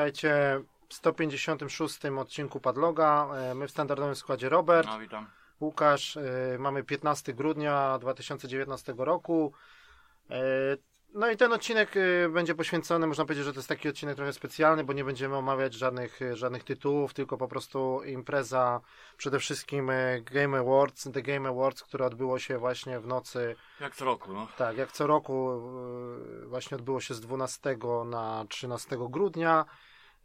witajcie w 156 odcinku Padloga. E, my w standardowym składzie Robert, No, witam. Łukasz. e, Mamy 15 grudnia 2019 roku. E, No i ten odcinek będzie poświęcony, można powiedzieć, że to jest taki odcinek trochę specjalny, bo nie będziemy omawiać żadnych, żadnych tytułów, tylko po prostu impreza, przede wszystkim Game Awards, The Game Awards, które odbyło się właśnie w nocy Jak co roku, no. tak, jak co roku właśnie odbyło się z 12 na 13 grudnia.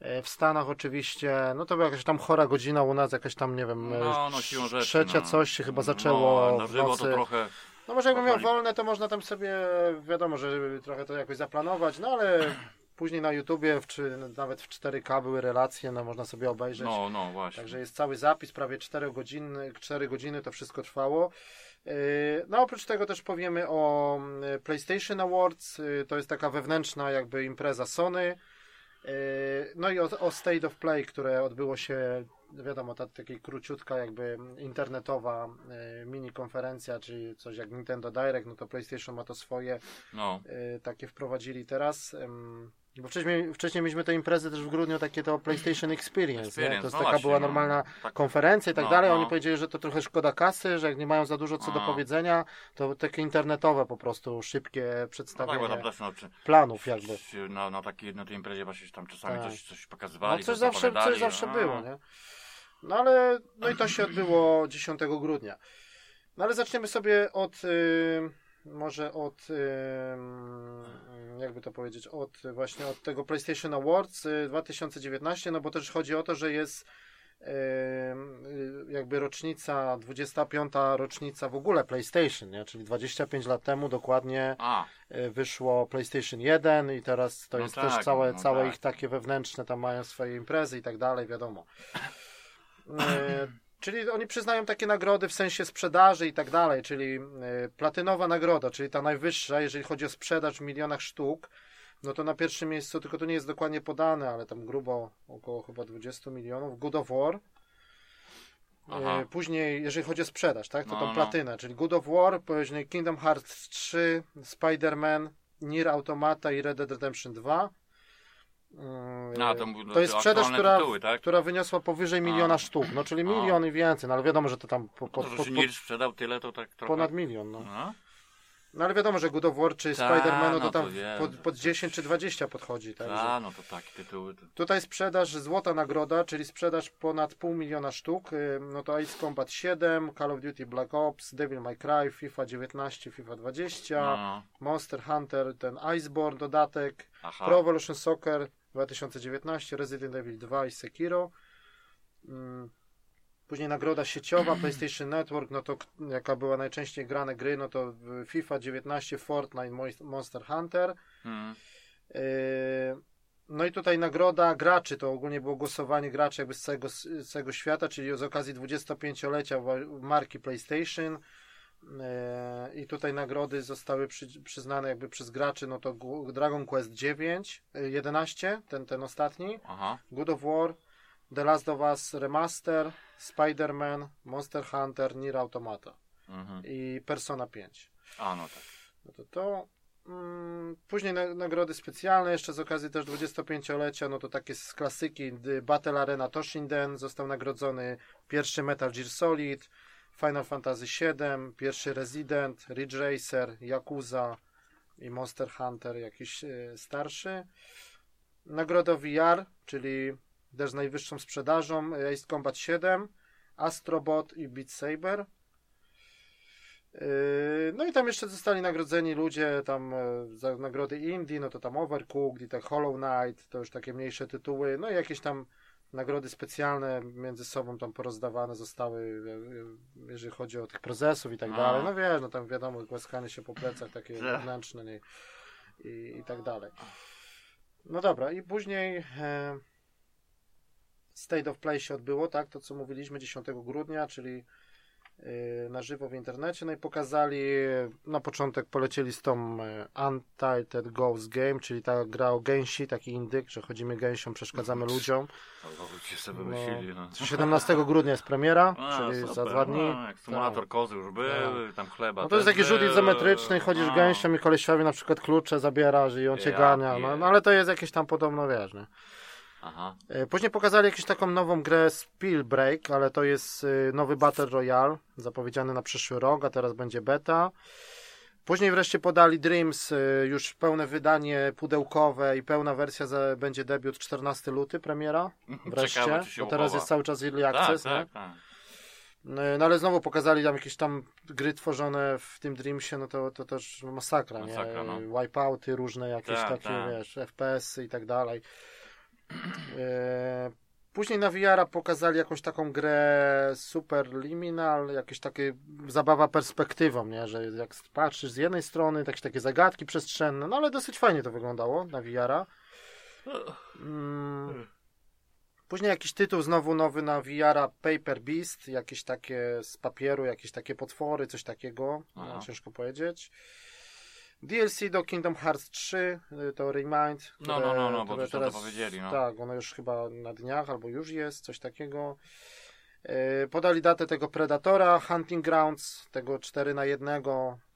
E, W Stanach oczywiście, no to była jakaś tam chora godzina u nas, jakaś tam, nie wiem, e, No, no siłą rzeczy. trzecia no. coś się chyba zaczęło No, na w nocy. to trochę... No może jakbym miał wolne, to można tam sobie, wiadomo, że trochę to jakoś zaplanować, no ale później na YouTubie, w, czy nawet w 4K były relacje, no można sobie obejrzeć. No, no, właśnie. Także jest cały zapis, prawie 4 godziny, 4 godziny to wszystko trwało. Yy, No oprócz tego też powiemy o mm, PlayStation Awards, to jest taka wewnętrzna jakby impreza Sony. Yy, No i o, o State of Play, które odbyło się, wiadomo, ta taka króciutka jakby internetowa yy, mini konferencja, czyli coś jak Nintendo Direct, no to PlayStation ma to swoje, No, yy, takie wprowadzili teraz. Bo wcześniej, wcześniej mieliśmy te imprezy też w grudniu, takie to PlayStation Experience, nie? Experience, to jest no taka właśnie, była no. normalna Tak. konferencja i tak No, dalej. no. Oni powiedzieli, że to trochę szkoda kasy, że jak nie mają za dużo co do No. powiedzenia, to takie internetowe po prostu, szybkie no tak, przedstawienie bo tam też no, czy, planów jakby. na, na, takiej, na tej imprezie właśnie tam czasami Tak. coś, coś pokazywali, No coś zawsze, coś zawsze no. było, nie? No ale, no i to się odbyło 10 grudnia. No ale zaczniemy sobie od, y, może od, y, jakby to powiedzieć, od właśnie od tego PlayStation Awards y, 2019, no bo też chodzi o to, że jest y, y, jakby rocznica, 25. rocznica w ogóle PlayStation, nie? Czyli 25 lat temu dokładnie A, y, wyszło PlayStation 1 i teraz to No jest tak, też całe, no całe tak. ich takie wewnętrzne, tam mają swoje imprezy i tak dalej, wiadomo. Czyli oni przyznają takie nagrody w sensie sprzedaży i tak dalej, czyli e, platynowa nagroda, czyli ta najwyższa, jeżeli chodzi o sprzedaż w milionach sztuk, no to na pierwszym miejscu, tylko to nie jest dokładnie podane, ale tam grubo około chyba 20 milionów, Good of War. Aha. E, Później, jeżeli chodzi o sprzedaż, tak, to No, tą no. platynę, czyli Good of War, później Kingdom Hearts 3, Spider-Man, Nier Automata i Red Dead Redemption 2. A, to to jest sprzedaż, która, tytuły, tak? która wyniosła powyżej miliona A. sztuk, no czyli A. milion i więcej, no ale wiadomo, że to tam po, po, To, po, po, sprzedał tyle, to tak trochę... ponad milion. No. No, no ale wiadomo, że God of War czy Spider-Man, no to no tam to pod, pod 10 czy 20 podchodzi. Także. A, no to takie tytuły. To... Tutaj sprzedaż złota nagroda, czyli sprzedaż ponad pół miliona sztuk. y, No to Ace Combat 7, Call of Duty Black Ops, Devil May Cry, FIFA 19, FIFA 20, No, Monster Hunter, ten Iceborne dodatek, aha. Pro Evolution Soccer 2019, Resident Evil 2 i Sekiro. Mm, Później nagroda sieciowa PlayStation Network, no to jaka była najczęściej grane gry, no to FIFA 19, Fortnite, Mo- Monster Hunter. Mm. Yy, No i tutaj nagroda graczy, to ogólnie było głosowanie graczy jakby z całego, z całego świata, czyli z okazji 25-lecia wa- marki PlayStation. Yy, I tutaj nagrody zostały przy, przyznane jakby przez graczy, no to Dragon Quest 9, yy, 11, ten, ten ostatni, Aha. God of War, The Last of Us Remaster, Spider-Man, Monster Hunter, Nier Automata Mhm. i Persona 5. A, no tak. No to to. Mm, później na, nagrody specjalne, jeszcze z okazji też 25-lecia, no to takie z klasyki The Battle Arena Toshinden został nagrodzony pierwszy Metal Gear Solid, Final Fantasy VII, pierwszy Resident, Ridge Racer, Yakuza i Monster Hunter jakiś e, starszy. Nagroda VR, czyli też najwyższą sprzedażą, Ace Combat 7, Astrobot i Beat Saber. Yy, No i tam jeszcze zostali nagrodzeni ludzie tam e, za nagrody indie, no to tam Overcooked i tak Hollow Knight, to już takie mniejsze tytuły, no i jakieś tam nagrody specjalne między sobą tam porozdawane zostały, jeżeli chodzi o tych prezesów i tak A. dalej. No wiesz, no tam wiadomo, głaskanie się po plecach takie wewnętrzne nie, i, i tak dalej. No dobra, i później e, State of Play się odbyło, tak, to co mówiliśmy 10 grudnia, czyli na żywo w internecie, no i pokazali, na początek polecieli z tą y, Untitled Ghost Game, czyli ta gra o gęsi, taki indyk, że chodzimy gęsią, przeszkadzamy ludziom. No, ci sobie No, wymyślili. 17 grudnia jest premiera, A, czyli super. za dwa dni. No, jak symulator kozy już był, tam chleba No to jest taki rzut izometryczny, chodzisz No. gęsią i kolesiowi na przykład klucze zabierasz i on cię gania, no, no ale to jest jakieś tam podobno, wiesz, nie? Aha. E, Później pokazali jakąś taką nową grę Spillbreak, ale to jest e, nowy Battle Royale, zapowiedziany na przyszły rok, a teraz będzie beta. Później wreszcie podali Dreams, e, już pełne wydanie pudełkowe i pełna wersja za, będzie debiut 14 luty, premiera. Wreszcie, Ciekawe, bo teraz jest cały czas Early Tak, Access. tak, tak. No, no ale znowu pokazali tam jakieś tam gry tworzone w tym Dreamsie, no to, to też masakra, Masakra, nie? no. Wipeouty różne, jakieś Tak, takie, tak. wiesz, FPS-y i tak dalej. E, Później na VR pokazali jakąś taką grę Super Liminal, jakieś takie zabawa perspektywą, nie? Że jak patrzysz z jednej strony, jakieś takie zagadki przestrzenne, no ale dosyć fajnie to wyglądało na VR-a. Mm. Później jakiś tytuł znowu nowy na VR-a Paper Beast, jakieś takie z papieru, jakieś takie potwory, coś takiego, no, ciężko powiedzieć. DLC do Kingdom Hearts 3, y, to Remind. No, no, no, no, bo już nam to powiedzieli, no. Tak, ono już chyba na dniach albo już jest, coś takiego. Y, Podali datę tego Predatora, Hunting Grounds, tego 4 na 1.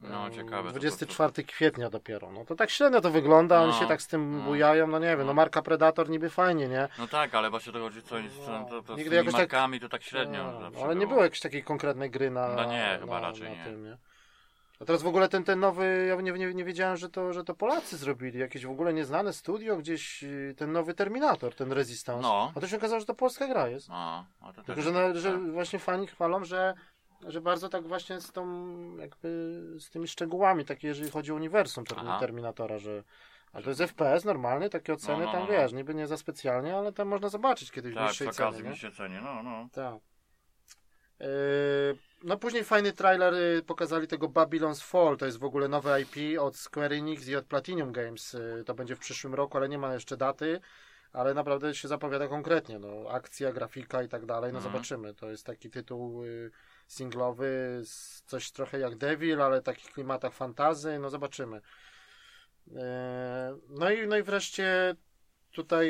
No, ciekawe, to- 24 kwietnia dopiero. No to tak średnio to wygląda, oni No, się tak z tym no. bujają, no nie wiem, no No. marka Predator niby fajnie, nie? No tak, ale właśnie to chodzi co, co to, to z Nigdy tymi jakoś tak- markami to tak średnio No, ale nie było jakiejś takiej konkretnej gry na. No nie, chyba na, raczej na nie. Tym, nie? A teraz w ogóle ten, ten nowy, ja nie, nie, nie wiedziałem, że to, że to Polacy zrobili. Jakieś w ogóle nieznane studio, gdzieś y, ten nowy Terminator, ten Resistance. No. A to się okazało, że to polska gra jest. No, a to Tylko, że, na, że tak. właśnie fani chwalą, że, że bardzo tak właśnie z tą, jakby z tymi szczegółami, takie jeżeli chodzi o uniwersum Aha. Terminatora, że ale to jest FPS normalny, takie oceny No, no, tam no, no. wiesz, niby nie za specjalnie, ale tam można zobaczyć kiedyś w Tak, niższej przy okazji cenie. mi się ceni, no, no. Tak. Yy, No później fajny trailer y, pokazali tego Babylon's Fall, to jest w ogóle nowe IP od Square Enix i od Platinum Games. Y, To będzie w przyszłym roku, ale nie ma jeszcze daty, ale naprawdę się zapowiada konkretnie. No, akcja, grafika i tak dalej, no Mhm. zobaczymy. To jest taki tytuł y, singlowy, coś trochę jak Devil, ale w takich klimatach fantazy, no zobaczymy. No i, no i wreszcie tutaj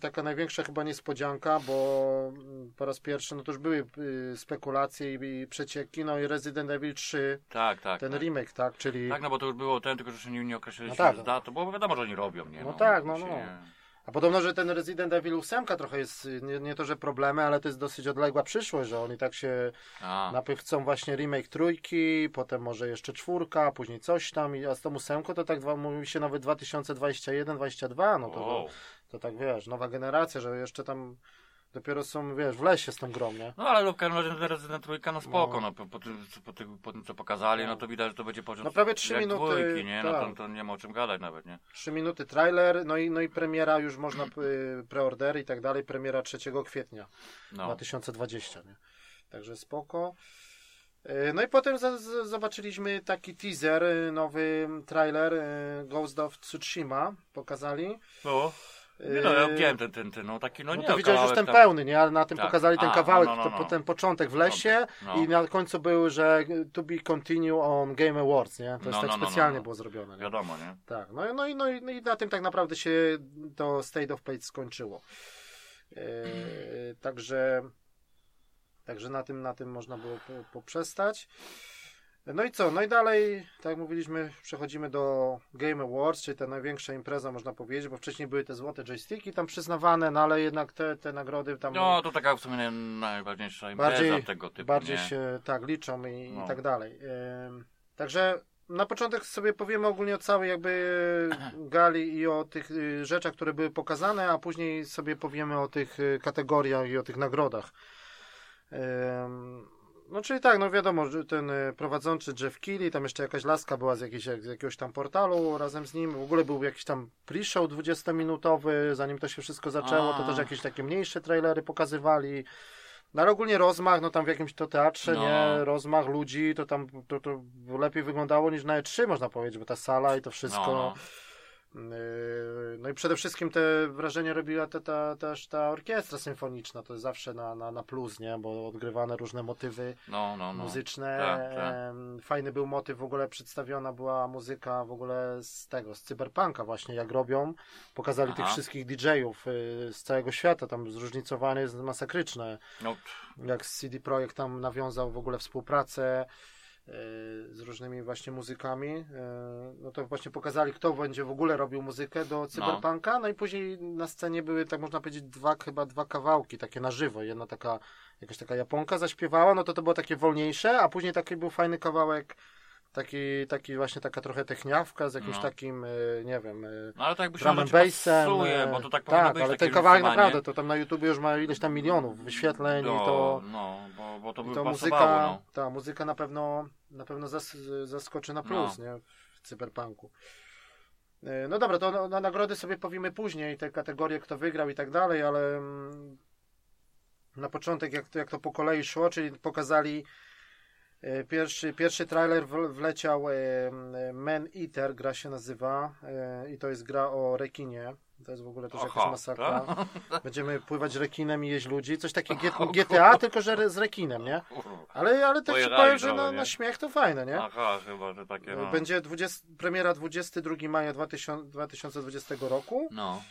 taka największa chyba niespodzianka, bo mm, po raz pierwszy no to już były y, spekulacje i, przecieki, no i Resident Evil 3, Tak, tak. ten tak. remake, tak, czyli Tak, no bo to już było ten, tylko że jeszcze nie, nie określiliśmy No tak. z datą, bo wiadomo, że oni robią, nie? No tak, no, Się no. nie- a podobno, że ten Resident Evil 8 trochę jest, y, nie, nie to, że problemy, ale to jest dosyć odległa przyszłość, że oni tak się A, właśnie remake trójki, potem może jeszcze czwórka, później coś tam, a z tą ósemką to tak dwa- mówi się nawet 2021-2022, no to, wow. To tak wiesz, nowa generacja, że jeszcze tam dopiero są, wiesz, w lesie z tą grą, nie? No ale ten Resident Trójka, no spoko, No. no, po, po, po, tym, po tym co pokazali, no to widać, że to będzie poziom No prawie trzy jak minuty, dwójki, nie? No tak. to, to nie ma o czym gadać nawet, nie? 3 minuty trailer, no i, no i premiera już można, y, preordery i tak dalej, premiera 3 kwietnia No. 2020, nie? Także spoko. Y, No i potem za, z, zobaczyliśmy taki teaser, y, nowy trailer Ghost of Tsushima pokazali. No. Nie no, ja Y, widziałem ten, ten, ten, no taki, no No nie, to widziałeś już ten tam- pełny, nie? Ale na tym Tak. pokazali ten A, kawałek, no, no, no, To, no. ten początek w lesie No. i na końcu był, że to be continue on Game Awards, nie? To jest No, tak no, no, specjalnie no, no. było zrobione, nie? Wiadomo, nie? Tak, no, no, i- no, i- no i na tym tak naprawdę się to State of Play skończyło. Eee, także, także na tym, na tym można było po, poprzestać. No i co? No i dalej, tak jak mówiliśmy, przechodzimy do Game Awards, czyli ta największa impreza, można powiedzieć, bo wcześniej były te złote joysticki tam przyznawane, no ale jednak te, te nagrody tam No, to taka w sumie naj- najważniejsza impreza bardziej, tego typu, bardziej nie? się tak liczą i, No. i tak dalej. Ym, Także na początek sobie powiemy ogólnie o całej jakby gali i o tych y, rzeczach, które były pokazane, a później sobie powiemy o tych y, kategoriach i o tych nagrodach. Ym, No czyli tak, no wiadomo, ten y, prowadzący Jeff Keighley, tam jeszcze jakaś laska była z, jakiejś, z jakiegoś tam portalu razem z nim, w ogóle był jakiś tam pre-show 20-minutowy, zanim to się wszystko zaczęło, to A. też jakieś takie mniejsze trailery pokazywali. No ale ogólnie rozmach, no tam w jakimś to teatrze, No. nie, rozmach ludzi, to tam to, to lepiej wyglądało niż na E3 można powiedzieć, bo ta sala i to wszystko. No, no. Yy, No i przede wszystkim te wrażenie robiła te, ta, też ta orkiestra symfoniczna, to jest zawsze na, na, na plus, nie, bo odgrywane różne motywy No, no, no. muzyczne. Tak, tak. Fajny był motyw, w ogóle przedstawiona była muzyka w ogóle z tego, z cyberpunka właśnie, jak robią. Pokazali Aha. tych wszystkich DJ-ów y, z całego świata, tam zróżnicowane jest masakryczne no jak CD Projekt tam nawiązał w ogóle współpracę. Z różnymi właśnie muzykami. e, No to właśnie pokazali, kto będzie w ogóle robił muzykę do Cyberpunka. No i później na scenie były, tak można powiedzieć, dwa, chyba dwa kawałki takie na żywo. Jedna taka, jakaś taka Japonka zaśpiewała, no to to było takie wolniejsze, a później taki był fajny kawałek, taki, taki właśnie taka trochę techniawka z jakimś No. takim, e, nie wiem, e, No ale tak by się drum and bassem. pasuje, e, bo to tak tak, ale ten kawałek naprawdę, to tam na YouTubie już ma ileś tam milionów wyświetleń no, i to... No, bo, bo to by to muzyka, no. ta muzyka na pewno, na pewno zas, zaskoczy na plus, nie? W cyberpunku. No dobra, to na, na nagrody sobie powiemy później, te kategorie, kto wygrał i tak dalej, ale mm, na początek, jak to, jak to po kolei szło, czyli pokazali pierwszy, pierwszy trailer wleciał e, Man Eater, gra się nazywa e, i to jest gra o rekinie. To jest w ogóle też jakaś Aha, masakra. tak? Będziemy pływać rekinem i jeść ludzi. Coś takiego GTA, tylko że z rekinem, nie? Ale, ale tak Pojechali powiem, że na, na śmiech to fajne, nie? Aha, chyba, że takie, no. Będzie 20, premiera 22 maja 2000, 2020 roku. No,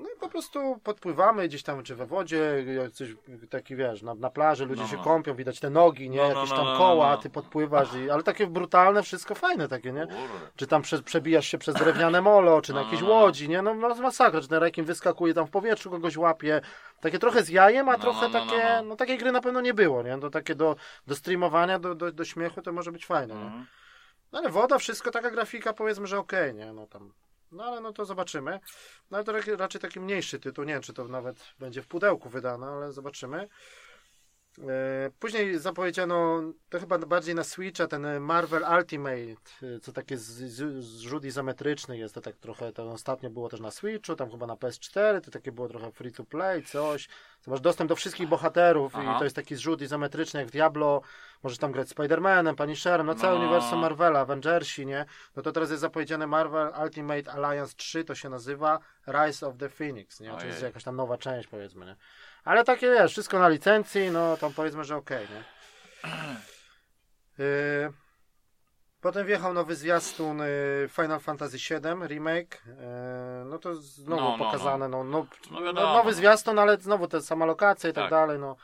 No i po prostu podpływamy gdzieś tam, czy we wodzie, coś taki wiesz, na, na plaży ludzie No, się no. kąpią, widać te nogi, nie? No, no, Jakieś no, tam no, koła, ty podpływasz, i, ale takie brutalne, wszystko fajne takie, nie? kurde. Czy tam prze, przebijasz się przez drewniane molo, czy na jakiejś łodzi, nie? No, no masakra, czy ten rekin wyskakuje tam w powietrzu, kogoś łapie. Takie trochę z jajem, a trochę takie, no, takiej gry na pewno nie było, nie? To takie do, do streamowania, do, do, do śmiechu to może być fajne, nie? Mhm. No ale woda, wszystko, taka grafika powiedzmy, że okej, nie? No tam. No ale no to zobaczymy. No ale to raczej taki mniejszy tytuł, nie wiem czy to nawet będzie w pudełku wydane, ale zobaczymy. E, Później zapowiedziano, to chyba bardziej na Switcha, ten Marvel Ultimate, e, co takie zrzut izometryczny jest, to tak trochę, to ostatnio było też na Switchu, tam chyba na PS4, to takie było trochę free to play, coś. To masz dostęp do wszystkich bohaterów Aha. i to jest taki zrzut izometryczny jak w Diablo, możesz tam grać Spider-Manem, Punisherem, no całe No. uniwersum Marvela, Avengersi, nie? No to teraz jest zapowiedziane Marvel Ultimate Alliance 3, to się nazywa Rise of the Phoenix, nie? To jest jakaś tam nowa część, powiedzmy, nie? Ale takie, wiesz, wszystko na licencji, no tam powiedzmy, że okej, nie? Yy, Potem wjechał nowy zwiastun yy, Final Fantasy VII Remake. Yy, No to znowu No, no, pokazane, no, no, No no, nowy zwiastun, ale znowu te sama lokacja i tak, Tak. dalej, no.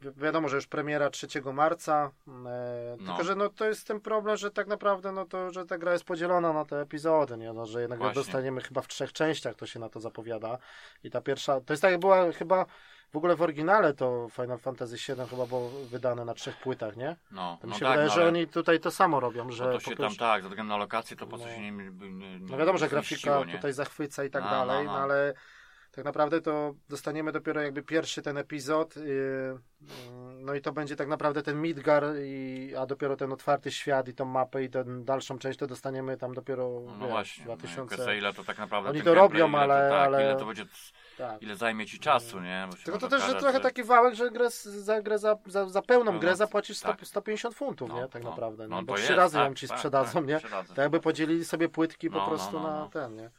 Wi- Wiadomo, że już premiera 3 marca, e, No. tylko że no, to jest ten problem, że tak naprawdę no, to, że ta gra jest podzielona na te epizody, nie? No, że jednak Właśnie. dostaniemy chyba w trzech częściach, to się na to zapowiada. I ta pierwsza, to jest tak jak była chyba w ogóle w oryginale to Final Fantasy VII chyba było wydane na trzech płytach, nie? No, To mi no się tak, wydaje, no, że ale oni tutaj to samo robią, że bo to się tam prostu... tak, ze względu na lokację, to po co No. się nie, nie, nie No wiadomo, że grafika nie? tutaj zachwyca i tak No, dalej, no, no, no. ale tak naprawdę to dostaniemy dopiero jakby pierwszy ten epizod, yy, yy, no i to będzie tak naprawdę ten Midgar, i, a dopiero ten otwarty świat i tą mapę i tę dalszą część to dostaniemy tam dopiero No wiesz, właśnie, 2000... 2000... ile to tak naprawdę Oni to gameplay, robią, to, ale- tak, ale- Ile to będzie, Tak. ile zajmie ci czasu, nie? Bo się Tylko to też, że trochę taki wałek, że grę, za grę za, za, za pełną No, grę no, zapłacisz 100, tak. 150 funtów, No, nie? Tak no. naprawdę, No nie? Bo to trzy jest, razy tak, ją ci tak, sprzedadzą, tak, nie? trzy. Tak jakby podzielili sobie płytki po No, prostu no, no, na no. ten, nie?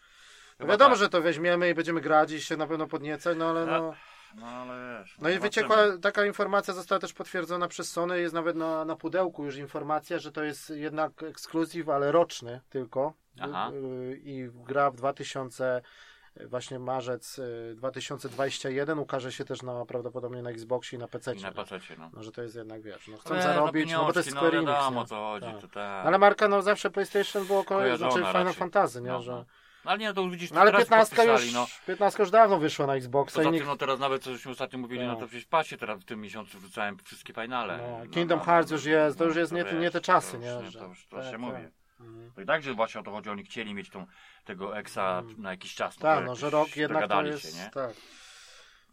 No wiadomo, tak. że to weźmiemy i będziemy grać i się na pewno podniecać, no ale no... No ale wiesz. No i zobaczymy. wyciekła, taka informacja została też potwierdzona przez Sony, jest nawet na, na pudełku już informacja, że to jest jednak ekskluzyw, ale roczny tylko. Aha. Y, I gra w 2000, właśnie marzec y, 2021 ukaże się też na, prawdopodobnie na Xboxie i na PC. I na pacecie, no. No, że to jest jednak, wiesz, no chcą Ale zarobić, no bo to jest pieniążki, Square no, Enix, wiadomo co chodzi, Tak. to tak. Ale marka, no zawsze PlayStation było, ko- Kojarzona znaczy Final raczej. Fantasy, nie? No, że... no. Ale nie, no to już widzisz, No ale teraz 15 już, no. 15 już dawno wyszła na Xboxa Poza tym, nikt... no teraz nawet, co żeśmy ostatnio mówili, no No. to przecież patrzcie, teraz w tym miesiącu wrzucałem wszystkie finale. No, Kingdom Hearts już jest, to już jest nie- nie te czasy, to nie, to już to tak, się tak. mówi. Mhm. To i tak, że właśnie o to chodzi, oni chcieli mieć tą, tego Exa Mm. na jakiś czas. Tak, to no, że rok jednak to jest, się, nie? tak.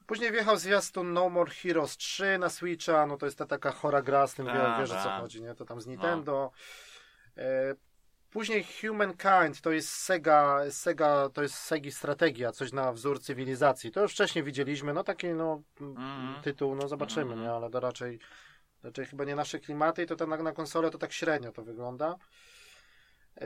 Później wjechał zwiastun No More Heroes 3 na Switcha, no to jest ta taka chora gra z tym, wie, Tak, wiesz o co tak. chodzi, nie? To tam z Nintendo. E, później Humankind, to jest Sega, Sega, to jest Segi strategia, coś na wzór cywilizacji. To już wcześniej widzieliśmy, no taki no m, Mhm. tytuł, no zobaczymy, Mhm. nie? Ale to raczej, raczej chyba nie nasze klimaty i to tam na, na konsolę to tak średnio to wygląda. E,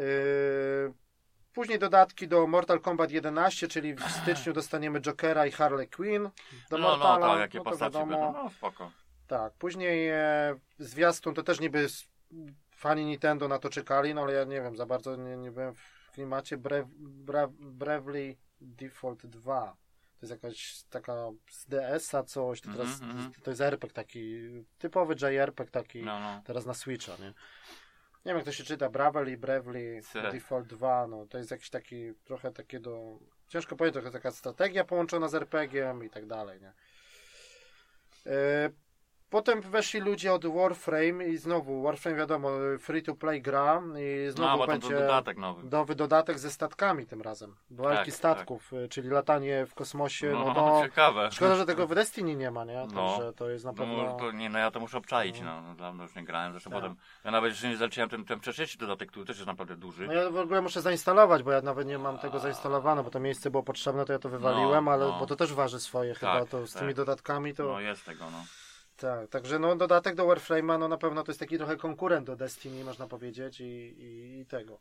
Później dodatki do Mortal Kombat 11, czyli w styczniu dostaniemy Jokera i Harley Quinn. Do No, no, Mortala, tak, jakie no postacie wiadomo. będą, no spoko. Tak, później e, zwiastun to też niby fani Nintendo na to czekali, no ale ja nie wiem, za bardzo nie, nie byłem w klimacie. Brev, Bravely Default 2. To jest jakaś taka z DS-a coś, to, teraz, Mhm, mhm. to jest RPG taki, typowy JRPG taki, No, no. teraz na Switcha, nie? Nie wiem jak to się czyta, Bravely, Bravely. Default 2, no to jest jakiś taki, trochę takie do, ciężko powiedzieć, trochę taka strategia połączona z RPG-iem i tak dalej, nie. E, Potem weszli ludzie od Warframe i znowu, Warframe wiadomo, free to play gra i No, znowu to będzie dodatek nowy. nowy dodatek ze statkami tym razem. Walki Tak, statków, y, czyli latanie w kosmosie, no, No, no ciekawe. Szkoda, że tego w Destiny nie ma, nie? No. Także to jest na No, pewno... to nie, no ja to muszę obczaić, no, no dawno już nie grałem, zresztą Tak. potem, ja nawet jeszcze nie zaliczyłem ten, ten wcześniejszy dodatek, który też jest naprawdę duży. No ja w ogóle muszę zainstalować, bo ja nawet nie mam tego zainstalowane, bo to miejsce było potrzebne, to ja to wywaliłem, No, ale no. bo to też waży swoje chyba, Tak, to z tak. tymi dodatkami to... No jest tego, no. Tak, także no dodatek do Warframe'a, no na pewno to jest taki trochę konkurent do Destiny, można powiedzieć, i, i, i tego.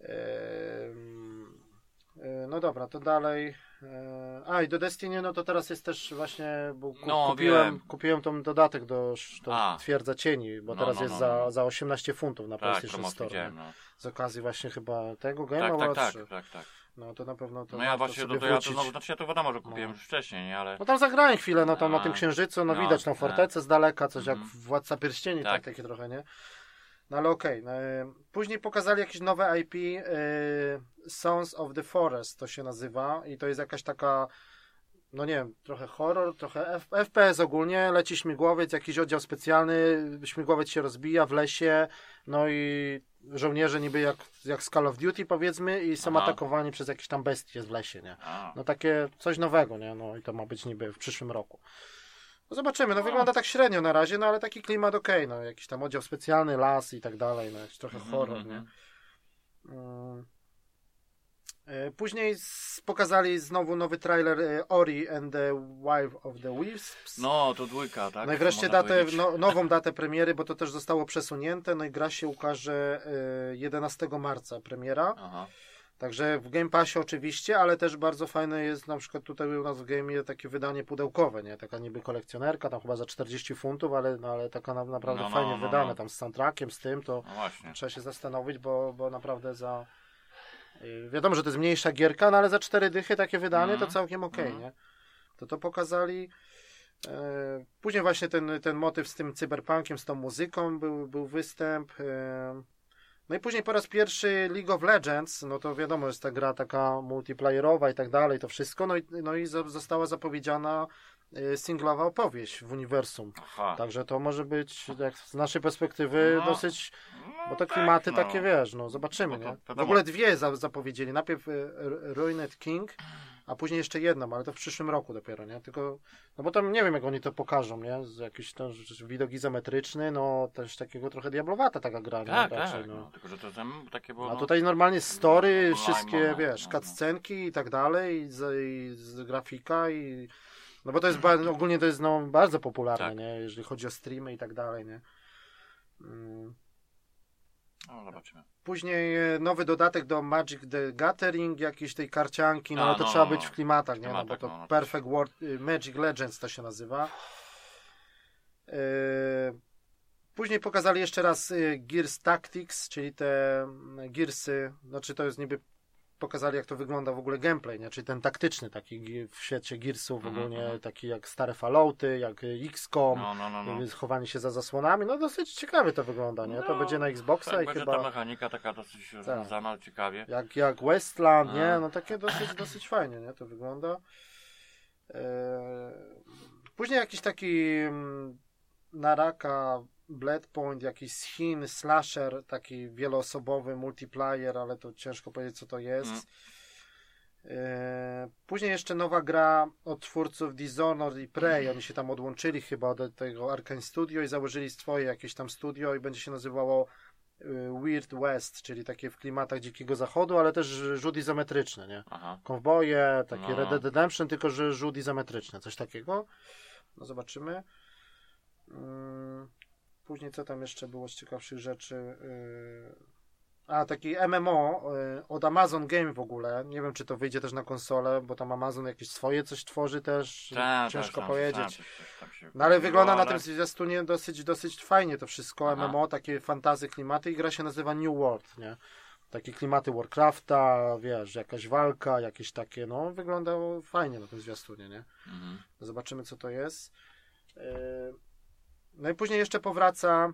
Ehm, e, no dobra, to dalej. E, A i do Destiny, no to teraz jest też właśnie, bo ku, No, kupiłem, wiem. kupiłem tą dodatek do A. Twierdza Cieni, bo No, teraz no, jest no, za, no. za 18 funtów na Tak, PlayStation Store. no. Z okazji właśnie chyba tego Game Tak, tak, tak, tak, tak. No to na pewno to No ja właśnie, sobie no to ja to znowu, znaczy ja to wiadomo, że kupiłem No. już wcześniej, nie, ale... No tam zagrałem chwilę, no tam na tym księżycu, no, no, widać tą tak. fortecę z daleka, coś jak Mhm. Władca Pierścieni, tak. Tak. takie trochę, nie? No ale okej. no, e, później pokazali jakieś nowe IP, e, Sons of the Forest to się nazywa i to jest jakaś taka, no nie wiem, trochę horror, trochę F FPS ogólnie, leci śmigłowiec, jakiś oddział specjalny, śmigłowiec się rozbija w lesie, no i żołnierze niby jak, jak z Call of Duty powiedzmy i są Aha. atakowani przez jakieś tam bestie w lesie, nie? A, No takie coś nowego, nie? No i to ma być niby w przyszłym roku. No zobaczymy, no No. wygląda tak średnio na razie, no ale taki klimat okej, no jakiś tam oddział specjalny, las i tak dalej, no jakiś trochę Mhm, horror, mhm. nie? Mm. E, Później pokazali znowu nowy trailer e, Ori and the Wife of the Wisps. No, to dwójka, tak? No i wreszcie datę, no, nową datę premiery, bo to też zostało przesunięte. No i gra się ukaże e, 11 marca premiera. Aha. Także w Game Passie oczywiście, ale też bardzo fajne jest na przykład tutaj u nas w Game takie wydanie pudełkowe, nie? Taka niby kolekcjonerka, tam chyba za 40 funtów, ale, no, ale taka na, naprawdę No, no, fajnie no, wydane, no. tam z soundtrackiem, z tym, to No trzeba się zastanowić, bo, bo naprawdę za... yy, Wiadomo, że to jest mniejsza gierka, no ale za cztery dychy takie wydanie to Mhm. całkiem okej, Mhm. nie? To to pokazali. E, Później właśnie ten, ten motyw z tym cyberpunkiem, z tą muzyką był, był występ. e, No i później po raz pierwszy League of Legends, no to wiadomo, jest ta gra taka multiplayerowa i tak dalej, to wszystko. No i, no i została zapowiedziana singlowa opowieść w uniwersum. Aha. Także to może być, jak z naszej perspektywy, No, dosyć No, bo te tak, klimaty no. takie, wiesz, no zobaczymy, No to nie? W wiadomo. ogóle dwie za, zapowiedzieli. Najpierw R- Ruined King, a później jeszcze jedną, ale to w przyszłym roku dopiero, nie? Tylko, no bo tam nie wiem, jak oni to pokażą, nie? Z jakiś ten widok izometryczny, no też takiego trochę diablowata taka gra, nie? Tak, Raczej, tak. no. No. Tylko, że to tam takie było. A no, tutaj normalnie story, No, wszystkie, no, no, wiesz, no, no. cutscenki i tak dalej, i z, i z grafika i... No bo to jest, ba- ogólnie to jest no, bardzo popularne, Tak. nie? Jeżeli chodzi o streamy i tak dalej, nie? Mm. No, zobaczymy. Później e, nowy dodatek do Magic the Gathering, jakiejś tej karcianki, no A, ale to no, trzeba no, być no. w klimatach, nie? No, bo to no, no. Perfect World, y, Magic Legends to się nazywa. E, Później pokazali jeszcze raz y, Gears Tactics, czyli te mm, Gearsy, znaczy to jest niby pokazali jak to wygląda w ogóle gameplay, nie? czyli ten taktyczny taki w świecie Gearsów Mhm, ogólnie, mhm. taki jak stare Fallouty, jak XCOM, No, no, no. no. y, chowanie się za zasłonami, no dosyć ciekawie to wygląda, nie? To No, będzie na Xboxa Tak, i będzie chyba... ta mechanika taka dosyć rozwiązana, ciekawie. Jak, jak Westland, nie? No takie dosyć, dosyć fajnie, nie? To wygląda. Eee, Później jakiś taki mm, Naraka, Bloodpoint, jakiś z Chin, slasher, taki wieloosobowy multiplayer, ale to ciężko powiedzieć co to jest. Mm. Później jeszcze nowa gra od twórców Dishonored i Prey. Oni się tam odłączyli chyba od tego Arkane Studio i założyli swoje jakieś tam studio i będzie się nazywało y, Weird West, czyli takie w klimatach dzikiego zachodu, ale też rzut izometryczny, nie? Aha. Kowboje, takie No. Red Dead Redemption, tylko że rzut izometryczny, coś takiego. No zobaczymy. Później co tam jeszcze było z ciekawszych rzeczy? Y, A, taki MMO y, od Amazon Game w ogóle. Nie wiem, czy to wyjdzie też na konsolę, bo tam Amazon jakieś swoje coś tworzy też. Tak, Ciężko tak, powiedzieć. Tam, tam No ale wygląda na ale- tym zwiastunie dosyć, dosyć fajnie to wszystko. Aha. MMO, takie fantazy, klimaty i gra się nazywa New World, nie? Takie klimaty Warcrafta, wiesz, jakaś walka, jakieś takie, no wygląda fajnie na tym zwiastunie, nie? Mhm. Zobaczymy co to jest. Yy, No i później jeszcze powraca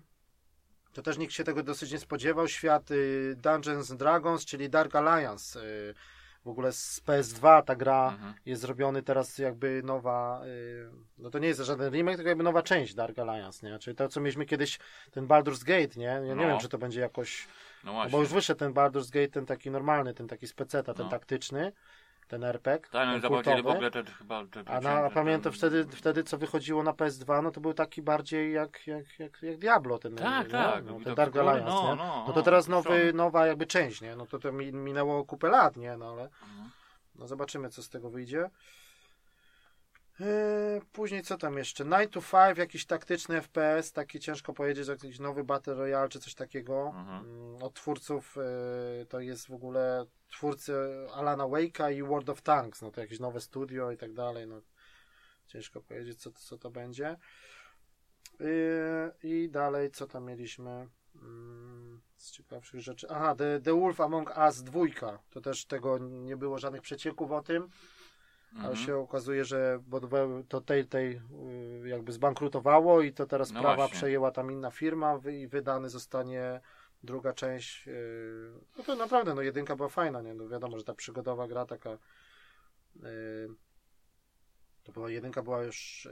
To też nikt się tego dosyć nie spodziewał. Świat y, Dungeons and Dragons, czyli Dark Alliance. Y, w ogóle z PS2 ta gra Mhm. jest zrobiony teraz jakby nowa, y, no to nie jest żaden remake, tylko jakby nowa część Dark Alliance, nie? Czyli to, co mieliśmy kiedyś, ten Baldur's Gate, nie? Ja nie No. wiem, czy to będzie jakoś, No no właśnie. bo już wyszedł ten Baldur's Gate, ten taki normalny, ten taki speceta, ten No. taktyczny, ten RPG, Tak, no i ten zapowiedzieli w ogóle te chyba... A na, te, pamiętam ten- wtedy, wtedy, co wychodziło na PS2, no to był taki bardziej jak, jak, jak, jak Diablo, ten, Tak, nie? tak, No, widok ten Dark Alliance, no, nie? no, No to teraz nowy, strony. nowa jakby część, nie? No to to mi- minęło kupę lat, nie? No ale Mhm. no zobaczymy, co z tego wyjdzie. Eee, Później co tam jeszcze? 9 to 5, jakiś taktyczny FPS, taki ciężko powiedzieć, że jakiś nowy Battle Royale czy coś takiego. Mhm. Mm, Od twórców e, to jest w ogóle twórcy Alana Wake'a i World of Tanks, no to jakieś nowe studio i tak dalej, no ciężko powiedzieć co, co to będzie. Eee, I dalej co tam mieliśmy? Mm, Z ciekawszych rzeczy. Aha, The, The Wolf Among Us 2. To też tego nie było żadnych przecieków o tym. Ale Mhm. się okazuje, że bo to Telltale y, jakby zbankrutowało i to teraz No prawa właśnie. przejęła tam inna firma i wydany zostanie druga część. y, No to naprawdę, no jedynka była fajna, nie? No wiadomo, że ta przygodowa gra taka y, to była jedynka była już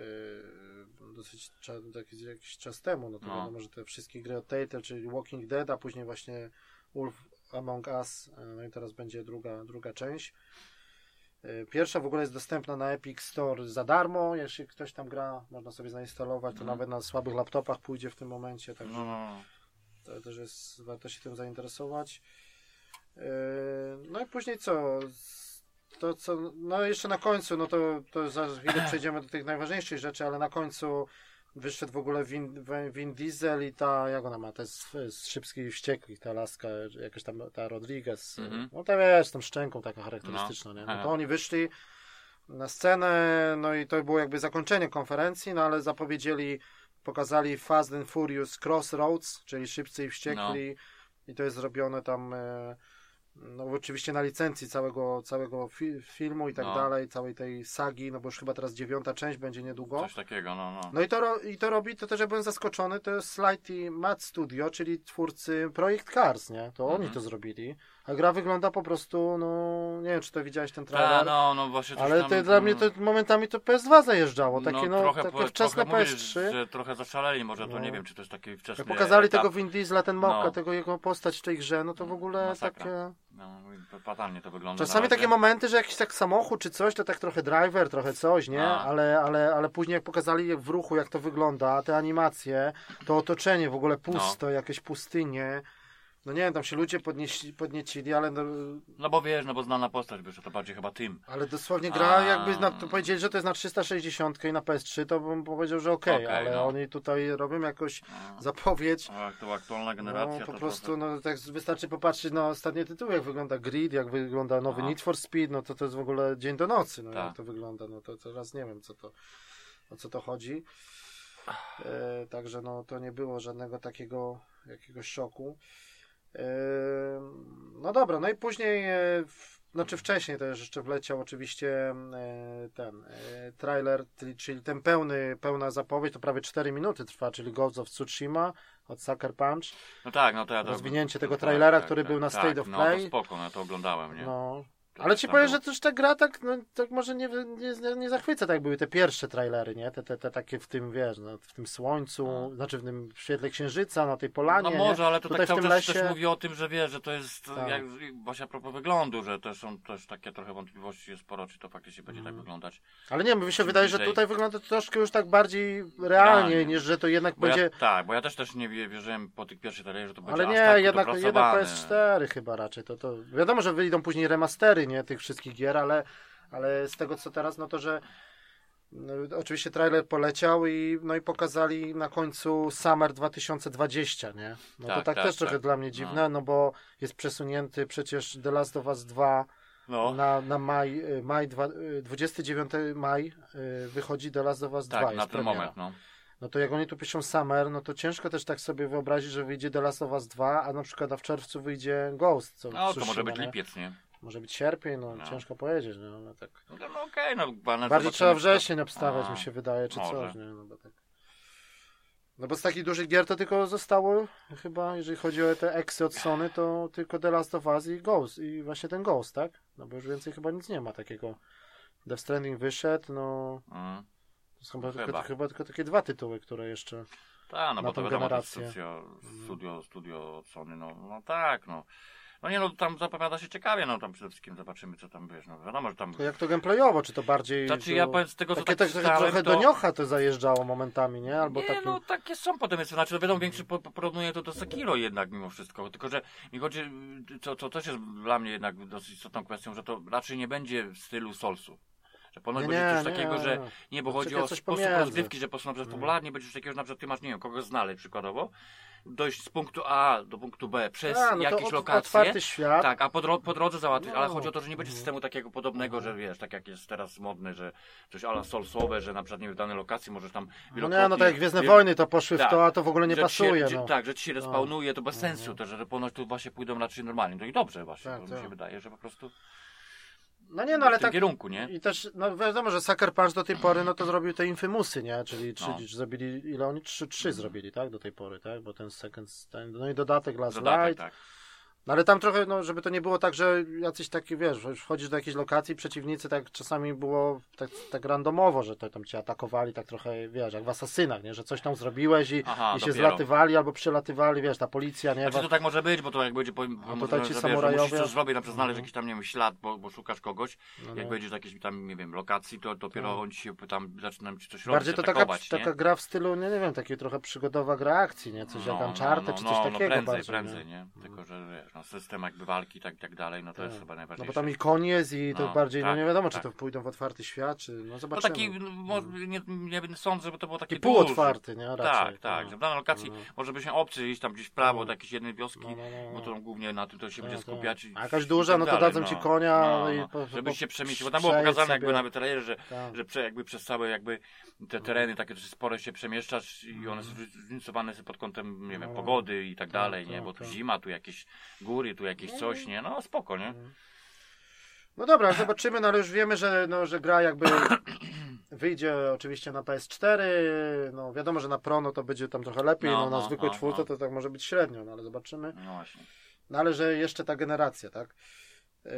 dosyć cza- jakiś, jakiś czas temu, no to No. wiadomo, że te wszystkie gry od Telltale, czyli Walking Dead, a później właśnie Wolf Among Us, no i teraz będzie druga, druga część. Y, Pierwsza w ogóle jest dostępna na Epic Store za darmo. Jeśli ktoś tam gra, można sobie zainstalować. To Mhm. nawet na słabych laptopach pójdzie w tym momencie. Także No, to też jest, warto się tym zainteresować. Yy, No i później co? To co, no jeszcze na końcu, no to, to za chwilę przejdziemy do tych najważniejszych rzeczy, ale na końcu wyszedł w ogóle Vin, Vin Diesel i ta, jak ona ma, to jest z, Szybkich i Wściekłych, ta laska, jakaś tam, ta Rodriguez, Mhm. no ta wiesz, z tą szczęką taka charakterystyczna, nie? No to oni wyszli na scenę, no i to było jakby zakończenie konferencji, no ale zapowiedzieli, pokazali Fast and Furious Crossroads, czyli Szybcy i Wściekli i to jest zrobione tam e, no oczywiście na licencji całego, całego fi filmu i tak No. dalej, całej tej sagi, no bo już chyba teraz dziewiąta część będzie niedługo. Coś takiego, no, no. No i to, i to robi, to też ja byłem zaskoczony, to jest Slightly Mad Studio, czyli twórcy Projekt Cars, nie? To oni Mhm. to zrobili. A gra wygląda po prostu, no nie wiem, czy to widziałeś ten Ta, trailer. no, no właśnie Ale tam, to dla mnie to momentami to PS2 zajeżdżało, takie no, trochę, takie po- wczesne trochę mówię, PS3. Że trochę zaszaleli, może to No. nie wiem, czy to jest taki wczesny Jak pokazali etap. tego Vin Diesla, ten mopka, No. tego jego postać w tej grze, no to w ogóle Masakra. takie... No, fatalnie to wygląda. Czasami takie momenty, że jakiś tak samochód czy coś, to tak trochę driver, trochę coś, nie? No. Ale, ale, ale później jak pokazali w ruchu, jak to wygląda, te animacje, to otoczenie w ogóle pusto, jakieś pustynie. No nie wiem, tam się ludzie podnieśli, podniecili, ale, no, No bo wiesz, no bo znana postać wyszła, to bardziej chyba tym. ale dosłownie gra A. jakby, na, to powiedzieli, że to jest na 360 i na PS3, to bym powiedział, że okej, Okej, ale no. oni tutaj robią jakąś No. zapowiedź. A to aktualna generacja, No, po to prostu no, tak wystarczy popatrzeć na ostatnie tytuły, jak wygląda Grid, jak wygląda nowy No. Need for Speed, no to to jest w ogóle dzień do nocy, no Tak. jak to wygląda, no to teraz nie wiem, co to, o co to chodzi. E, także no to nie było żadnego takiego jakiegoś szoku. No dobra, no i później, e, znaczy wcześniej to już jeszcze wleciał oczywiście e, ten e, trailer, czyli, ten pełny, pełna zapowiedź, to prawie 4 minuty trwa, czyli Ghost of Tsushima od Sucker Punch. No tak, no to ja to... Rozwinięcie tego tak, trailera, tak, który tak, był na tak, State of no, Play. to spoko, no to oglądałem, nie? No. To Ale ci powiem, że też ta gra tak, no, tak może nie, nie, nie, zachwyca, tak jak były te pierwsze trailery, nie? Te, te, te takie w tym, wiesz, no, w tym słońcu, No. znaczy w tym świetle księżyca, na tej polanie, No może, nie? ale to Tutaj tak cały czas lesie... też mówi o tym, że wie, że to jest, Tak. jak, właśnie a propos wyglądu, że też są też takie trochę wątpliwości jest sporo, czy to faktycznie będzie Mhm. tak wyglądać. Ale nie, mi się wydaje, że bliżej. tutaj wygląda to troszkę już tak bardziej realnie, Realnie. niż że to jednak Bo będzie... ja, tak, bo ja też też nie wie- wierzyłem po tych pierwszych trailerach, że to będzie Ale aż nie, tak jednak, jednak dopracowane. PS4 chyba raczej. To, to wiadomo, że wyjdą później remastery, nie, tych wszystkich gier, ale, ale z tego co teraz, no to, że no, oczywiście trailer poleciał i no i pokazali na końcu Summer 2020, nie? No to Tak, tak, tak, też trochę tak. dla mnie dziwne, no. bo jest przesunięty przecież The Last of Us 2 No, na, na maj, y, maj dwa, y, 29 maj y, wychodzi The Last of Us 2 tak, na ten premiera. moment, no. No to jak oni tu piszą Summer, no to ciężko też tak sobie wyobrazić, że wyjdzie The Last of Us 2, a na przykład a w czerwcu wyjdzie Ghost. Co No, to może być nie? lipiec, nie? Może być sierpień, no, No. ciężko powiedzieć, no, ale tak. No, no okej, no, ale Bardziej trzeba wrzesień obstawiać, A, mi się wydaje, czy może. coś, nie, no bo tak. No bo z takich dużych gier to tylko zostało chyba, jeżeli chodzi o te eksy od Sony, to tylko The Last of Us i Ghost. I właśnie ten Ghost, tak? No bo już więcej chyba nic nie ma takiego. Death Stranding wyszedł, no... Mm. To są chyba, Chyba. Tylko, chyba tylko takie dwa tytuły, które jeszcze... Tak, no Na bo to wiadomo, to generację. studio, studio, studio od Sony, no, no tak, no. No nie no, tam zapowiada się ciekawie, no tam przede wszystkim zobaczymy, co tam wiesz, no wiadomo, że tam... To jak to gameplayowo, czy to bardziej... Znaczy ja powiem z tego, co Takie tak czytałem, trochę to... do niocha to zajeżdżało momentami, nie? Albo nie, takim... no takie są potem jest, znaczy no wiadomo, większy po, po- porównuję to do Sekiro jednak mimo wszystko, tylko że mi chodzi, co, co też jest dla mnie jednak dosyć istotną kwestią, że to raczej nie będzie w stylu Soulsu. Że ponoć Nie, będzie nie, coś nie, takiego, że nie. nie, bo To chodzi o sposób pomiędzy. rozgrywki, że po prostu na przykład fabularnie będzie coś takiego, że na przykład ty masz, nie wiem, kogoś znaleźć przykładowo, dojść z punktu A do punktu B przez A, no to jakieś od- lokacje. otwarty świat. Tak, a po, dro- po drodze załatwić, ale No. chodzi o to, że nie będzie systemu takiego podobnego, że wiesz, tak jak jest teraz modne, że coś ala solsowe, że na przykład nie wiem, w danej lokacji możesz tam No nie, no tak jak Gwiezdne wie- Wojny to poszły w tak, to, a to w ogóle nie się- pasuje, że- no. Tak, że ci się respawnuje, to bez sensu też, że ponoć tu właśnie pójdą raczej normalnie. No i dobrze właśnie, Tak, bo tak. mi się wydaje, że po prostu No nie, no ale w tym tak... kierunku, nie? I też, no wiadomo, że Sucker Punch do tej pory, no to zrobił te Infimusy, nie? Czyli trzy, No. Zrobili, ile oni? Trzy, trzy zrobili, tak? Do tej pory, tak? Bo ten Second Stand, no i dodatek Last Dodatek, Light. tak. No ale tam trochę, no żeby to nie było tak, że jacyś taki, wiesz, wchodzisz do jakiejś lokacji, przeciwnicy tak czasami było tak, tak randomowo, że to tam cię atakowali, tak trochę, wiesz, jak w Asasynach, nie? Że coś tam zrobiłeś i, Aha, i się dopiero. zlatywali albo przylatywali, wiesz, ta policja, nie? Znaczy to tak może być, bo to jak będzie po, tutaj może, ci samurajowie- musisz coś zrobić, na przykład znaleźć Mhm. jakiś tam, nie wiem, ślad, bo, bo szukasz kogoś, No, jak no. będziesz w jakiejś tam, nie wiem, lokacji, to dopiero Tak. oni ci się tam zaczynają ci coś Bardziej robić, to taka, nie? taka gra w stylu, nie, nie wiem, takiej trochę przygodowa gra akcji, nie? Coś jak Uncharted, czy coś no, takiego prędzej, bardziej, prędzej, nie? nie? Tylko, że wiesz, no, system jakby walki tak, i tak dalej, no to jest Tak. chyba No najważniejsze. bo tam i jest i to No, bardziej, no tak, nie wiadomo, czy tak. to pójdą w otwarty świat, czy, no No zobaczymy. taki, no, nie, nie sądzę, żeby to było takie Taki półotwarty, nie? Raczej. Tak, tak, no. że w danej lokacji No. może by się obcy iść tam gdzieś w prawo No. do jakiejś jednej wioski, No, no, no, bo no. to głównie na tym to się Tak, będzie tak. skupiać. i- A jakaś i duża, tak no to dalej, dadzą ci no. konia No, i no. po- Żebyś się przemieścił, bo tam było pokazane jakby nawet trailerze, że, Tak. że prze, jakby przez całe jakby te tereny takie spore się przemieszczasz i one są zróżnicowane pod kątem, nie wiem, No. pogody i tak Tak, dalej, nie? tak, Bo tu tak. zima, tu jakieś góry, tu jakieś coś, nie? No spoko, nie? No dobra, zobaczymy, no ale już wiemy, że, no, że gra jakby wyjdzie oczywiście na PS4, no wiadomo, że na Pro no to będzie tam trochę lepiej, No, no, na no, zwykłej no, czwórce no. to tak może być średnio, no ale zobaczymy. No właśnie. No ale że jeszcze ta generacja, tak? Yy,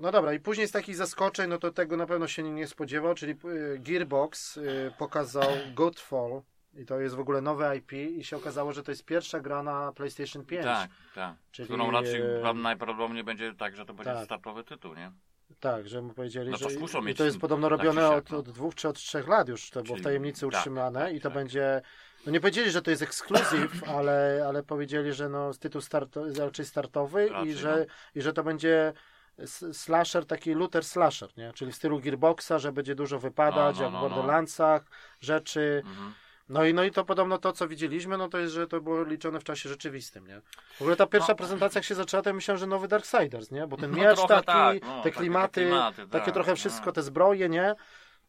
No dobra, i później z takich zaskoczeń, no to tego na pewno się nie spodziewał, czyli yy, Gearbox yy, pokazał Godfall i to jest w ogóle nowe IP i się okazało, że to jest pierwsza gra na PlayStation 5. Tak, tak. Czyli, Którą raczej e, najprawdopodobniej będzie tak, że to będzie tak. startowy tytuł, nie? Tak, że mu powiedzieli, No to że muszą i to jest podobno robione od, no. od dwóch czy od trzech lat już, to było w tajemnicy tak, utrzymane tak, i to tak. będzie, no nie powiedzieli, że to jest ekskluzyw, ale, ale powiedzieli, że no tytuł starto, raczej startowy Raczej, i, że, i że to będzie slasher, taki looter slasher, nie? czyli w stylu Gearboxa, że będzie dużo wypadać, No, no, jak w no, no. Borderlandsach, rzeczy, Mhm. No i, no i to podobno to, co widzieliśmy, no to jest, że to było liczone w czasie rzeczywistym, nie? W ogóle ta pierwsza No. prezentacja, jak się zaczęła, to ja myślałem, że nowy Darksiders, nie? Bo ten No miecz taki, tak, no, te takie- klimaty, te klimaty, takie tak, trochę wszystko, no. te zbroje, nie?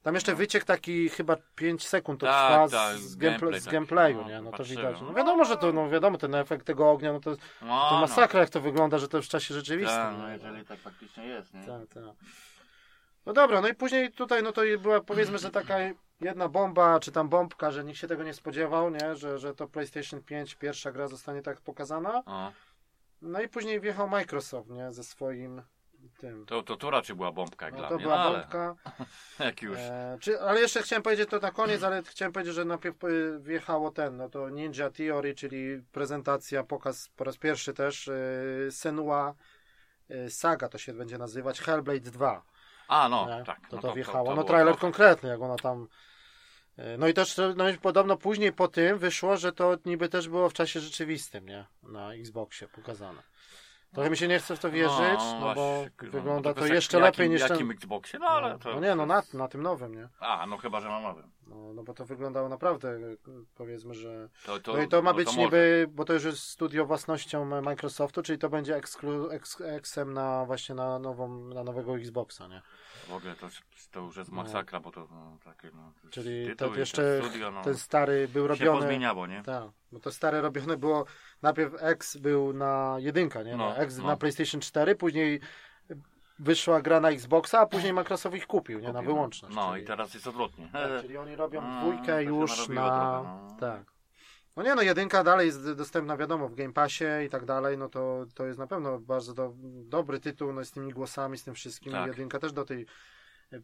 Tam jeszcze No. wyciek taki chyba 5 sekund to Tak, trwa tak, z, gameplay z gameplayu, no, nie? No to widać. No wiadomo, że to, no wiadomo, ten efekt tego ognia, no to, No, to no. masakra jak to wygląda, że to w czasie rzeczywistym. Tak, no jeżeli tak faktycznie jest, nie? Tak, tak. No dobra, no i później tutaj, no to była powiedzmy, że taka jedna bomba, czy tam bombka, że nikt się tego nie spodziewał, nie? Że, że to PlayStation 5 pierwsza gra zostanie tak pokazana. O, No i później wjechał Microsoft, nie? Ze swoim tym. to, to, to raczej była bombka jak No dla to mnie, była no, ale bombka. jak już. E, czy, ale jeszcze chciałem powiedzieć to na koniec, ale chciałem powiedzieć, że najpierw y, wjechało ten, no to Ninja Theory, czyli prezentacja, pokaz po raz pierwszy też y, Senua y, Saga to się będzie nazywać, Hellblade 2. A, no, nie? tak. To no to, wjechało. to no trailer to. konkretny, jak ona tam. Y, No i też no i podobno później po tym wyszło, że to niby też było w czasie rzeczywistym, nie? Na Xboxie pokazane. Trochę mi się nie chce w to wierzyć, no, bo właśnie, wygląda no to kwestia, jeszcze jakim, lepiej niż jakim ten. Xboxie, no ale to... No nie, no na, na tym nowym, nie? A, no chyba, że na nowym. No, no bo to wyglądało naprawdę, powiedzmy, że. To, to, No i to ma no być może. niby, bo to już jest studio własnością Microsoftu, czyli to będzie eksklu, eks, eksem na właśnie na nową, na nowego Xboxa, nie? W ogóle to, to już jest masakra, bo to no, takie, no... to Czyli to jeszcze studio, no, ten stary był się robiony. pozmieniało, nie? Tak, bo to stare robione było, najpierw X był na jedynka, nie? No, X no. na PlayStation 4, później wyszła gra na Xboxa, a później Microsoft ich kupił, nie? Na Kupił, wyłączność. No czyli, i teraz jest odwrotnie. tak, czyli oni robią to dwójkę się już na... trochę, no. Tak. No nie no, jedynka dalej jest dostępna, wiadomo, w Game Passie i tak dalej, no to, to jest na pewno bardzo do, dobry tytuł, no z tymi głosami, z tym wszystkim. Tak. Jedynka też do tej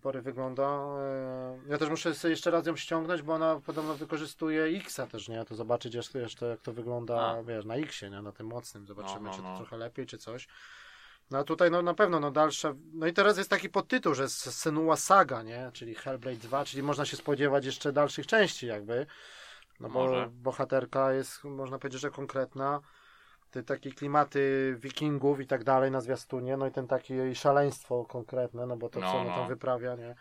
pory wygląda. e, Ja też muszę sobie jeszcze raz ją ściągnąć, bo ona podobno wykorzystuje X-a też, nie? To zobaczyć jeszcze, jeszcze jak to wygląda, A. wiesz, na X-ie, nie? Na tym mocnym. Zobaczymy, No, no, czy to no. trochę lepiej, czy coś. No a tutaj no na pewno no dalsza. No i teraz jest taki podtytuł, że Senua Saga, nie? Czyli Hellblade 2, czyli można się spodziewać jeszcze dalszych części jakby. No bo Może. bohaterka jest, można powiedzieć, że konkretna. Te takie klimaty wikingów i tak dalej na zwiastunie, no i ten taki jej szaleństwo konkretne, no bo to No, co ona no. tam wyprawia, nie?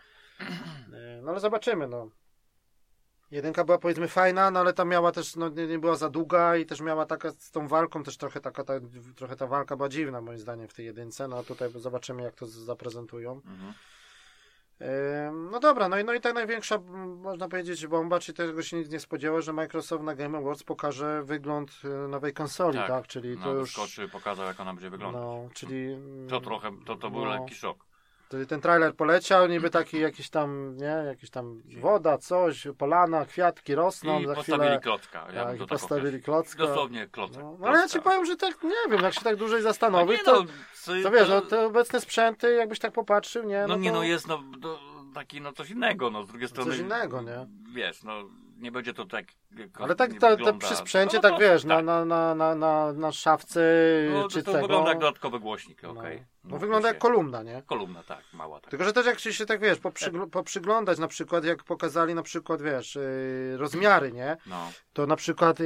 E, No ale zobaczymy, no. Jedynka była powiedzmy fajna, no ale tam miała też, no nie, nie była za długa i też miała taka z tą walką też trochę taka, ta, trochę ta walka była dziwna moim zdaniem w tej jedynce, no a tutaj zobaczymy jak to zaprezentują. Mhm. No dobra, no i, no i ta największa, można powiedzieć, bomba, czy tego się nikt nie spodziewał, że Microsoft na Game Awards pokaże wygląd y, nowej konsoli, tak? Tak. Czyli to No, już. wyskoczy, pokazał jak ona będzie wyglądać. No, czyli. mm, To trochę, to, to był no, lekki szok. To Ten trailer poleciał, niby taki jakiś tam, nie, jakiś tam woda, coś, polana, kwiatki rosną, I za postawili chwilę. klocka. Ja Tak, tak postawili określił. klocka. Dosłownie klocka. No, no, ale ja ci powiem, że tak, nie wiem, jak się tak dłużej no zastanowić, nie, to, no, to wiesz, no te obecne sprzęty, jakbyś tak popatrzył, nie? No nie, to... no jest no, do, taki no coś innego, no z drugiej strony. innego, nie? Wiesz, no nie będzie to tak. Ale tak to wygląda. przy sprzęcie, No, tak wiesz, na, tak. na, na, na, na, na szafce No, czy to, to wygląda jak dodatkowy głośnik, no, okej. no, wygląda jak kolumna, nie? kolumna, tak, mała tak. Tylko, że też jak się, się tak wiesz, poprzygl- poprzyglądać na przykład, jak pokazali na przykład, wiesz, yy, rozmiary, nie? No, To na przykład, yy,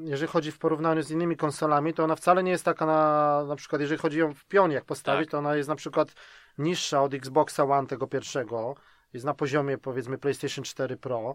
jeżeli chodzi w porównaniu z innymi konsolami, to ona wcale nie jest taka na, na przykład, jeżeli chodzi ją w pionie, jak postawić, Tak. to ona jest na przykład niższa od Xboxa One tego pierwszego, jest na poziomie powiedzmy PlayStation 4 Pro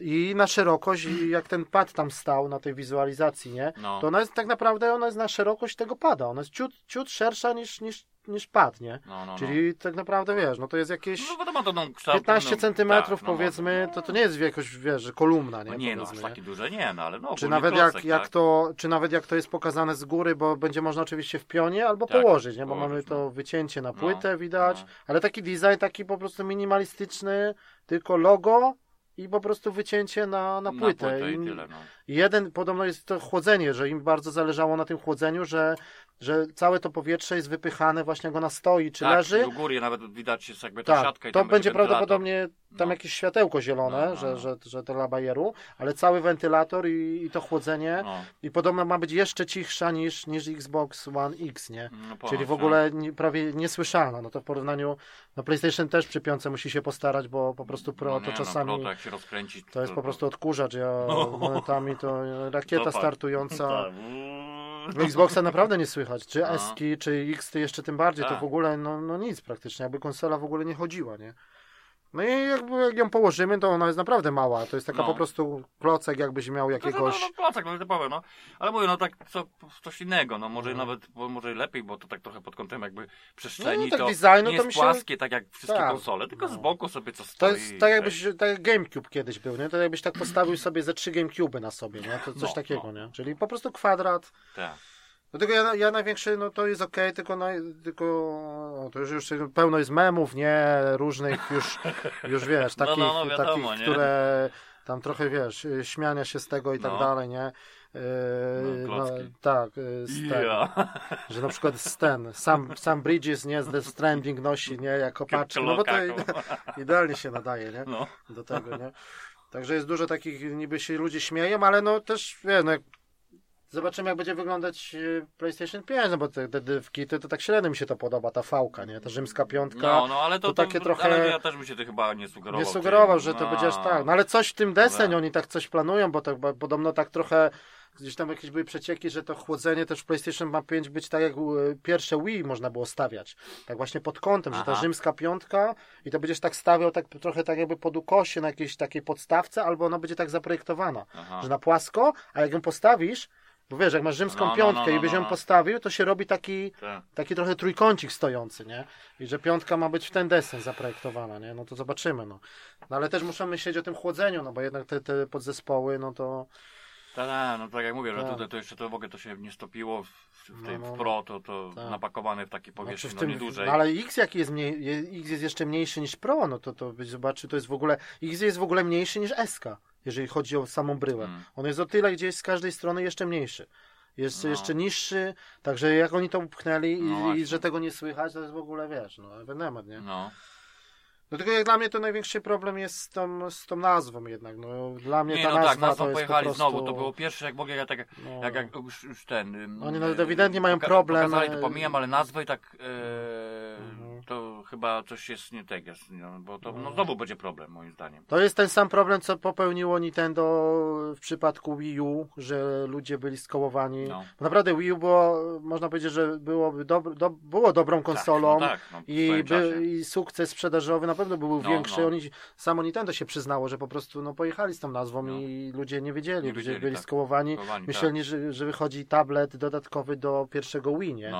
i na szerokość, i jak ten pad tam stał na tej wizualizacji, nie? no. To ona jest tak naprawdę, ona jest na szerokość tego pada, ona jest ciut, ciut szersza niż, niż, niż pad, nie? no, no, Czyli tak naprawdę, wiesz, no to jest jakieś... no. No wiadomo, to no, kształt, 15 no, centymetrów tak, no, powiedzmy, no, to to nie jest wielkość, wiesz, że kolumna, nie? No nie, no aż powiedzmy, takie duże nie, no ale no Czy nawet, klocek, jak, jak tak? to, czy nawet jak to jest pokazane z góry, bo będzie można oczywiście w pionie albo Tak, położyć, nie? bo położyć, mamy to no. wycięcie na No, płytę, widać, no. ale taki design taki po prostu minimalistyczny, tylko logo i po prostu wycięcie na, na płytę. Na płytę i tyle, no. Jeden, podobno jest to chłodzenie, że im bardzo zależało na tym chłodzeniu, że, że całe to powietrze jest wypychane właśnie jak ona stoi czy tak, leży. i u góry nawet widać jest jakby ta Tak, siatka i to będzie wentylator. prawdopodobnie tam No. jakieś światełko zielone, No, no, że. Że, że to dla bajeru, ale cały wentylator i, i to chłodzenie No, i podobno ma być jeszcze cichsza niż, niż Xbox One X, nie? no Czyli w ogóle nie, prawie niesłyszalna. No to w porównaniu, no PlayStation też przy piące musi się postarać, bo po prostu Pro no, to nie, czasami No, pro, to rozkręci, to jest po prostu odkurzacz, ja momentami to rakieta Zobacz. startująca. Tak. Xboxa naprawdę nie słychać, czy No. Eski, czy X, to jeszcze tym bardziej, to Tak. w ogóle no, no nic praktycznie, jakby konsola w ogóle nie chodziła, nie? No i jakby jak ją położymy, to ona jest naprawdę mała, to jest taka No. po prostu klocek, jakbyś miał No, jakiegoś... no, no, klocek, no typowy, no. Ale mówię, no tak co, coś innego, no może No. nawet, bo może lepiej, bo to tak trochę pod kątem jakby No, przestrzeni, tak to designu nie to jest się- płaskie, tak jak wszystkie Tak. konsole, tylko No. z boku sobie co To stoi. jest tak jakbyś, tak jak GameCube kiedyś był, nie? To jakbyś tak postawił sobie ze trzy GameCube na sobie, nie? To coś No, takiego, no. nie? Czyli po prostu kwadrat. Tak. Dlatego ja, ja największy, no to jest okej, tylko, no, tylko no, to już, już pełno jest memów, nie? Różnych już, już wiesz, No, takich, no, no, wiadomo, takich które tam trochę, wiesz, śmiania się z tego i tak No. dalej, nie? Yy, No, no, tak, z. Ja. że na przykład z ten, sam, sam Bridges, nie, z The Stranding nosi, nie, jako paczkę, no bo to idealnie się nadaje, nie? No. do tego, nie? Także jest dużo takich, niby się ludzie śmieją, ale no też, wiesz, no zobaczymy jak będzie wyglądać e, PlayStation 5, no bo te, te dywki, to, to tak średnio mi się to podoba, ta fałka, nie? Ta rzymska piątka. No, no, ale to, to to takie trochę- Ale ja też bym się to chyba nie sugerował. nie sugerował, że to No. będzie aż tak. No ale coś w tym deseń, Dobra. oni tak coś planują, bo to bo podobno tak trochę gdzieś tam jakieś były przecieki, że to chłodzenie też w PlayStation ma 5 być tak jak e, pierwsze Wii można było stawiać. Tak właśnie pod kątem, że ta Aha. rzymska piątka i to będziesz tak stawiał tak trochę tak jakby pod ukosie na jakiejś takiej podstawce, albo ona będzie tak zaprojektowana, Aha. że na płasko, a jak ją postawisz, bo wiesz, jak masz rzymską No, no, piątkę no, no, i byś no, ją no. postawił, to się robi taki Tak. taki trochę trójkącik stojący, nie? I że piątka ma być w ten desen zaprojektowana, nie? No to zobaczymy, no. no ale też muszę myśleć o tym chłodzeniu, no bo jednak te, te podzespoły, no to Tak, tak, no tak jak mówię, że Tak. tutaj to jeszcze to w ogóle to się nie stopiło w, w, w, No, tej, no, w Pro, to, to tak. napakowane w takiej znaczy powierzchni, w no, tym, dłużej. no ale X jaki jest mniej, X jest jeszcze mniejszy niż Pro, no to to byś zobaczył, to jest w ogóle, X jest w ogóle mniejszy niż SK. Jeżeli chodzi o samą bryłę. Mm. On jest o tyle gdzieś z każdej strony jeszcze mniejszy. Jest No. jeszcze niższy, także jak oni to upchnęli No i, że tego nie słychać, to jest w ogóle, wiesz, no, ewenement, nie? No. No tylko jak dla mnie to największy problem jest z tą, z tą nazwą jednak, no dla mnie Nie, ta no nazwa tak, nazwą to jest pojechali po prostu... znowu. To było pierwsze, jak mogę, ja tak, no, jak, jak już, już ten. Oni nawet ewidentnie mają poka- problem, Pokazali, to e, pomijam, ale nazwę i tak. Mhm. To chyba coś jest nie tak, jest, no, bo to no, No. znowu będzie problem, moim zdaniem. To jest ten sam problem, co popełniło Nintendo w przypadku Wii U, że ludzie byli skołowani. No. Bo naprawdę Wii U było, można powiedzieć, że byłoby do, było dobrą konsolą. Tak, no tak, no, w I, by. I sukces sprzedażowy na pewno był większy. Oni, samo Nintendo się przyznało, że po prostu no, pojechali z tą nazwą i ludzie nie wiedzieli, Nie ludzie wiedzieli, byli tak. skołowani. Chowani, Myśleli, że, że wychodzi tablet dodatkowy do pierwszego Wii, nie?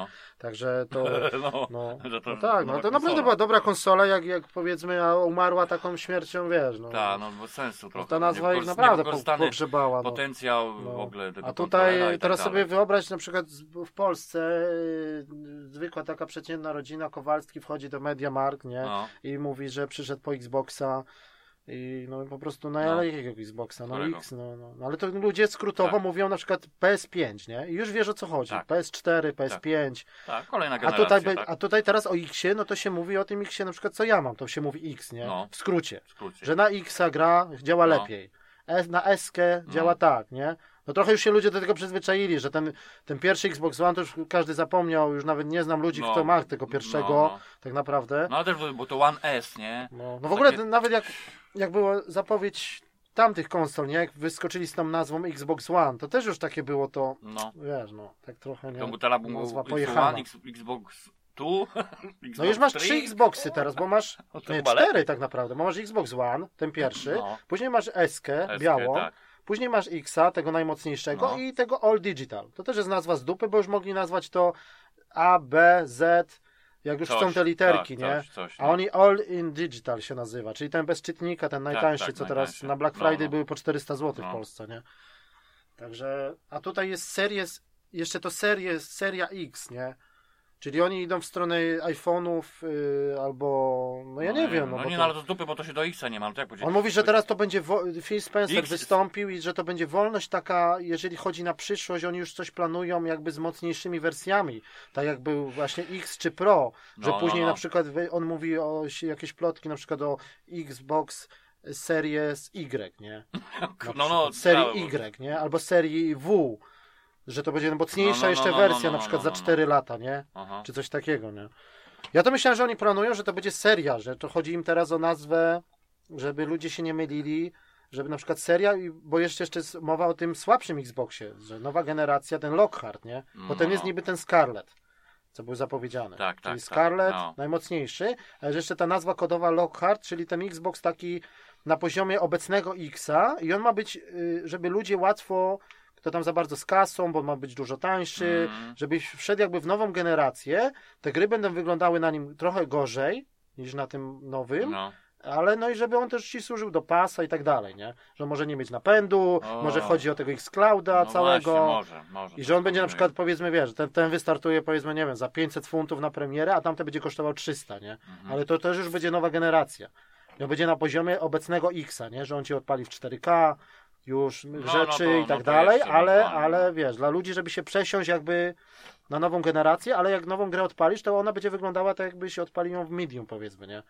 Także to. no, No, to no tak, no to naprawdę konsola. była dobra konsola, jak, jak powiedzmy, a umarła taką śmiercią, wiesz. No, Tak, no bez sensu trochę. ta nazwa ich naprawdę pogrzebała. No. Potencjał No. w ogóle tego A tutaj i teraz tak sobie dalej. wyobraź na przykład w Polsce y, zwykła taka przeciętna rodzina Kowalski wchodzi do Mediamarkt, nie? No, I mówi, że przyszedł po Xboxa i no po prostu no, No. jakiego Xboxa? No Którego? X, no, no. no ale to ludzie skrótowo Tak. mówią na przykład PS5, nie? I już wiesz o co chodzi. Tak. PS4, PS5. tak, kolejna A generacja. tutaj, be- tak, a tutaj teraz o Xie, no to się mówi o tym Xie na przykład co ja mam, to się mówi X, nie? No. W skrócie. w skrócie. Że na Xa gra działa No. lepiej. Na S działa No. tak, nie? No trochę już się ludzie do tego przyzwyczaili, że ten, ten pierwszy Xbox One to już każdy zapomniał, już nawet nie znam ludzi, No. kto ma tego pierwszego, No, no. tak naprawdę. no ale też, bo to One S, nie? No, no w ogóle Takie- nawet jak, jak była zapowiedź tamtych konsol, nie? Jak wyskoczyli z tą nazwą Xbox One, to też już takie było to, No. wiesz, no, tak trochę, nie? To był teraz był Nazwa X1, pojechana. X, Xbox 2, Xbox No już masz 3. trzy Xboxy teraz, bo masz No nie, cztery tak naprawdę, bo masz Xbox One, ten pierwszy, No. później masz Eskę, białą, tak. Później masz Xa, tego najmocniejszego No. i tego All Digital. To też jest nazwa z dupy, bo już mogli nazwać to A, B, Z, jak już Coś, chcą te literki, tak, nie? Coś, coś, A oni All in Digital się nazywa, czyli ten bez czytnika, ten najtańszy, tak, co teraz najtańszy. na Black No, Friday no. były po 400 zł w No. Polsce, nie? Także, a tutaj jest serie, jeszcze to serie, seria X, nie? Czyli oni idą w stronę iPhone'ów yy, albo, no ja nie wiem. No, No, nie, to- no ale to z dupy, bo to się do Xa nie ma, no to jak powiedzieć? on mówi, że teraz to będzie. Wo- Phil Spencer X- wystąpił i że to będzie wolność taka, jeżeli chodzi na przyszłość. Oni już coś planują jakby z mocniejszymi wersjami. Tak jak był właśnie X czy Pro, że No, no, później no. na przykład on mówi o jakieś plotki, na przykład o Xbox Series Y, nie? No, no, serii. Y, nie? Albo serii W. Że to będzie mocniejsza No, no, no, jeszcze no, wersja, no, na no, przykład no, za no. 4 lata, nie? Aha. czy coś takiego, nie? Ja to myślałem, że oni planują, że to będzie seria, że to chodzi im teraz o nazwę, żeby ludzie się nie mylili, żeby na przykład seria, bo jeszcze, jeszcze jest mowa o tym słabszym Xboxie, że nowa generacja, ten Lockhart, nie? Bo ten No. jest niby ten Scarlet, co był zapowiedziany. Tak, czyli tak, Scarlet, tak, no. najmocniejszy, ale jeszcze ta nazwa kodowa Lockhart, czyli ten Xbox taki na poziomie obecnego Xa i on ma być, y, żeby ludzie łatwo kto tam za bardzo z kasą, bo ma być dużo tańszy, Mm. żebyś wszedł jakby w nową generację, te gry będą wyglądały na nim trochę gorzej niż na tym nowym, No. ale no i żeby on też ci służył do pasa i tak dalej, nie? Że może nie mieć napędu, O. może chodzi o tego Xclouda No całego. Właśnie, może, może. I że on będzie na przykład, powiedzmy, wiesz, ten, ten wystartuje, powiedzmy, nie wiem, za 500 funtów na premierę, a tamten będzie kosztował 300, nie? Mhm. Ale to też już będzie nowa generacja. I on będzie na poziomie obecnego Xa, nie? Że on ci odpali w 4K, już no rzeczy to- i tak no dalej, ale, ale no. wiesz, dla ludzi, żeby się przesiąść jakby na nową generację, ale jak nową grę odpalisz, to ona będzie wyglądała tak, jakbyś odpalił ją w medium, powiedzmy, nie?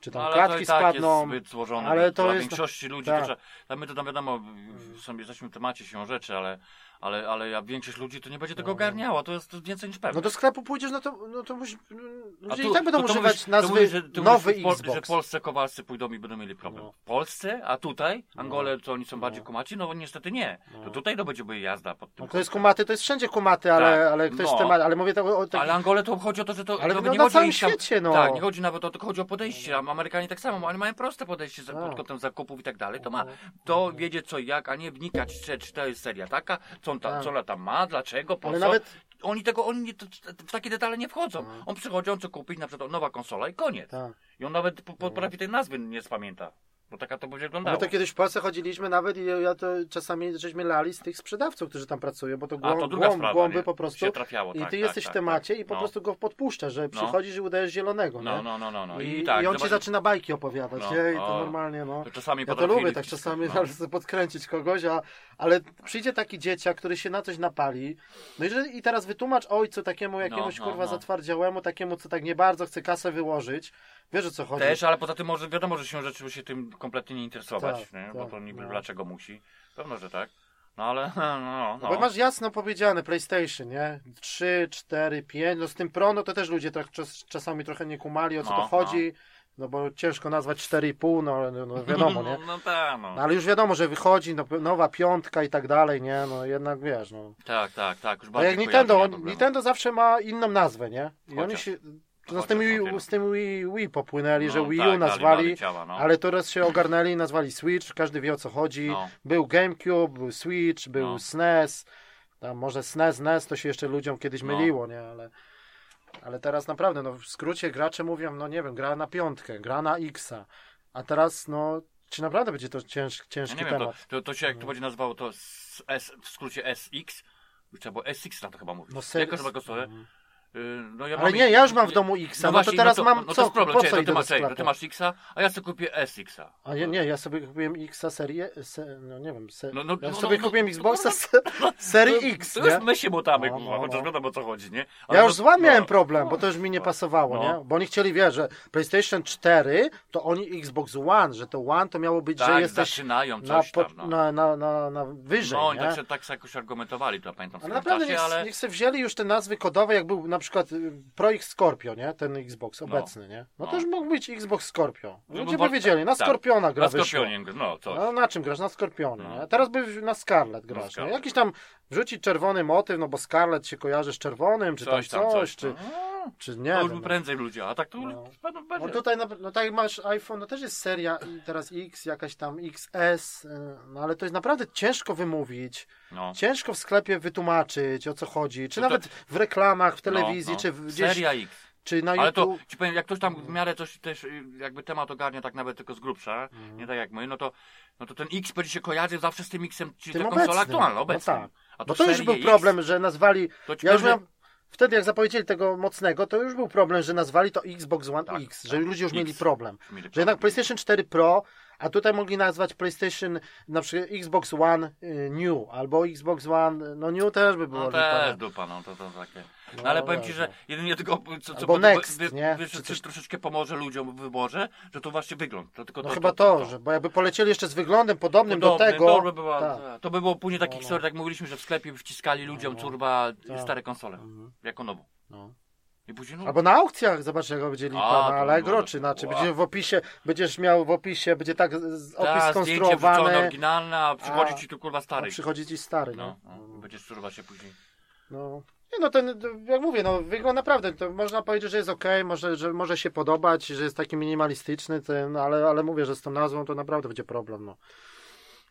Czy tam No, klatki tak spadną. jest zbyt złożone. ale to Dla jest- większości ludzi tak. to trzeba, a my to tam wiadomo, w- sobie jesteśmy w temacie siłą rzeczy, ale, ale, ale ja, większość ludzi to nie będzie tego No. ogarniało, to jest więcej niż pewne. No do sklepu pójdziesz, no to, no to musi, A ludzie tu- i tak będą to- to używać mówisz- to nazwy mówisz, że- to nowy mówisz, że Xbox. Że w Polsce Kowalscy pójdą i będą mieli problem. No. W Polsce, a tutaj, Angole, to oni są No. bardziej kumaci? No niestety nie. No. To tutaj to będzie jazda pod tym. No to jest kumaty, to jest wszędzie kumaty, ale, Tak, ale to jest no. temat, ale mówię tak o, tak, Ale Angole to chodzi o to, że to, Ale to no nie na chodzi całym tam, świecie, no. Tak, nie chodzi nawet o to, tylko chodzi o podejście. A Amerykanie tak samo, oni mają proste podejście Tak. pod kątem zakupów i tak dalej. To ma to wiedzieć co i jak, a nie wnikać, czy, czy to jest seria taka, co, on ta, Tak. co ona tam ma, dlaczego, po ale co. nawet, Oni tego, oni nie, to, w takie detale nie wchodzą. Tak. On przychodzi, on chce kupić na przykład nowa konsola i koniec. tak. I on nawet po, potrafi tej nazwy nie spamięta. To taka to będzie My wyglądało. to kiedyś w Polsce chodziliśmy nawet i ja to czasami żeśmy lali z tych sprzedawców, którzy tam pracują, bo to, A, głąb, to głąb, sprawa, głąby nie? po prostu. Się trafiało, I tak, ty tak, jesteś tak, w temacie tak. i po No. prostu go podpuszczasz, że przychodzisz i udajesz zielonego, nie? No, no, no, no, no. I, I, tak, I on ci zobacz- zaczyna bajki opowiadać, No, nie? I to o. normalnie, no. to czasami Ja to lubię tak czasami no. no. podkręcić kogoś, a, ale przyjdzie taki dzieciak, który się na coś napali, no i, że, i teraz wytłumacz ojcu takiemu jakiemuś no, kurwa no. zatwardziałemu, takiemu co tak nie bardzo chce kasę wyłożyć, wiesz o co chodzi. Też, ale poza tym może wiadomo, że się rzeczy się tym kompletnie nie interesować, Tak, nie? tak, bo to niby no. dlaczego musi. Pewno, że tak. No ale no, no, No. no. Bo masz jasno powiedziane PlayStation, nie? 3, 4, 5, no z tym Pro, no to też ludzie tak czas, czasami trochę nie kumali o co No, to chodzi, no. Bo ciężko nazwać 4,5, no, no, no wiadomo, nie? No, no tak, no. No, ale już wiadomo, że wychodzi no, nowa piątka i tak dalej, nie? No jednak wiesz, no. Tak, tak, tak. Już A bardziej jak Nintendo, on. Nintendo zawsze ma inną nazwę, nie? I oni Chociaż. się. No z tym, no, Wii, z tym Wii, Wii popłynęli, że No, Wii U tak, nazwali, ciała, no. ale teraz się ogarnęli i nazwali Switch, każdy wie o co chodzi. No. Był GameCube, był Switch, był No. SNES, tam może SNES, NES to się jeszcze ludziom kiedyś No. myliło, nie? Ale, ale teraz naprawdę, no w skrócie gracze mówią, no nie wiem, gra na piątkę, gra na Xa, a teraz no, czy naprawdę będzie to cięż, Ja ciężki nie wiem, to, temat? to, to się jak No. to będzie nazywało to s, w skrócie SX, trzeba było SX na to chyba mówić. No serio? to konsolę? Mhm. Yy, No, ja Ale nie, ja już mam w domu Xa, no, to właśnie, teraz no mam no co, to jest problem, po co to ty masz, to ty masz Xa, a ja sobie kupię SX-a. A ja nie, ja sobie kupiłem Xa serię, se, no nie wiem, se, No, no, ja no, sobie no, kupiłem no, Xboxa no, se, serii To- X, To nie? już my się motamy, No, kurwa, no, chociaż no. wiadomo o co chodzi, nie? Ja już z wami no, miałem problem, bo to już mi nie no, pasowało, no. nie? Bo oni chcieli, wiesz, że PlayStation 4 to oni Xbox One, że to One to miało być, że Tak, jesteś zaczynają na, coś po, tam, no. na, na, na, na wyżej, No, oni tak, się- tak jakoś argumentowali, to pamiętam w Ale naprawdę czasie, niech, ale... niech sobie wzięli już te nazwy kodowe, jak był na przykład y, Projekt Scorpio, nie? Ten Xbox obecny, nie? No to No. już mógł być Xbox Scorpio. No, Ludzie bo- by wiedzieli, na tak, Skorpiona gra Na. Skorpionie, no, coś. No na czym grasz? Na Skorpionie, No. nie? Teraz by na Scarlet grasz, nie? Jakiś tam wrzucić czerwony motyw, no bo Scarlet się kojarzy z czerwonym, czy coś tam tam, coś, coś. czy, No, czy nie to już wiem, by no. prędzej ludzie, a tak to No. no. No będzie. tutaj, no tak jak masz iPhone, no też jest seria i teraz X, jakaś tam XS, y, no ale to jest naprawdę ciężko wymówić, No. ciężko w sklepie wytłumaczyć o co chodzi, czy No to- nawet w reklamach, w telewizji, no, no. czy gdzieś, Seria X. czy na Ale to, YouTube. ci powiem, jak ktoś tam w miarę coś też y, jakby temat ogarnia tak nawet tylko z grubsza, Mhm. nie tak jak my, no to, no to ten X będzie się kojarzył zawsze z tym X-em, czyli Tym ta konsola aktualna, No obecna. tak. A Bo to już serię był X, problem, że nazwali, To ja już miałem, wtedy jak zapowiedzieli tego mocnego, to już był problem, że nazwali to Xbox One Tak, X, tak. że ludzie już mieli X. problem. że mieli Że jednak problem. PlayStation 4 Pro, a tutaj mogli nazwać PlayStation na przykład Xbox One y, New, albo Xbox One, no New też by było No też dupa, no to, to takie. No, No ale powiem ci, że no. jedynie tylko, co, co po- Next, wy- nie? Wiesz, coś troszeczkę pomoże ludziom w wyborze, że to właśnie wygląd. To tylko No to, chyba to, że, bo jakby polecieli jeszcze z wyglądem podobnym do Podobny, tego, To by, była, tak. to by było później No, takich no. historii, jak mówiliśmy, że w sklepie wciskali ludziom, No. curwa, Tak. stare konsole, Mhm. jako nową. I Albo na aukcjach, zobacz jak będzie lipa, A, na to Allegro, czy inaczej, wow. będzie w opisie, będziesz miał w opisie, będzie tak z- opis Ta, zdjęcie wrzucone skonstruowany, oryginalne, a przychodzi ci tu kurwa a stary. przychodzi ci stary, No, no. no, będziesz curwa się później. No. Nie no, ten, jak mówię, no wygląd naprawdę, to można powiedzieć, że jest ok, może, że może się podobać, że jest taki minimalistyczny, ten, ale, ale mówię, że z tą nazwą to naprawdę będzie problem, no.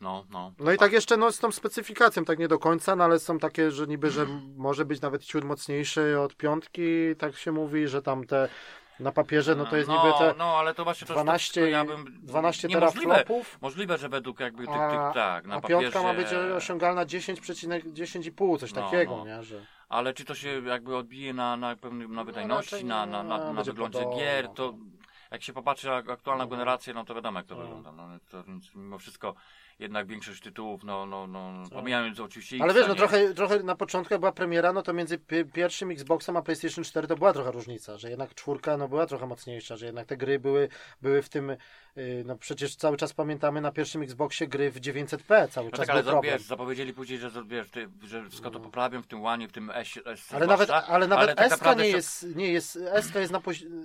No, no. No i tak jeszcze no, z tą specyfikacją, tak nie do końca, no ale są takie, że niby, że może być nawet ciut mocniejszy od piątki, tak się mówi, że tam te na papierze, no to jest no, niby te No, ale to właśnie to 12, to ja bym... 12 niemożliwe. teraflopów, Możliwe, że według jakby tych, a, tych tak, na a papierze... piątka ma być osiągalna 10,10,5, coś No, takiego, no. nie, że... Ale czy to się jakby odbije na, na pewnym, na wydajności, raczej na, na, na, na będzie wyglądzie podobno. gier, to jak się popatrzy na aktualną No. generację, no to wiadomo jak to No. wygląda. No, to, mimo wszystko jednak większość tytułów, no, no, no Tak. pomijając oczywiście Ale wiesz, no trochę, trochę na początku jak była premiera, no to między pi- pierwszym Xboxem a PlayStation 4 to była trochę różnica, że jednak czwórka no była trochę mocniejsza, że jednak te gry były, były w tym, yy, no przecież cały czas pamiętamy na pierwszym Xboxie gry w 900p, cały No czas tak, ale problem. wiesz, zapowiedzieli później, że, wiesz, ty, że wszystko to poprawią w tym łanie, w tym S, S Ale nawet, ale nawet tak SK nie jest, nie jest, SK jest na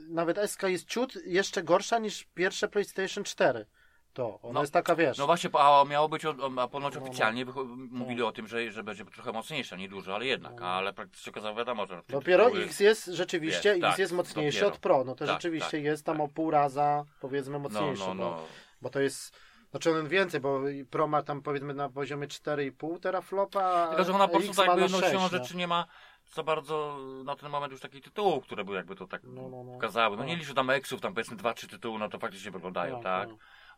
nawet SK jest ciut jeszcze gorsza niż pierwsze PlayStation 4. To, ona No, jest taka, wiesz, No właśnie, a miało być, a ponoć No, no. oficjalnie wycho- mówili o tym, że, że będzie trochę mocniejsza, nie dużo, ale jednak, No. ale praktycznie okazało wiadomo, że... Dopiero X jest rzeczywiście, Jest, X tak, jest mocniejszy dopiero. od Pro, no to Tak, rzeczywiście tak, jest tam tak. o pół raza, powiedzmy, No, mocniejszy, no, Bo, no. bo to jest, znaczy on więcej, bo Pro ma tam powiedzmy na poziomie 4,5 teraflopa, a Tylko, że ona po prostu jakby no, siłą 6, rzeczy nie ma za bardzo na ten moment już takich tytułów, które by jakby to tak No, no, no. pokazały. No No. nie liczę tam eksów, tam powiedzmy dwa, trzy tytuły, no to faktycznie wyglądają, No, tak?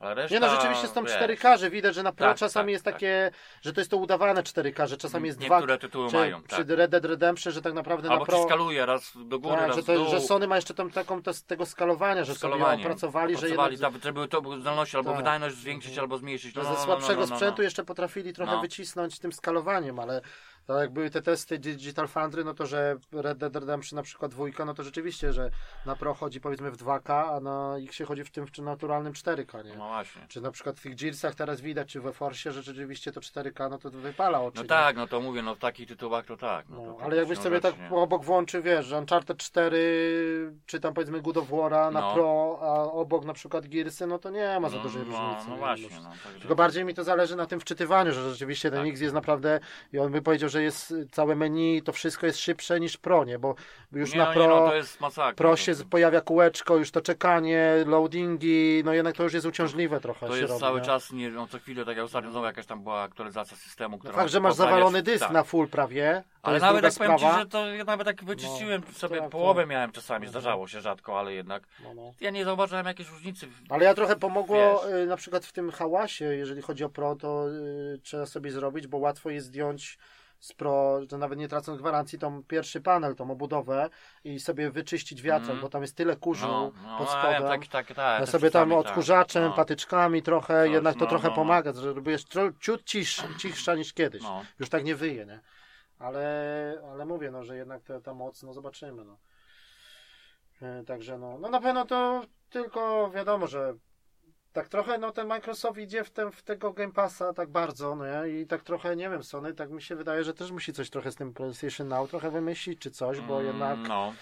Ale reszta, Nie no, rzeczywiście tą wiesz, 4K, że widać, że na Pro Tak, czasami tak, jest tak. takie, że to jest to udawane 4K, że to jest to udawane 4K, że że to jest to takie, że czasami jest 2 Niektóre Niektóre tytuły czy, mają, przy tak. Red Dead Redemption, że tak naprawdę Albo na Pro... skaluje raz do góry, Tak, raz że, to, że Sony ma jeszcze tam taką to, tego skalowania, że sobie skalowanie. opracowali, że jednak, tak, żeby to zdolności albo wydajność zwiększyć, albo zmniejszyć. No, no, ze no, słabszego no, no, no, sprzętu jeszcze potrafili trochę wycisnąć tym skalowaniem, ale tak jak były te testy Digital Foundry, no to że Red Dead Redemption na przykład dwójka, no to rzeczywiście, że na Pro chodzi powiedzmy w 2K, a na X chodzi w tym w naturalnym 4K, nie? No właśnie. Czy na przykład w tych Gearsach teraz widać, czy we Forcie, że rzeczywiście to 4K, no to wypala oczy. No nie? tak, no to mówię, no w takich tytułach to tak. No, No, to, ale jakbyś sobie tak nie? obok włączył, wiesz, że Uncharted 4, czy tam powiedzmy God of War'a na No. Pro, a obok na przykład Gearsy, no to nie ma za no, dużej no, różnicy. No nie? właśnie, no, także... Tylko bardziej mi to zależy na tym wczytywaniu, że rzeczywiście ten Tak. X jest naprawdę, i on by powiedział, że jest całe menu, to wszystko jest szybsze niż Pro, nie? Bo już nie, na no, Pro, nie, no, to jest masakra. Pro to- się pojawia kółeczko, już to czekanie, loadingi, no jednak to już jest uciążliwe trochę To jest robi, cały nie? czas, nie, no co chwilę, tak jak ostatnio znowu jakaś tam była aktualizacja systemu, która... Fakt, że masz zawalony dysk tak. na full prawie, to Ale nawet druga jak powiem sprawa. Ci, że to ja nawet tak wyczyściłem sobie, tak, połowę tak. miałem czasami, zdarzało się rzadko, ale jednak No, no. ja nie zauważyłem jakiejś różnicy. w- Ale ja trochę pomogło Wiesz. y, na przykład w tym hałasie, jeżeli chodzi o Pro, to y, trzeba sobie zrobić, bo łatwo jest zdjąć z Pro, że nawet nie tracąc gwarancji, tą pierwszy panel, tą obudowę i sobie wyczyścić wiatrak, Mhm. bo tam jest tyle kurzu No, no, pod ja spodem. wiem, tak, tak, tak. ja też sobie tam tak. odkurzaczem, No, patyczkami trochę, Coś, jednak to no, trochę no, no. pomaga, jest tro, ciut cisz, cichsza niż kiedyś. No. Już tak nie wyje, nie? Ale, ale mówię, no, że jednak ta, ta moc, no zobaczymy, no. E, Także no, no na pewno to tylko wiadomo, że tak trochę no ten Microsoft idzie w, ten, w tego Game Passa tak bardzo, no nie? i tak trochę, nie wiem, Sony tak mi się wydaje, że też musi coś trochę z tym PlayStation Now trochę wymyślić, czy coś, bo Mm, jednak No.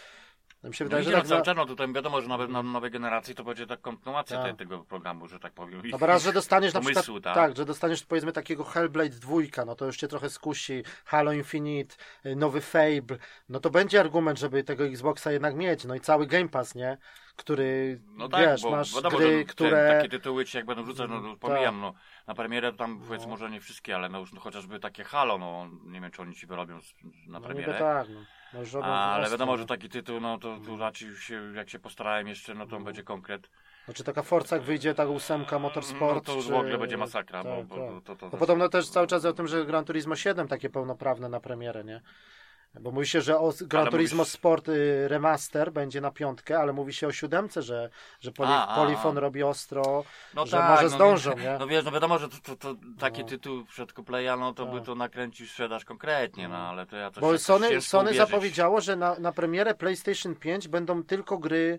mi się No, wydaje, idzie że no, tak cały za, czas, no tutaj wiadomo, że nawet na nowej generacji to będzie tak kontynuacja Tak. te, tego programu, że tak powiem. No bo raz, że dostaniesz na przykład, tak. tak. że dostaniesz powiedzmy takiego Hellblade 2, no to już cię trochę skusi, Halo Infinite, y, nowy Fable, no to będzie argument, żeby tego Xboxa jednak mieć, no i cały Game Pass, nie? Który, No tak, wiesz, bo masz wiadomo, gry, że które... te, takie tytuły ci jak będą rzucać, no to Tak. pomijam, no na premierę tam powiedzmy No. może nie wszystkie, ale no już no, chociażby takie Halo, no nie wiem czy oni ci wyrobią na no premierę. niby tak, no. no robią ale wiadomo, no. że taki tytuł, no to tu raczej się, jak się postarałem jeszcze, no to będzie konkret. Znaczy taka Forza jak wyjdzie, ta ósemka Motorsport, No to już czy... w ogóle będzie masakra, bo, tak, bo tak. to, to, No to podobno też cały czas o tym, że Gran Turismo 7 takie pełnoprawne na premierę, nie? Bo mówi się, że o Gran Ale Turismo mówisz- Sport y, Remaster będzie na piątkę, ale mówi się o siódemce, że, że poli, A, a, Polifon robi ostro, No że tak, może no, zdążą, nie? No wiesz, no wiadomo, że to, to, to taki No. tytuł no to by Tak. to nakręcił sprzedaż konkretnie, no No. ale to ja też Bo Sony, Sony uwierzyć. zapowiedziało, że na, na premierę PlayStation 5 będą tylko gry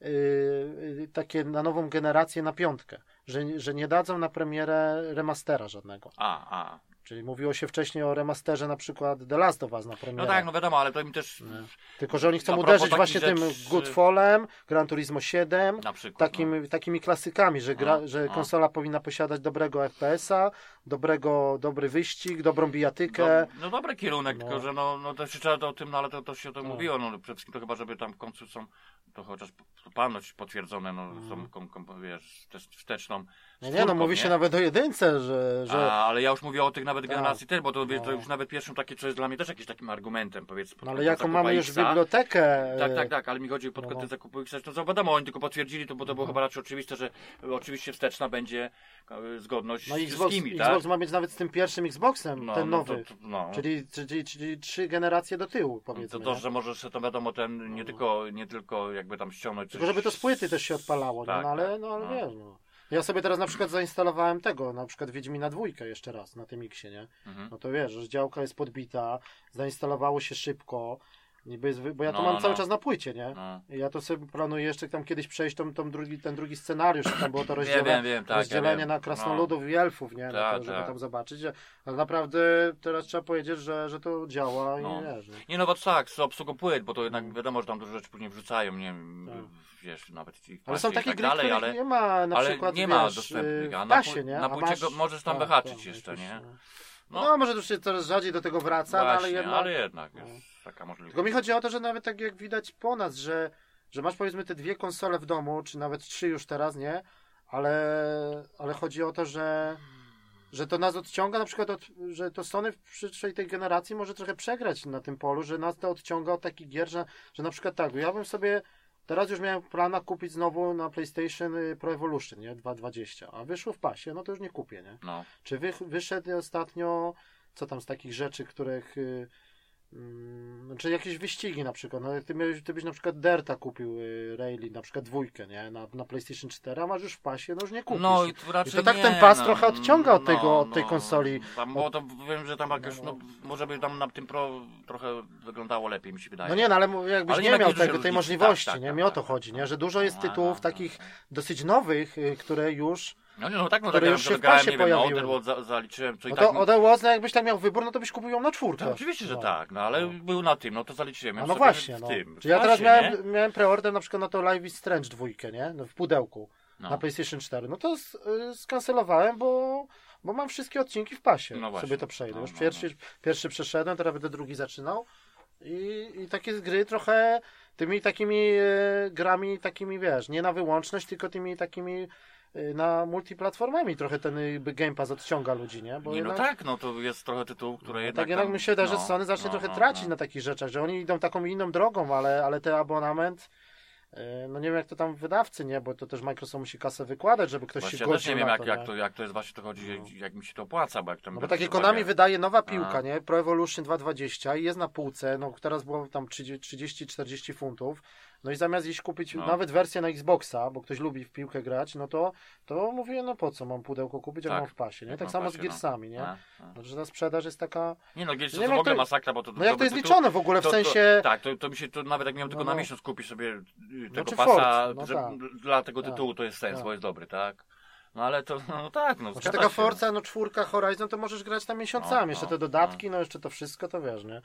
yy, takie na nową generację na piątkę. Że, że nie dadzą na premierę remastera żadnego. A, a. Czyli mówiło się wcześniej o remasterze na przykład The Last of Us na premierę. No tak, no wiadomo, ale to mi też Nie. Tylko, że oni chcą uderzyć właśnie tym rzeczy- Goodfallem, Gran Turismo 7, na przykład. no. takimi, takimi klasykami, że, gra, No, że no. konsola powinna posiadać dobrego FPS-a, dobrego, dobry wyścig, dobrą bijatykę. No, no dobry kierunek, No. tylko że no, no też trzeba to o tym, no ale to, to się o tym No. mówiło, no przede wszystkim to chyba, żeby tam w końcu są, to chociaż to panoć potwierdzone, no Mhm. są, kom, kom, wiesz, też wsteczną No nie, no mówi się nawet o jedynce, że... że A, ale ja już mówię o tych nawet Tak. generacji też, bo to, wiesz, to No. już nawet pierwszym takie, co jest dla mnie też jakimś takim argumentem, powiedzmy. no ale jaką mamy już bibliotekę... Tak, e, tak, tak, ale mi chodzi pod no, kątem no. zakupu X, no to wiadomo, oni tylko potwierdzili to, bo to było chyba raczej oczywiste, że oczywiście wsteczna będzie e, zgodność No z Xbox, wszystkimi, tak? Xbox ma mieć nawet z tym pierwszym Xboxem, no, ten no, nowy. To, to, no. Czyli, czyli, czyli trzy generacje do tyłu, To, powiedzmy. to, nie? że możesz to wiadomo ten, nie tylko, nie tylko jakby tam ściągnąć Tylko żeby to z płyty też się odpalało, Tak, nie? no, ale, tak. no, ale No. wiesz, no. Ja sobie teraz na przykład zainstalowałem tego, na przykład Wiedźmina dwójkę jeszcze raz na tym Xie, nie? Mhm. No to wiesz, że działka jest podbita, zainstalowało się szybko, niby jest, bo ja to No, mam no. cały czas na płycie, nie? No. Ja to sobie planuję jeszcze tam kiedyś przejść tą, tą drugi, ten drugi scenariusz, tam było to rozdzielenie, wiem, wiem, tak, ja rozdzielenie wiem. na krasnoludów i elfów, nie? No Tak, to, żeby tak. tam zobaczyć, że- ale naprawdę teraz trzeba powiedzieć, że, że to działa No. i wiesz, no. Nie no, bo tak, z obsługą płyt, bo to jednak wiadomo, że tam dużo rzeczy później wrzucają, nie wiem, Tak. wiesz, nawet i Ale są takie tak gry, dalej, ale... nie ma na ale przykład, nie ma wiesz, dostępnych, a w na nie? na A płycie go możesz tam wyhaczyć jeszcze, jakieś, nie? No, No. może to już się coraz rzadziej do tego wraca, no, ale jednak... ale jednak No. jest taka możliwość. Tylko mi chodzi o to, że nawet tak jak widać po nas, że, że masz powiedzmy te dwie konsole w domu, czy nawet trzy już teraz, nie? Ale, ale chodzi o to, że, że to nas odciąga na przykład, od, że to Sony w przyszłej tej generacji może trochę przegrać na tym polu, że nas to odciąga od takich gier, że, że na przykład tak, ja bym sobie teraz już miałem w planach kupić znowu na PlayStation y, Pro Evolution, nie? 2.20, a wyszło w pasie, no to już nie kupię, nie? No. Czy wy, wyszedł ostatnio, co tam z takich rzeczy, których. Mm, czy jakieś wyścigi na przykład. No, jak ty, miałeś, ty byś na przykład Derta kupił y, Rally, na przykład dwójkę, nie? Na, na PlayStation 4, a masz już w pasie, no już nie kupisz. No i to raczej I to tak nie, ten pas no, trochę odciąga od tego- no, od tej no. konsoli. Tam, bo to wiem, że tam jakoś, no, może by tam na tym Pro trochę wyglądało lepiej, mi się wydaje. No nie, no ale jakbyś Ale nie nie miał tego, tej możliwości, Tak, tak, nie? tak, Mi o tak, to tak. chodzi, nie? Że dużo jest No, tytułów no, takich no. dosyć nowych, y, które już. No nie, no tak, no tak, już się w pasie nie wiem, no, pojawiły. Otherworld za, zaliczyłem, co i No tak... to Other Worlds, no jakbyś tak miał wybór, no to byś kupił ją na czwórkę. to oczywiście, że No. tak, no ale No. był na tym, no to zaliczyłem. No właśnie, no. tym. ja teraz pasie, miałem, nie? miałem preorder na przykład na to Live is Strange dwójkę, nie? No, w pudełku No. na PlayStation 4. No to s- y, skancelowałem, bo, bo mam wszystkie odcinki w pasie. No właśnie. sobie to przejdę. No, Już no, pierwszy, pierwszy przeszedłem, teraz będę drugi zaczynał. I, I takie gry trochę tymi takimi e, grami, takimi wiesz, nie na wyłączność, tylko tymi takimi na multiplatformami trochę ten Game Pass odciąga ludzi, nie? Bo Nie, no jednak- tak, no to jest trochę tytułów, które no, jednak tak jednak tam, mi się że no, Sony zacznie no, trochę no, tracić no. na takich rzeczach, że oni idą taką inną drogą, ale, ale ten abonament, e, no nie wiem jak to tam wydawcy, nie, bo to też Microsoft musi kasę wykładać, żeby ktoś Właśnie się ja godził nie wiem, jak, to, jak, to, jak to jest właśnie to chodzi, No. jak mi się to opłaca, bo jak tam... No bo takie pod Konami uwagę- wydaje nowa piłka, A. nie? Pro Evolution 2.20 i jest na półce, no teraz było tam 30-40 funtów, no i zamiast iść kupić No. nawet wersję na Xboxa, bo ktoś lubi w piłkę grać, no to, to mówię, no po co mam pudełko kupić, jak Tak. mam w pasie, nie? Tak mam samo w z pasie, no. Gearsami, nie? A, a. No, że ta sprzedaż jest taka... Nie no, Gears Nie to w ogóle to- masakra, bo to... No jak to jest tytuł- liczone w ogóle, w to- to- sensie... Tak, to, to mi się to nawet jak miałem tylko No, na no. miesiąc kupić sobie y, tego pasa, no tak. dla tego Tak, tytułu to jest sens, tak. bo jest dobry, tak? No ale to, no tak, no Znaczy taka Forza, no czwórka Horizon, to możesz grać tam miesiącami, No, jeszcze no, te dodatki, no jeszcze to wszystko, to wiesz, nie?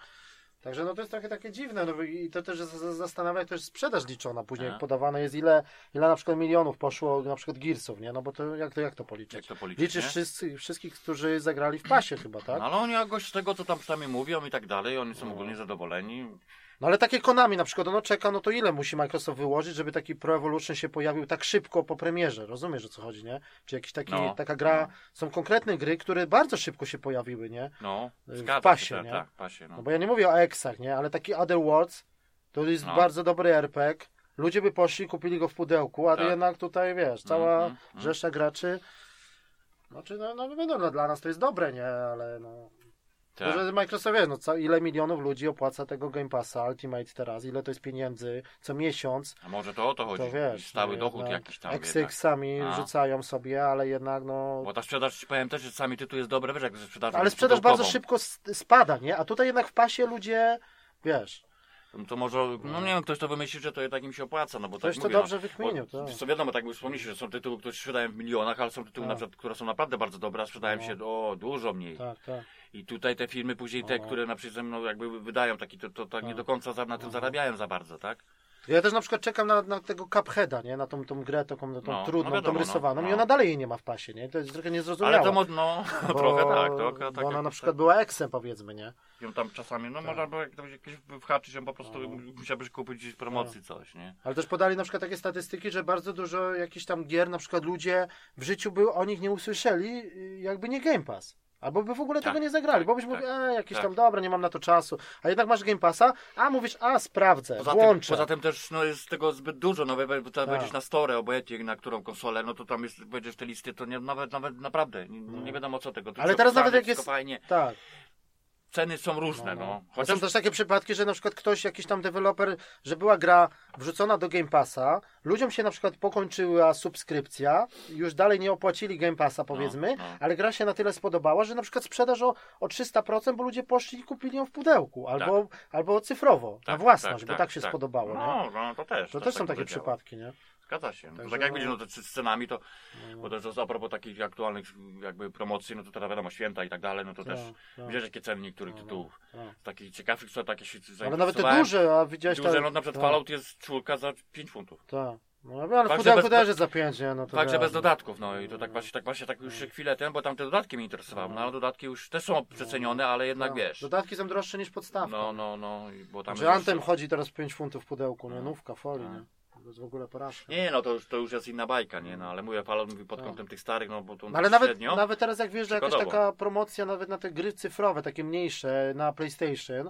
Także no to jest trochę takie dziwne, no i to też zastanawia, jak to jest sprzedaż liczona później, A. jak podawane jest ile, ile na przykład milionów poszło na przykład Gearsów, nie? No bo to jak to, jak to Jak policzyć? to policzyć, Liczysz wszyscy, wszystkich, którzy zagrali w pasie chyba, tak? No ale oni jakoś z tego, co tam przynajmniej mówią i tak dalej, oni są No. ogólnie zadowoleni. No ale takie Konami na przykład, ono czeka, no to ile musi Microsoft wyłożyć, żeby taki Pro Evolution się pojawił tak szybko po premierze, rozumiesz o co chodzi, nie? Czy jakiś taki, No. taka gra, są konkretne gry, które bardzo szybko się pojawiły, nie? No, W pasie, się, nie? tak, w pasie, no. No bo ja nie mówię o Exach, nie? Ale taki Other Worlds to jest No. bardzo dobry RPG. Ludzie by poszli, kupili go w pudełku, a Tak. jednak tutaj wiesz, cała Mm, mm, rzesza graczy. Znaczy, no, no wiadomo, dla nas to jest dobre, nie? Ale no. Tak. To, że Microsoft wie, no co, ile milionów ludzi opłaca tego Game Passa Ultimate teraz, ile to jest pieniędzy co miesiąc, A może to o to chodzi, to wiesz. stały no, dochód jakiś tam A. rzucają sobie, ale jednak no. Bo ta sprzedaż, ci powiem też, że sami tytuł jest dobry, wiesz jak ze sprzedażą Ale sprzedaż bardzo szybko spada, nie? A tutaj jednak w pasie ludzie, wiesz, No To może, no nie wiem, ktoś to wymyśli, że to jednak im się opłaca, no bo ktoś tak to mówię, dobrze no, wykminił, bo, tak. Co wiadomo, tak jak wspomnieliście, że są tytuły, które sprzedają w milionach, ale są tytuły, Tak. na przykład, które są naprawdę bardzo dobre, a sprzedają No. się o dużo mniej. Tak, tak. I tutaj te firmy później, te, No. które na przykład no, jakby wydają taki, to, to tak nie Tak. do końca za, na tym No. zarabiają za bardzo, tak? Ja też na przykład czekam na, na tego Cupheada, nie? Na tą, tą grę, taką tą No, trudną, no wiadomo, tą rysowaną no, i no. ona dalej jej nie ma w pasie, nie? To jest trochę niezrozumiałe. Ale to mo- no, bo, trochę tak, to, tak, bo ona tak, na przykład była eksem, powiedzmy, nie? ją tam czasami, no Tak. można było jak- jakieś whaczyć ją po prostu, No. musiałbyś kupić gdzieś promocji coś, nie? Ale też podali na przykład takie statystyki, że bardzo dużo jakichś tam gier, na przykład ludzie w życiu by o nich nie usłyszeli, jakby nie Game Pass. Albo by w ogóle Tak, tego nie zagrali, tak, bo byś tak, mówił, a jakieś tak. tam dobra, nie mam na to czasu. A jednak masz Game Passa, a mówisz, a sprawdzę, Poza tym, włączę. poza tym też no, jest tego zbyt dużo, no bo bo tam Tak. będziesz na store, obojętnie na którą konsolę, no to tam jest, będziesz te listy, to nie, nawet, nawet naprawdę, nie, nie wiadomo co tego. No. Ale teraz nawet jak jest- Fajnie. Tak. Ceny są różne, no. A Chociaż Są też takie przypadki, że na przykład ktoś, jakiś tam deweloper, że była gra wrzucona do Game Passa, ludziom się na przykład pokończyła subskrypcja, już dalej nie opłacili Game Passa powiedzmy, no. ale gra się na tyle spodobała, że na przykład sprzedaż o, o 300%, bo ludzie poszli i kupili ją w pudełku, albo, albo cyfrowo, na własność, bo tak się spodobało, nie? No, no, to też. To też też są tak takie powiedziałem. przypadki, nie? Zgadza się. No, Także tak jak no- widzisz, no to z scenami, to, No, bo też a propos takich aktualnych jakby promocji, no to teraz wiadomo, święta i tak dalej, no to też tak, tak, widzisz jakie ceny niektórych No, no, tytułów. tak. Takich ciekawych, co takie się Ale nawet te duże, a widziałeś Duże, tam- no na przykład tak, Fallout jest czwórka za 5 funtów. Tak. No, ale pudełku bez- też jest za 5, nie? No to Także wiadomo. bez dodatków, no i to tak właśnie, tak właśnie tak już chwilę ten, bo tam te dodatki mnie interesowały, no ale dodatki już też są przecenione, ale jednak Tak. wiesz. Dodatki są droższe niż podstawka. No, no, no, bo tam Że Antem jeszcze- chodzi teraz 5 funtów w pudełku? No. Nówka, folii, No. nie? To jest w ogóle porażka. Nie, no to już, to już jest inna bajka, nie, no ale mówię, Fallout mówi pod Tak. kątem tych starych, no bo to No ale nawet, średnio. nawet teraz jak wiesz, że jakaś taka promocja nawet na te gry cyfrowe, takie mniejsze na PlayStation,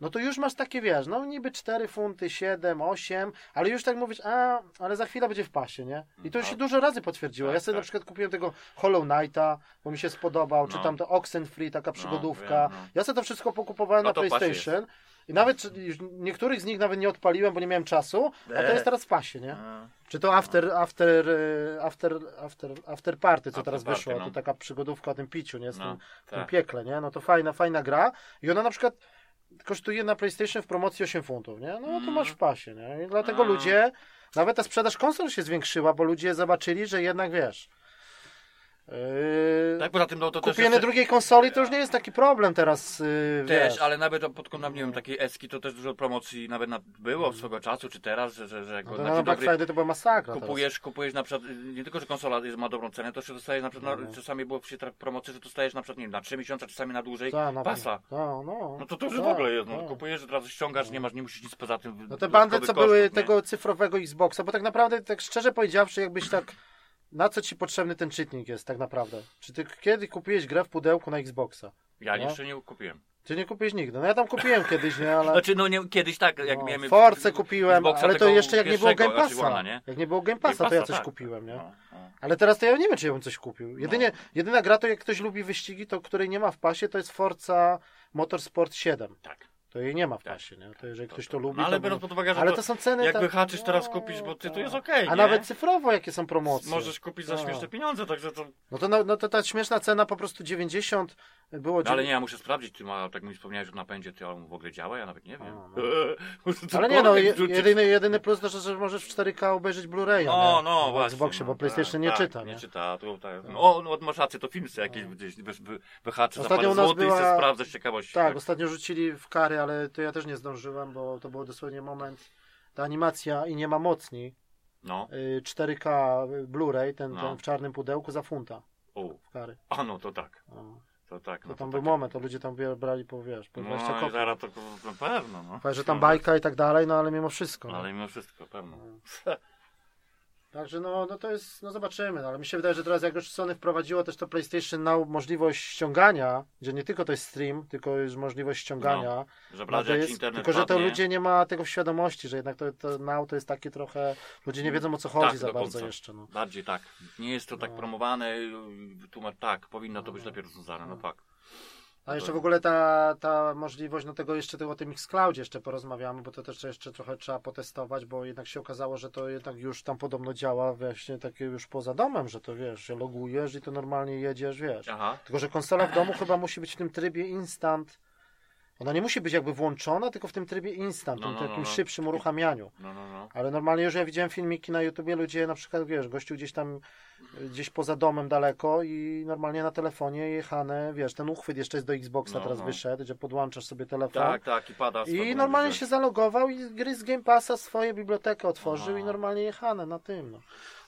no to już masz takie, wiesz, no niby 4 funty, 7, 8, ale już tak mówisz, a, ale za chwilę będzie w pasie, nie? I to już No. się dużo razy potwierdziło. Tak, ja sobie na tak. przykład kupiłem tego Hollow Knighta, bo mi się spodobał, czy No. tam to Oxenfree, taka przygodówka. no. Ja sobie to wszystko pokupowałem No na PlayStation. I nawet niektórych z nich nawet nie odpaliłem, bo nie miałem czasu, a to Eee. jest teraz w pasie, nie? Czy to After, after, e, after, after, after Party, co teraz wyszło, no. to taka przygodówka o tym piciu, nie? Z tym, No, w tym tak. piekle, nie? No to fajna, fajna gra. I ona na przykład kosztuje na PlayStation w promocji 8 funtów, nie? No to Mm. masz w pasie, nie? I dlatego A. ludzie, nawet ta sprzedaż konsol się zwiększyła, bo ludzie zobaczyli, że jednak wiesz. Yy, Tak, poza tym no, to kupienie jeszcze, drugiej konsoli to już nie jest taki problem teraz, yy, też, wiesz. ale nawet pod kątem, nie wiem, takiej eski to też dużo promocji nawet na, było swego czasu, czy teraz, że, że, No to na na Black Friday to była masakra kupujesz, kupujesz na przykład, y, nie tylko, że konsola jest, ma dobrą cenę, to jeszcze dostajesz na przykład, No. na, czasami było przy tra- promocji, że dostajesz na przykład, nie wiem, na 3 miesiące, czasami na dłużej, teraz. Ta, na pasa. No, no. No to to już Tak, w ogóle jest, no, tak. kupujesz, od razu ściągasz, nie masz, nie musisz nic poza tym No te bandy, co dodatkowych były kosztów, nie? tego cyfrowego Xboxa, bo tak naprawdę, tak szczerze powiedziawszy, jakbyś tak, na co ci potrzebny ten czytnik jest tak naprawdę? Czy ty kiedy kupiłeś grę w pudełku na Xboxa? Ja no. jeszcze nie kupiłem. Ty nie kupiłeś nigdy. No ja tam kupiłem kiedyś, nie, ale... Znaczy, no nie, kiedyś tak, jak no, miałem... Force kupiłem, ale to jeszcze jak nie było Game znaczy Passa. One, nie? Jak nie było Game Game Passa, to ja coś tak. kupiłem, nie? No, no. Ale teraz to ja nie wiem, czy ja bym coś kupił. Jedynie, jedyna gra to jak ktoś lubi wyścigi, to której nie ma w pasie, to jest Forza Motorsport 7. Tak. To jej nie ma w Tak. pasie, nie? To jeżeli To- ktoś to- to lubi, No ale to... biorąc pod uwagę, że Ale to, to są ceny... jak tak- wyhaczysz teraz no, kupić, bo ty to tak. jest okej, A nie? nawet cyfrowo jakie są promocje. Możesz kupić za No. śmieszne pieniądze, także to... No to, no, no to ta śmieszna cena po prostu 90 było... No, ale nie, ja muszę sprawdzić, ty ma, tak mi wspomniałeś, w napędzie ty on w ogóle działa, ja nawet nie wiem. No. Ale nie no, je, jedyny, jedyny plus to, że, że możesz w 4K obejrzeć Blu-raya, No, nie? no, w właśnie. Xboxie, no, bo PlayStation tak, nie tak, czyta, nie nie? czyta, tu, tak. No, no, masz rację, to filmsy jakieś gdzieś wy, wy, wyhaczę za Ostatnio parę złotych i była- se sprawdzę z ciekawości. Tak, ostatnio rzucili w kary, ale to ja też nie zdążyłem, bo to był dosłownie moment. Ta animacja i nie ma mocni. No, y, 4K Blu-ray, ten, No. ten w czarnym pudełku za funta o, w kary. a no to tak, No. To tak. To No, tam był tak. moment, to ludzie tam brali po, wiesz, po 20 No kopii. zaraz to na pewno, no. Fajnie, że tam bajka i tak dalej, no ale mimo wszystko. No, No. ale mimo wszystko, pewno. Także no, no to jest, no zobaczymy, no, ale mi się wydaje, że teraz jak już Sony wprowadziło też to PlayStation Now możliwość ściągania, gdzie nie tylko to jest stream, tylko jest możliwość ściągania, Że w no, to jest, internet tylko że to padnie, ludzie nie ma tego w świadomości, że jednak to, to Now to jest takie trochę, ludzie nie wiedzą o co chodzi Tak, za bardzo jeszcze. No. Bardziej tak. Nie jest to tak No. promowane, tłumacz, tak, powinno to być lepiej rozwiązane, no tak. A jeszcze w ogóle ta, ta możliwość, no tego jeszcze o tym Xcloudzie jeszcze porozmawiamy, bo to też jeszcze trochę trzeba potestować, bo jednak się okazało, że to jednak już tam podobno działa właśnie takie już poza domem, że to wiesz, się logujesz i to normalnie jedziesz, wiesz. Aha, Tylko, że konsola w domu chyba musi być w tym trybie instant. Ona nie musi być jakby włączona, tylko w tym trybie instant, No, tym no, no, takim no. szybszym uruchamianiu. no, no, no. Ale normalnie już ja widziałem filmiki na YouTubie, ludzie na przykład, wiesz, gościu gdzieś tam, gdzieś poza domem daleko i normalnie na telefonie jechane, wiesz, ten uchwyt jeszcze jest do Xboxa No, teraz no. wyszedł, że podłączasz sobie telefon. Tak, tak, i pada. I normalnie się zalogował i gry z Game Passa swoje bibliotekę otworzył i normalnie jechane na tym, no.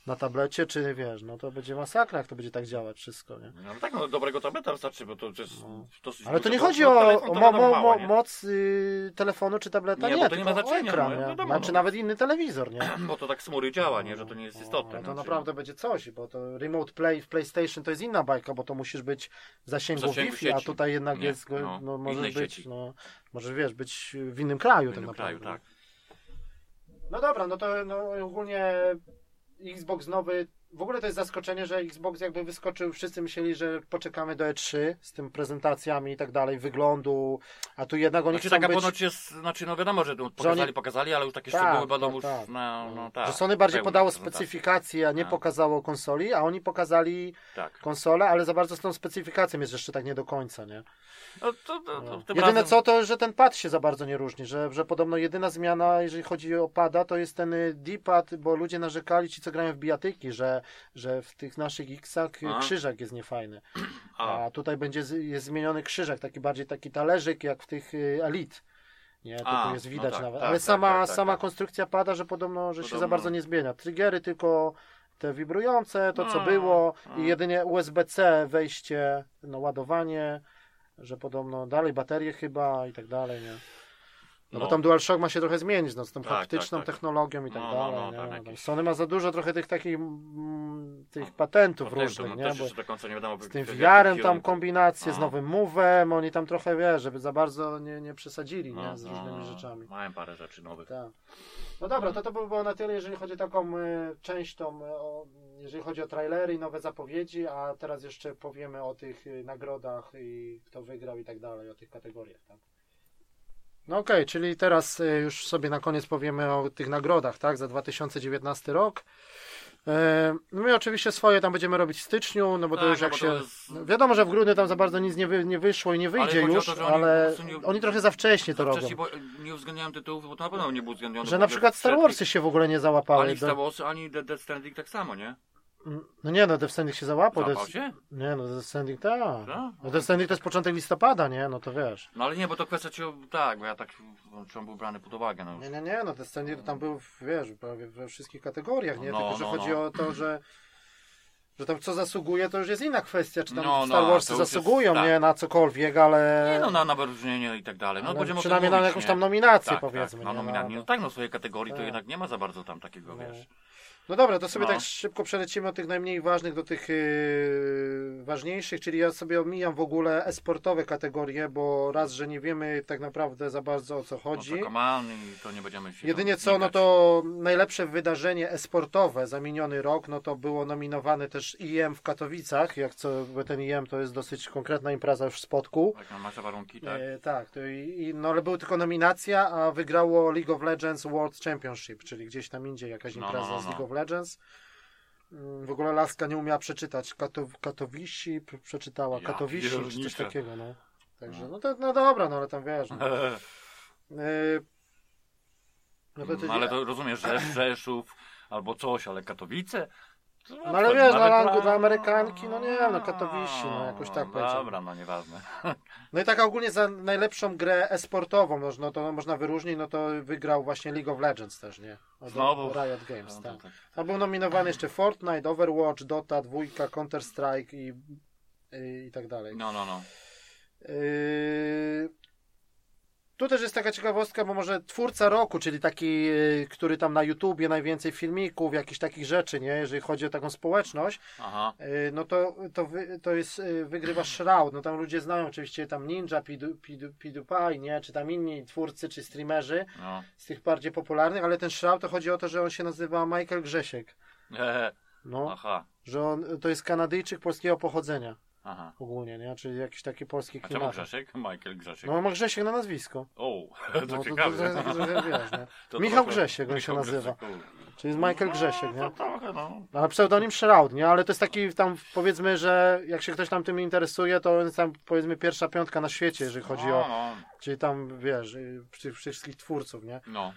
Na tablecie, czy wiesz, no to będzie masakra, jak to będzie tak działać wszystko, nie? No tak, no dobrego tableta wystarczy, bo to jest No. dosyć Ale to nie chodzi no, o, telefon to mało, moc y, telefonu czy tableta, Nie, nie, to nie ma znaczenia, ekran, no, nie? wiadomo, Znaczy no. nawet inny telewizor, nie? Bo to tak z mury działa, nie? Że to nie jest istotne. No, to no, naprawdę będzie coś, bo to Remote Play w PlayStation to jest inna bajka, bo to musisz być w zasięgu, zasięgu Wi-Fi, a tutaj jednak Nie, jest, no, no, możesz być, sieci. no, możesz wiesz, być w innym kraju W tak innym naprawdę. kraju, tak. No dobra, no to no, ogólnie Xbox nowy, w ogóle to jest zaskoczenie, że Xbox jakby wyskoczył, wszyscy myśleli, że poczekamy do E3 z tym prezentacjami i tak dalej, wyglądu, a tu jednak oni Znaczy chcą taka być... ponoć jest, znaczy no wiadomo, że to pokazali, oni- pokazali, ale już takie Tak, szczegóły będą tak, już tak. na, no tak. że Sony bardziej podało specyfikację, a nie Tak. pokazało konsoli, a oni pokazali Tak. konsolę, ale za bardzo z tą specyfikacją jest jeszcze tak nie do końca, nie? No, to, to, to, No. Jedyne razem- co, to że ten pad się za bardzo nie różni, że, że podobno jedyna zmiana, jeżeli chodzi o pada, to jest ten y, D-pad, bo ludzie narzekali, ci co grają w bijatyki, że, że w tych naszych X-ach A. krzyżak jest niefajny. A, A tutaj będzie z- jest zmieniony krzyżak, taki bardziej taki talerzyk jak w tych y, Elite. Nie, tu jest no widać tak, nawet. tak, Ale tak, sama, tak, tak, sama tak. konstrukcja pada, że podobno, że się za Podobno. bardzo nie zmienia. Triggery tylko te wibrujące, to co było i jedynie USB-C wejście, no ładowanie, że podobno dalej baterie chyba i tak dalej, nie? No, No. bo tam DualShock ma się trochę zmienić, no, z tą Tak, haptyczną tak, tak. technologią i tak No, no, dalej. no, No, jakieś- Sony ma za dużo trochę tych takich mm, tych patentów No, też, różnych, no, nie? Bo do końca nie wiadomo. z tym VR-em tam kombinacje, z No. nowym Move'em, oni tam trochę, wiesz, żeby za bardzo nie, nie przesadzili, nie? No, Z no, różnymi no, rzeczami. Mają parę rzeczy nowych. Tak. No dobra, to to by było na tyle, jeżeli chodzi o taką e, część, tą, e, o, jeżeli chodzi o trailery i nowe zapowiedzi, a teraz jeszcze powiemy o tych e, nagrodach i kto wygrał i tak dalej, o tych kategoriach. Tak? No okej, czyli teraz e, już sobie na koniec powiemy o tych nagrodach, tak, za 2019 rok. E, My oczywiście swoje tam będziemy robić w styczniu, no bo to Tak, już no jak bo się... to jest- no Wiadomo, że w grudniu tam za bardzo nic nie, wy, nie wyszło i nie wyjdzie o już, to, oni ale nie- oni trochę za wcześnie to robią. Wcześniej, bo nie uwzględniałem tytułów, bo to na pewno nie był uwzględniony. Że na przykład Star Warsy się w ogóle nie załapały. Ani Star Wars, ani Dead Death Stranding tak samo, nie? No nie, no Death Stranding się załapał. Złapał Death... się? Nie, no Death Stranding tak. Tak? No Death Stranding to jest początek listopada, nie? No to wiesz. No ale nie, bo to kwestia ci... Tak, bo ja tak... Czy on był brany pod uwagę, no. Nie, nie, nie, no Death Stranding to tam był, wiesz, prawie we wszystkich kategoriach, nie? No, Tylko, że no, chodzi no. o to, że że tam co zasługuje, to już jest inna kwestia, czy tam No, no, Star Warsy to już jest- zasługują, tak. nie? Na cokolwiek, ale... Nie no, na, na wyróżnienie i tak dalej. No, ale będziemy o tym przynajmniej na jakąś tam nominację, tak, powiedzmy. Tak, na nie? nominację. No tak, no swojej kategorii to Tak. jednak nie ma za bardzo tam takiego, No. wiesz. No dobra, to sobie No. tak szybko przelecimy od tych najmniej ważnych do tych yy, ważniejszych, czyli ja sobie omijam w ogóle esportowe kategorie, bo raz, że nie wiemy tak naprawdę za bardzo o co No chodzi. to Kaman i to nie będziemy się Jedynie co, no to najlepsze wydarzenie esportowe za miniony rok, no to było nominowane też IEM w Katowicach, jak co, bo ten IEM to jest dosyć konkretna impreza już w Spotku. Tak, no, masz te warunki, tak? E, tak, to i, no ale była tylko nominacja, a wygrało League of Legends World Championship, czyli gdzieś tam indziej jakaś No, impreza no, no, z no. League of Legends. Mm, W ogóle Laska nie umiała przeczytać. Kato, Katowici p- przeczytała. Ja Katowici czy coś takiego, no. Także, No. no to no dobra, no ale tam wiesz. No, E, no to, to, No, ale to rozumiesz, że Rzeszów albo coś, ale Katowice? To No ale wiesz, nawet dla- dla- Amerykanki, no nie, no Katowici, no jakoś tak No. Dobra, no nieważne. No i tak ogólnie za najlepszą grę esportową, no, no to można wyróżnić, no to wygrał właśnie League of Legends też, nie? Od Znowu. Riot Games, No, tak. tak. A był nominowany jeszcze Fortnite, Overwatch, Dota, dwójka, Counter Strike i, i, i tak dalej. No, no, no. Yy... Tu też jest taka ciekawostka, bo może twórca roku, czyli taki, yy, który tam na YouTubie najwięcej filmików, jakichś takich rzeczy, nie? Jeżeli chodzi o taką społeczność, Aha. yy, no to, to, wy, to jest, yy, wygrywa Shroud. No tam ludzie znają oczywiście tam Ninja, PewDiePie, nie? Czy tam inni twórcy, czy streamerzy No. z tych bardziej popularnych, ale ten Shroud to chodzi o to, że on się nazywa Michael Grzesiek. No, aha. że on to jest Kanadyjczyk polskiego pochodzenia Aha. ogólnie, nie? Czyli jakiś taki polski A czemu. Grzesiek? Michael Grzesiek. No ma Grzesiek na nazwisko. O, No, to to, to, ciekawe. to, to, to, wiesz, nie? To Michał trochę- Grzesiek on się nazywa. Grzesiek. Czyli Michael Grzesiek, No, nie? to trochę, no. Ale pseudonim Shroud, nie? Ale to jest taki tam powiedzmy, że jak się ktoś tam tym interesuje, to jest tam powiedzmy pierwsza piątka na świecie, jeżeli chodzi no, o, No, czyli tam wiesz, y, wszystkich twórców, nie? no.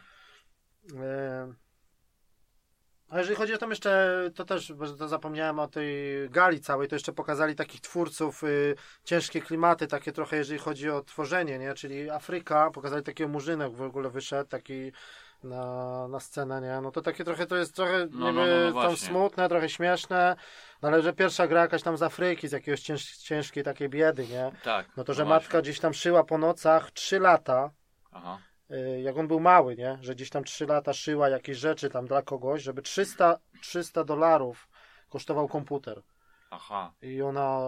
E, A jeżeli chodzi o tam jeszcze, to też, bo to zapomniałem o tej gali całej, to jeszcze pokazali takich twórców, y, ciężkie klimaty, takie trochę, jeżeli chodzi o tworzenie, nie? Czyli Afryka, pokazali takiego murzynek w ogóle wyszedł, taki na, na scenę, nie? No to takie trochę, to jest trochę No, niby no, no, no tam właśnie. smutne, trochę śmieszne, no ale że pierwsza gra jakaś tam z Afryki, z jakiegoś cięż, ciężkiej takiej biedy, nie? Tak. No to, że właśnie. matka gdzieś tam szyła po nocach trzy lata, Aha. Y, jak on był mały, nie? Że gdzieś tam 3 lata szyła jakieś rzeczy tam dla kogoś, żeby 300, 300 dolarów kosztował komputer. Aha. I ona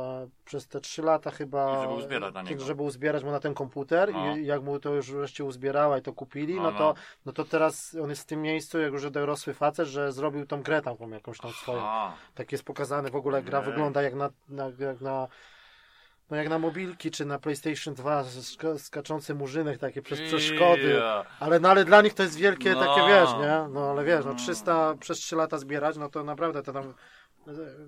przez te 3 lata chyba. I żeby uzbierać na niego. Żeby uzbierać mu na ten komputer. No. I jak mu to już wreszcie uzbierała i to kupili, no, No, to, no. no to teraz on jest w tym miejscu, jak już dorosły facet, że zrobił tą grę tam jakąś tam swoją. Tak jest pokazane, w ogóle gra Ej. wygląda jak na, na, jak na no jak na mobilki, czy na PlayStation 2 sk- skaczący murzynek takie przez przeszkody. Ale, no, ale dla nich to jest wielkie No. takie, wiesz, nie? No ale wiesz, no Mm. 300 przez 3 lata zbierać, no to naprawdę to tam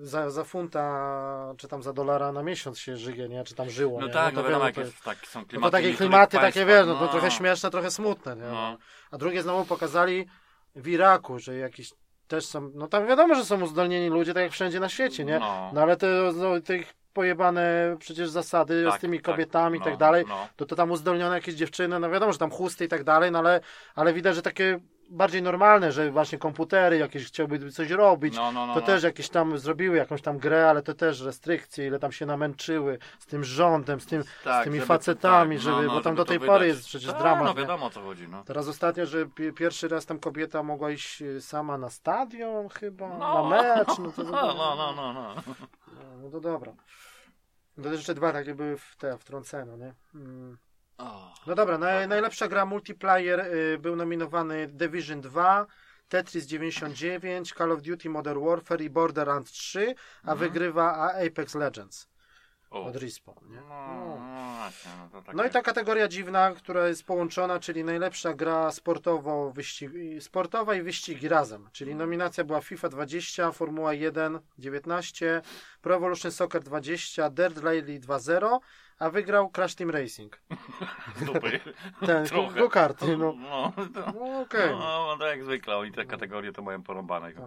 za, za funta, czy tam za dolara na miesiąc się żyje, nie? Czy tam żyło, No nie? tak, no no to wiadomo, wiele, jak jest, tak, są no klimaty. to takie klimaty, takie wiesz, no to trochę śmieszne, trochę smutne, nie? No. A drugie znowu pokazali w Iraku, że jakiś też są, no tam wiadomo, że są uzdolnieni ludzie, tak jak wszędzie na świecie, nie? No. No ale te, no, te ich pojebane przecież zasady z Tak, tymi tak, kobietami i no, tak dalej, no. to to tam uzdolnione jakieś dziewczyny, no wiadomo, że tam chusty i tak dalej, no ale, ale widać, że takie bardziej normalne, że właśnie komputery jakieś chciałby coś robić, No, no, no, to no. też jakieś tam zrobiły jakąś tam grę, ale to też restrykcje, ile tam się namęczyły z tym rządem, z, tym, Tak, z tymi żeby- facetami, tak, żeby, no, no, bo tam żeby do tej pory jest przecież Tak, dramat. No nie? wiadomo o co chodzi, no. Teraz ostatnio, że pi- pierwszy raz tam kobieta mogła iść y, sama na stadion chyba, No. na mecz, no to, No, no, no, no, no. no, no to dobra. To też jeszcze dwa takie były w te wtrącone, nie? Mm. No dobra, naj, najlepsza gra multiplayer y, był nominowany Division 2, Tetris 99, Call of Duty Modern Warfare i Borderlands 3, a Mhm. wygrywa Apex Legends O. od Respawn, nie? No, No. no właśnie, no to takie... No i ta kategoria dziwna, która jest połączona, czyli najlepsza gra sportowo wyścig, sportowa i wyścigi razem. Czyli nominacja była FIFA 20, Formuła 1 19, Pro Evolution Soccer 20, Dirt Rally 2.0, a wygrał Crash Team Racing. Dupy. Ten Trochę. go-karty, no. No, to... No, okej. No, no, to jak zwykle, oni te kategorie to mają porąbane. Tak.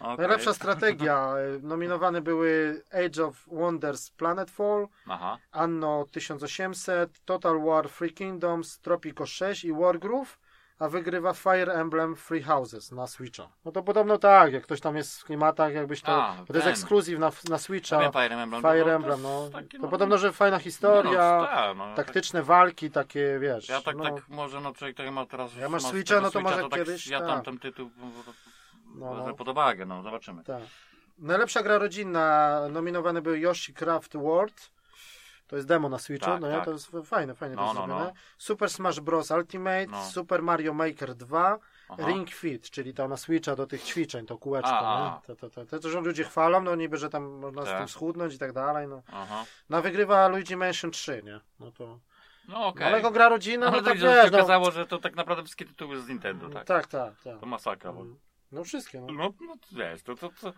Okay. Najlepsza strategia. Nominowane były Age of Wonders Planetfall, Aha. Anno 1800, Total War Free Kingdoms, Tropico 6 i Wargroove, a wygrywa Fire Emblem Free Houses na Switcha. No to podobno tak, jak ktoś tam jest w klimatach, jakbyś to... A, bo to jest ekskluzyw na, na Ja Switcha. wiem, Fire Emblem. Fire to- Emblem, no. taki, To podobno, że fajna historia, No, tak, no, taktyczne walki, takie, wiesz... Tak, ja tak, no, tak może, no człowiek tak ma teraz... Ja masz ma Switcha, no to Switcha, może tak, kiedyś, Ja tak. tam ten tytuł No, no. pod uwagę, no zobaczymy. Tak. Najlepsza gra rodzinna, nominowane były Yoshi Craft World. To jest demo na Switchu, Tak, no tak. To jest fajne, fajnie No, to jest no, no. Super Smash Bros. Ultimate, No. Super Mario Maker 2, Aha. Ring Fit, czyli to na Switcha do tych ćwiczeń, to kółeczko, A. To, to, to, to, to, że ludzie chwalą, no niby, że tam można z Tak. tym schudnąć i tak dalej, no. Aha. No wygrywa Luigi Mansion 3, nie? No to... No okej. No, ale jako gra rodzinna, No, no, tak się wiesz, no. okazało, że to tak naprawdę wszystkie tytuły z Nintendo, tak? Tak, tak, tak. To masakra, bo... No wszystkie, no. No, no to wiesz, to, to, to,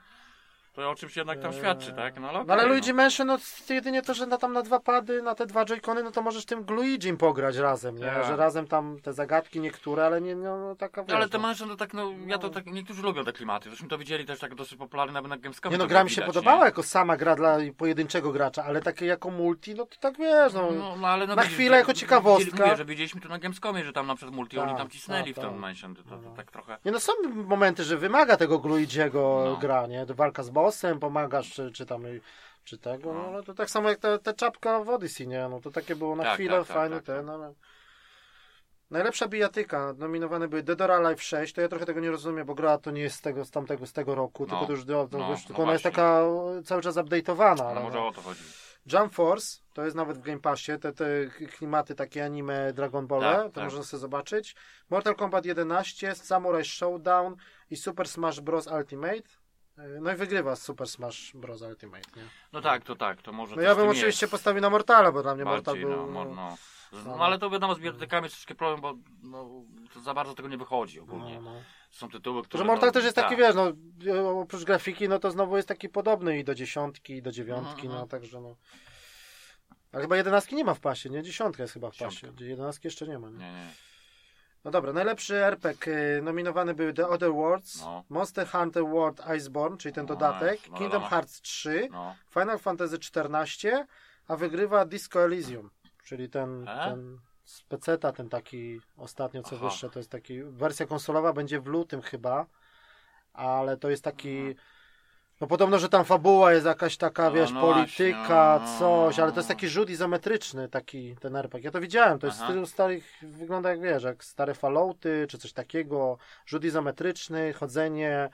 to o czymś jednak tam świadczy, tak? No ale, No ale okej, Luigi Mansion, no jedynie to, że na, tam na dwa pady, na te dwa joycony, no to możesz tym Luigim pograć razem, nie? Tak. Że razem tam te zagadki niektóre, ale nie, no, no taka No, wiesz, ale te no. mansion to tak, no, ja to tak, niektórzy lubią te klimaty. Zresztą to widzieli też tak dosyć popularne nawet na Gamescomie. Nie no, gra mi się widać, podobała nie? jako sama gra dla pojedynczego gracza, ale takie jako multi, no to tak wiesz, no. No, no, ale no, na widzisz, chwilę jako ciekawostka. Mówię, że widzieliśmy to na Gamescomie, że tam na przykład multi, oni Tak, tam cisnęli tak, w ten tak. mansion. To, to, No. to tak trochę... Nie no, są momenty, że wymaga tego Luigiego No. gra, nie? Walka z bossem, pomagasz, czy, czy tam, czy tego, no, No. no to tak samo jak ta, ta czapka w Odyssey, nie? No to takie było na Tak, chwilę, tak, tak, fajne tak, te, tak. no ale... Najlepsza bijatyka, nominowane były Dead or Alive 6, to ja trochę tego nie rozumiem, bo gra to nie jest z tego, z tamtego, z tego roku, No, tylko to już, do, no, już no tylko ona jest taka cały czas update'owana, No ale może no. o to chodzi. Jump Force, to jest nawet w Game Passie, te, te klimaty takie anime Dragon Ball, Tak, to tak. można sobie zobaczyć. Mortal Kombat 11, Samurai Showdown i Super Smash Bros. Ultimate. No i wygrywa Super Smash Bros. Ultimate, nie? No tak, to tak, to może No ja bym oczywiście jest. postawił na Mortala, bo dla mnie Mortal Bardziej, był... no, mo- no. No. No ale to wiadomo, z bibliotekami jest troszkę problem, bo no, za bardzo tego nie wychodzi ogólnie. no, no. Są tytuły, które... że Mortal no, też jest taki, tak. wiesz, no oprócz grafiki, no to znowu jest taki podobny i do dziesiątki, i do dziewiątki, Mhm, no mhm. także no... Ale chyba jedenastki nie ma w pasie, nie? Dziesiątka jest chyba w Dziesiątka. pasie. Jedenastki jeszcze nie ma, nie? Nie, nie. No dobra, najlepszy RPG y, nominowany były The Other Worlds, No. Monster Hunter World Iceborne, czyli ten No, dodatek, no Kingdom. Hearts 3, No. Final Fantasy 14, a wygrywa Disco Elysium, czyli ten, E? ten z peceta, ten taki ostatnio co Aha. wyższe, to jest taki, wersja konsolowa będzie w lutym chyba, ale to jest taki, Mhm. No podobno, że tam fabuła jest jakaś taka, No, wiesz, no polityka, właśnie, no. coś, ale to jest taki rzut izometryczny, taki ten RPG. Ja to widziałem, to jest w Aha. stylu starych, wygląda jak wiesz, jak stare Fallouty, czy coś takiego, rzut izometryczny, chodzenie.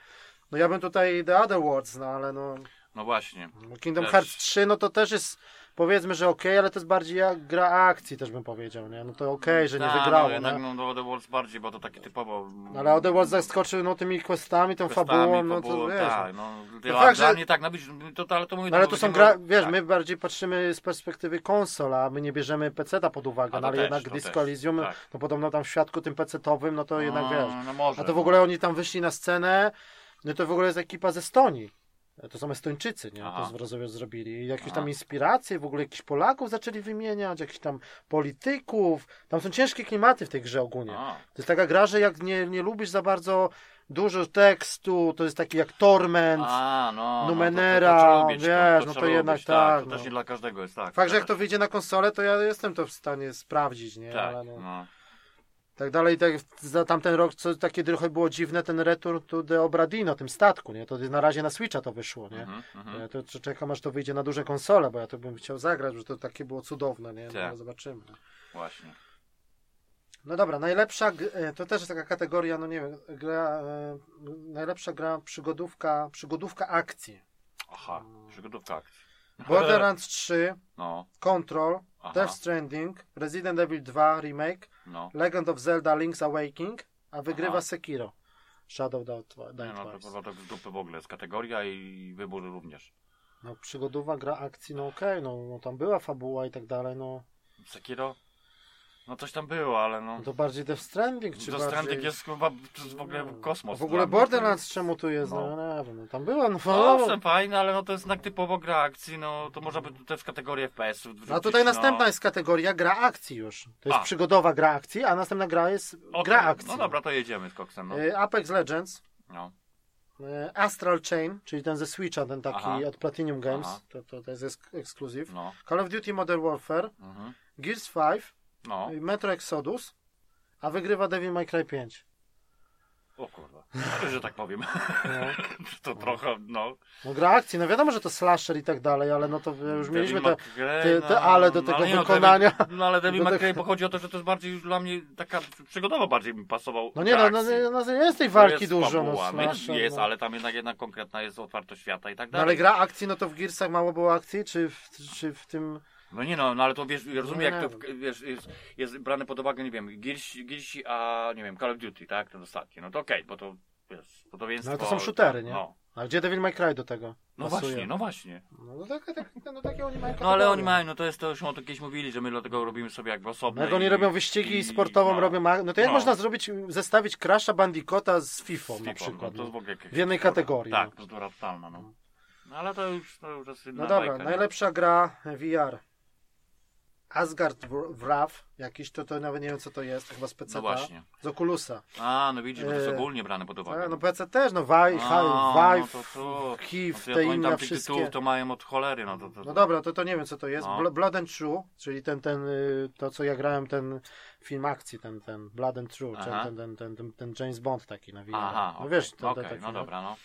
No ja bym tutaj The Other Worlds, no ale no No właśnie. Kingdom Też. Hearts 3, no to też jest, powiedzmy, że okej, ale to jest bardziej jak gra akcji też bym powiedział, nie? No to okej, że nie Ta, wygrało, no, jednak nie? no, do The Worlds bardziej, bo to takie typowo... No, ale Other Worlds zaskoczył no tymi questami, tą questami, fabułą, no to fabułą, wiesz. Tak, no, No że- mnie tak, no, to, ale to mówię... No ale to są gra, wiesz, tak. my bardziej patrzymy z perspektywy konsol, a my nie bierzemy PC-ta pod uwagę, no ale też, jednak Disco też, Elysium, tak. no podobno tam w świadku tym PC-towym, no to jednak wiesz. No, może, A to w no. ogóle oni tam wyszli na scenę, no to w ogóle jest ekipa ze Estonii. To są Estończycy, nie? Aha. To zrozumieć zrobili. I jakieś Aha. tam inspiracje, w ogóle jakichś Polaków zaczęli wymieniać, jakichś tam polityków. Tam są ciężkie klimaty w tej grze ogólnie. To jest taka gra, że jak nie, nie lubisz za bardzo dużo tekstu, to jest taki jak Torment. A, no, Numenera, no, to, to, lubić, wiesz, no trzeba to jednak lubić, tak, To no. też nie dla każdego jest tak. Fakt, że jak tak. to wyjdzie na konsolę, to ja jestem to w stanie sprawdzić, nie? Tak, Ale no. Tak dalej, tak, za tamten rok, co takie trochę było dziwne, ten Return to the Obradino, tym statku, nie? To na razie na Switcha to wyszło, nie? Mhm, mhm. Ja to to czekam, aż to wyjdzie na duże konsole, bo ja to bym chciał zagrać, że to takie było cudowne, nie? No, Tak. zobaczymy. Właśnie. No dobra, najlepsza, e, to też jest taka kategoria, no nie wiem, gra, e, najlepsza gra przygodówka, przygodówka akcji. Aha, przygodówka akcji. Borderlands 3, No, Control, aha, Death Stranding, Resident Evil 2 Remake, no. Legend of Zelda Link's Awakening, a wygrywa Aha. Sekiro. Shadow Die Nie, no to to z dupy w ogóle jest kategoria i wybór również. No przygodowa gra akcji, no okej, no, no tam była fabuła i tak dalej, no, Sekiro? No coś tam było, ale no. no to bardziej Death Stranding, czy To bardziej... Stranding jest to jest w ogóle No. kosmos. W ogóle. Borderlands czemu tu jest, no, No. nie wiem, no, tam była, no, No owszem, fajne, ale no to jest jednak typowo gra akcji, no to można by też kategorię FPS-ów wrzucić, No a tutaj no. następna jest kategoria gra akcji już. To jest A. przygodowa gra akcji, a następna gra jest Okej, gra akcji. No dobra, to jedziemy z koksem, no. Y, Apex Legends, no. y, Astral Chain, czyli ten ze Switcha, ten taki Aha. od Platinum Games, Aha. to, to, to jest eks- ekskluzyw. No, Call of Duty Modern Warfare, mhm. Gears 5, no. y, Metro Exodus, a wygrywa Devil May Cry 5. O kurwa, że tak powiem. No. to trochę, no. no gra akcji, no wiadomo, że to slasher i tak dalej, ale no to już mieliśmy te... Te- te ale do no, tego no, wykonania. No ale Devil May Cry pochodzi o to, że to jest bardziej już dla mnie taka przygodowa bardziej mi pasował. No nie, no, no, no, no jest tej walki jest dużo, fabuła, no no, slasher, jest, no. ale tam jednak jedna konkretna jest otwartość świata i tak No dalej. ale gra akcji, no to w Gearsach mało było akcji, czy w, czy w tym... No nie no, no ale to wiesz, rozumiem Nie jak to, wiesz, jest, jest brane pod uwagę, nie wiem, Gearsi, a nie wiem, Call of Duty, tak, ten ostatni, no to okej, bo to, wiesz, podobieństwo... No ale to są shootery, nie? No, A gdzie Devil May Cry do tego? no pasuje? właśnie, no właśnie. No, no, tak, tak, no takie oni mają No ale oni mają, no to jest to, już o to kiedyś mówili, że my dlatego robimy sobie jakby osobne. No jak oni i- robią wyścigi i- sportową, no, robią... No to jak No. można zrobić, zestawić Crasha Bandicoota z FIFA na FIFA, przykład? No, to No, jest w w jednej kategorii, Tak, no. bzdura totalna, no. No ale to już, to już jest inna no dobra, bajka, nie? najlepsza gra VR. Asgard Wr- Wrath, jakiś, to, to nawet nie wiem co to jest, chyba z PC, No właśnie. z Oculusa. A, no widzisz, bo to jest E, ogólnie brane pod uwagę. A, no PC też, no Vive, Vive, no to, to, HIV, no to te inne tych wszystkie. tytułów to mają od cholery, no to, to, No dobra, to, to nie wiem co to jest. No. Bl- Blood and True, czyli ten, ten, y, to co ja grałem, ten film akcji, ten, ten Blood and True, ten, ten, ten, ten, ten James Bond taki na VR. Aha, no wiesz, ten, ten taki, no dobra, no.